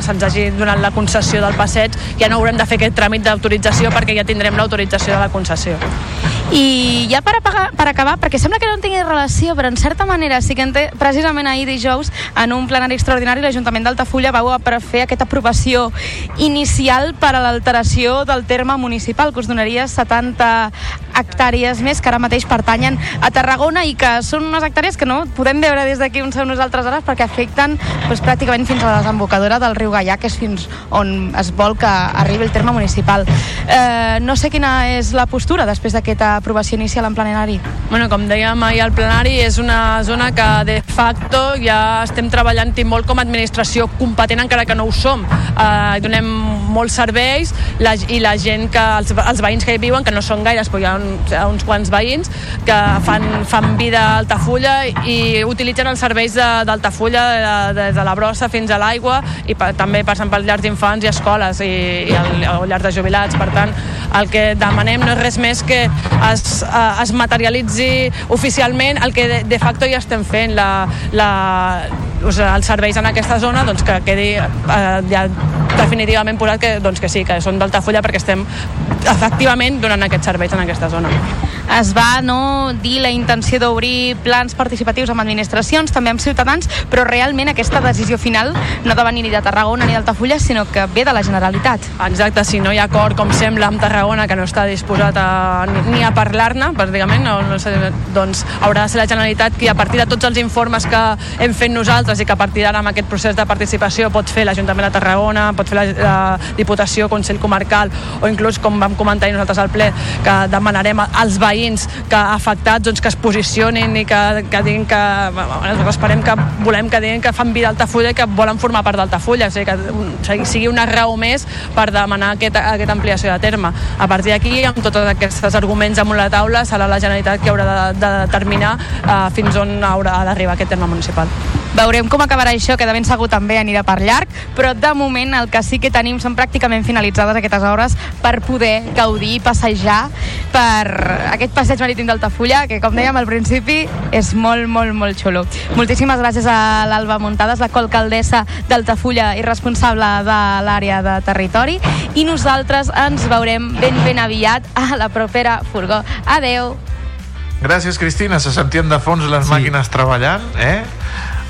se'ns hagi donat la concessió del passeig ja no haurem de fer aquest tràmit d'autorització perquè ja tindrem l'autorització de la concessió. Ay, I ja per, apagar, per acabar, perquè sembla que no en tingui relació, però en certa manera sí que en té, precisament ahir dijous, en un plenari extraordinari, l'Ajuntament d'Altafulla va fer aquesta aprovació inicial per a l'alteració del terme municipal, que us donaria 70 hectàrees més que ara mateix pertanyen a Tarragona i que són unes hectàrees que no podem veure des d'aquí on som nosaltres ara perquè afecten doncs, pràcticament fins a la desembocadura del riu Gaià, que és fins on es vol que arribi el terme municipal. Eh, no sé quina és la postura després d'aquesta aprovació inicial en plenari. Bueno, com dèiem ahir al plenari, és una zona que de facto ja estem treballant-hi molt com a administració competent encara que no ho som. Eh, donem molts serveis la, i la gent que, els, els veïns que hi viuen, que no són gaires, però hi ha, un, hi ha uns quants veïns que fan, fan vida a Altafulla i utilitzen els serveis d'Altafulla de, de, de la brossa fins a l'aigua i pa, també passen per llars d'infants i escoles i, i el, o llars de jubilats. Per tant, el que demanem no és res més que es, eh, es materialitzi oficialment el que de, de facto ja estem fent, la, la, o sigui, els serveis en aquesta zona doncs, que quedi eh, ja definitivament posat que, doncs, que sí, que són d'Altafulla perquè estem efectivament donant aquests serveis en aquesta zona. Es va no, dir la intenció d'obrir plans participatius amb administracions, també amb ciutadans, però realment aquesta decisió final no ha de venir ni de Tarragona ni d'Altafulla, sinó que ve de la Generalitat. Exacte, si no hi ha acord, com sembla, amb Tarragona, que no està disposat a, ni, a parlar-ne, pràcticament, no, no sé, doncs haurà de ser la Generalitat qui, a partir de tots els informes que hem fet nosaltres i que a partir d'ara amb aquest procés de participació pot fer l'Ajuntament de Tarragona, pot fer la, la Diputació, Consell Comarcal, o inclús, com vam comentar nosaltres al ple, que demanarem als veïns que afectats doncs, que es posicionin i que, que diguin que... bueno, esperem que volem que diguin que fan vida Altafulla i que volen formar part d'Altafulla, o sigui, que sigui- una raó més per demanar aquesta, aquesta ampliació de terme. A partir d'aquí, amb tots aquests arguments damunt la taula, serà la Generalitat qui haurà de, de determinar eh, fins on haurà d'arribar aquest terme municipal. Veurem com acabarà això, que de ben segur també anirà per llarg, però de moment el que sí que tenim són pràcticament finalitzades aquestes obres per poder gaudir i passejar per aquest passeig marítim d'Altafulla, que com dèiem al principi és molt, molt, molt xulo. Moltíssimes gràcies a l'Alba Muntades, la colcaldessa d'Altafulla i responsable de l'àrea de territori, i nosaltres ens veurem ben, ben aviat a la propera furgó. Adeu! Gràcies, Cristina. Se sentien de fons les sí. màquines treballant, eh?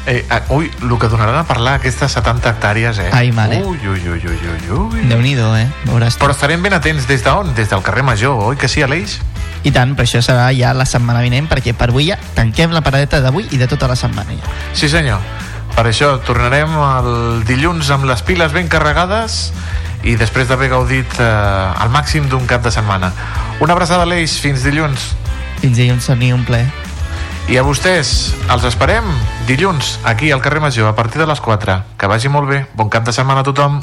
Eh, ah, ui, el que donarà a parlar aquestes 70 hectàrees, eh? Ai, mare. Ui, ui, ui, ui, ui, ui. Déu-n'hi-do, eh? Veuràs. Però estarem ben atents des d'on? Des del carrer Major, oi que sí, Aleix? I tant, però això serà ja la setmana vinent, perquè per avui ja tanquem la paradeta d'avui i de tota la setmana ja. Sí, senyor. Per això tornarem el dilluns amb les piles ben carregades i després d'haver gaudit eh, al màxim d'un cap de setmana. Una abraçada, Aleix. Fins dilluns. Fins dilluns, tenir un ple. I a vostès, els esperem dilluns, aquí al carrer Major, a partir de les 4. Que vagi molt bé. Bon cap de setmana a tothom.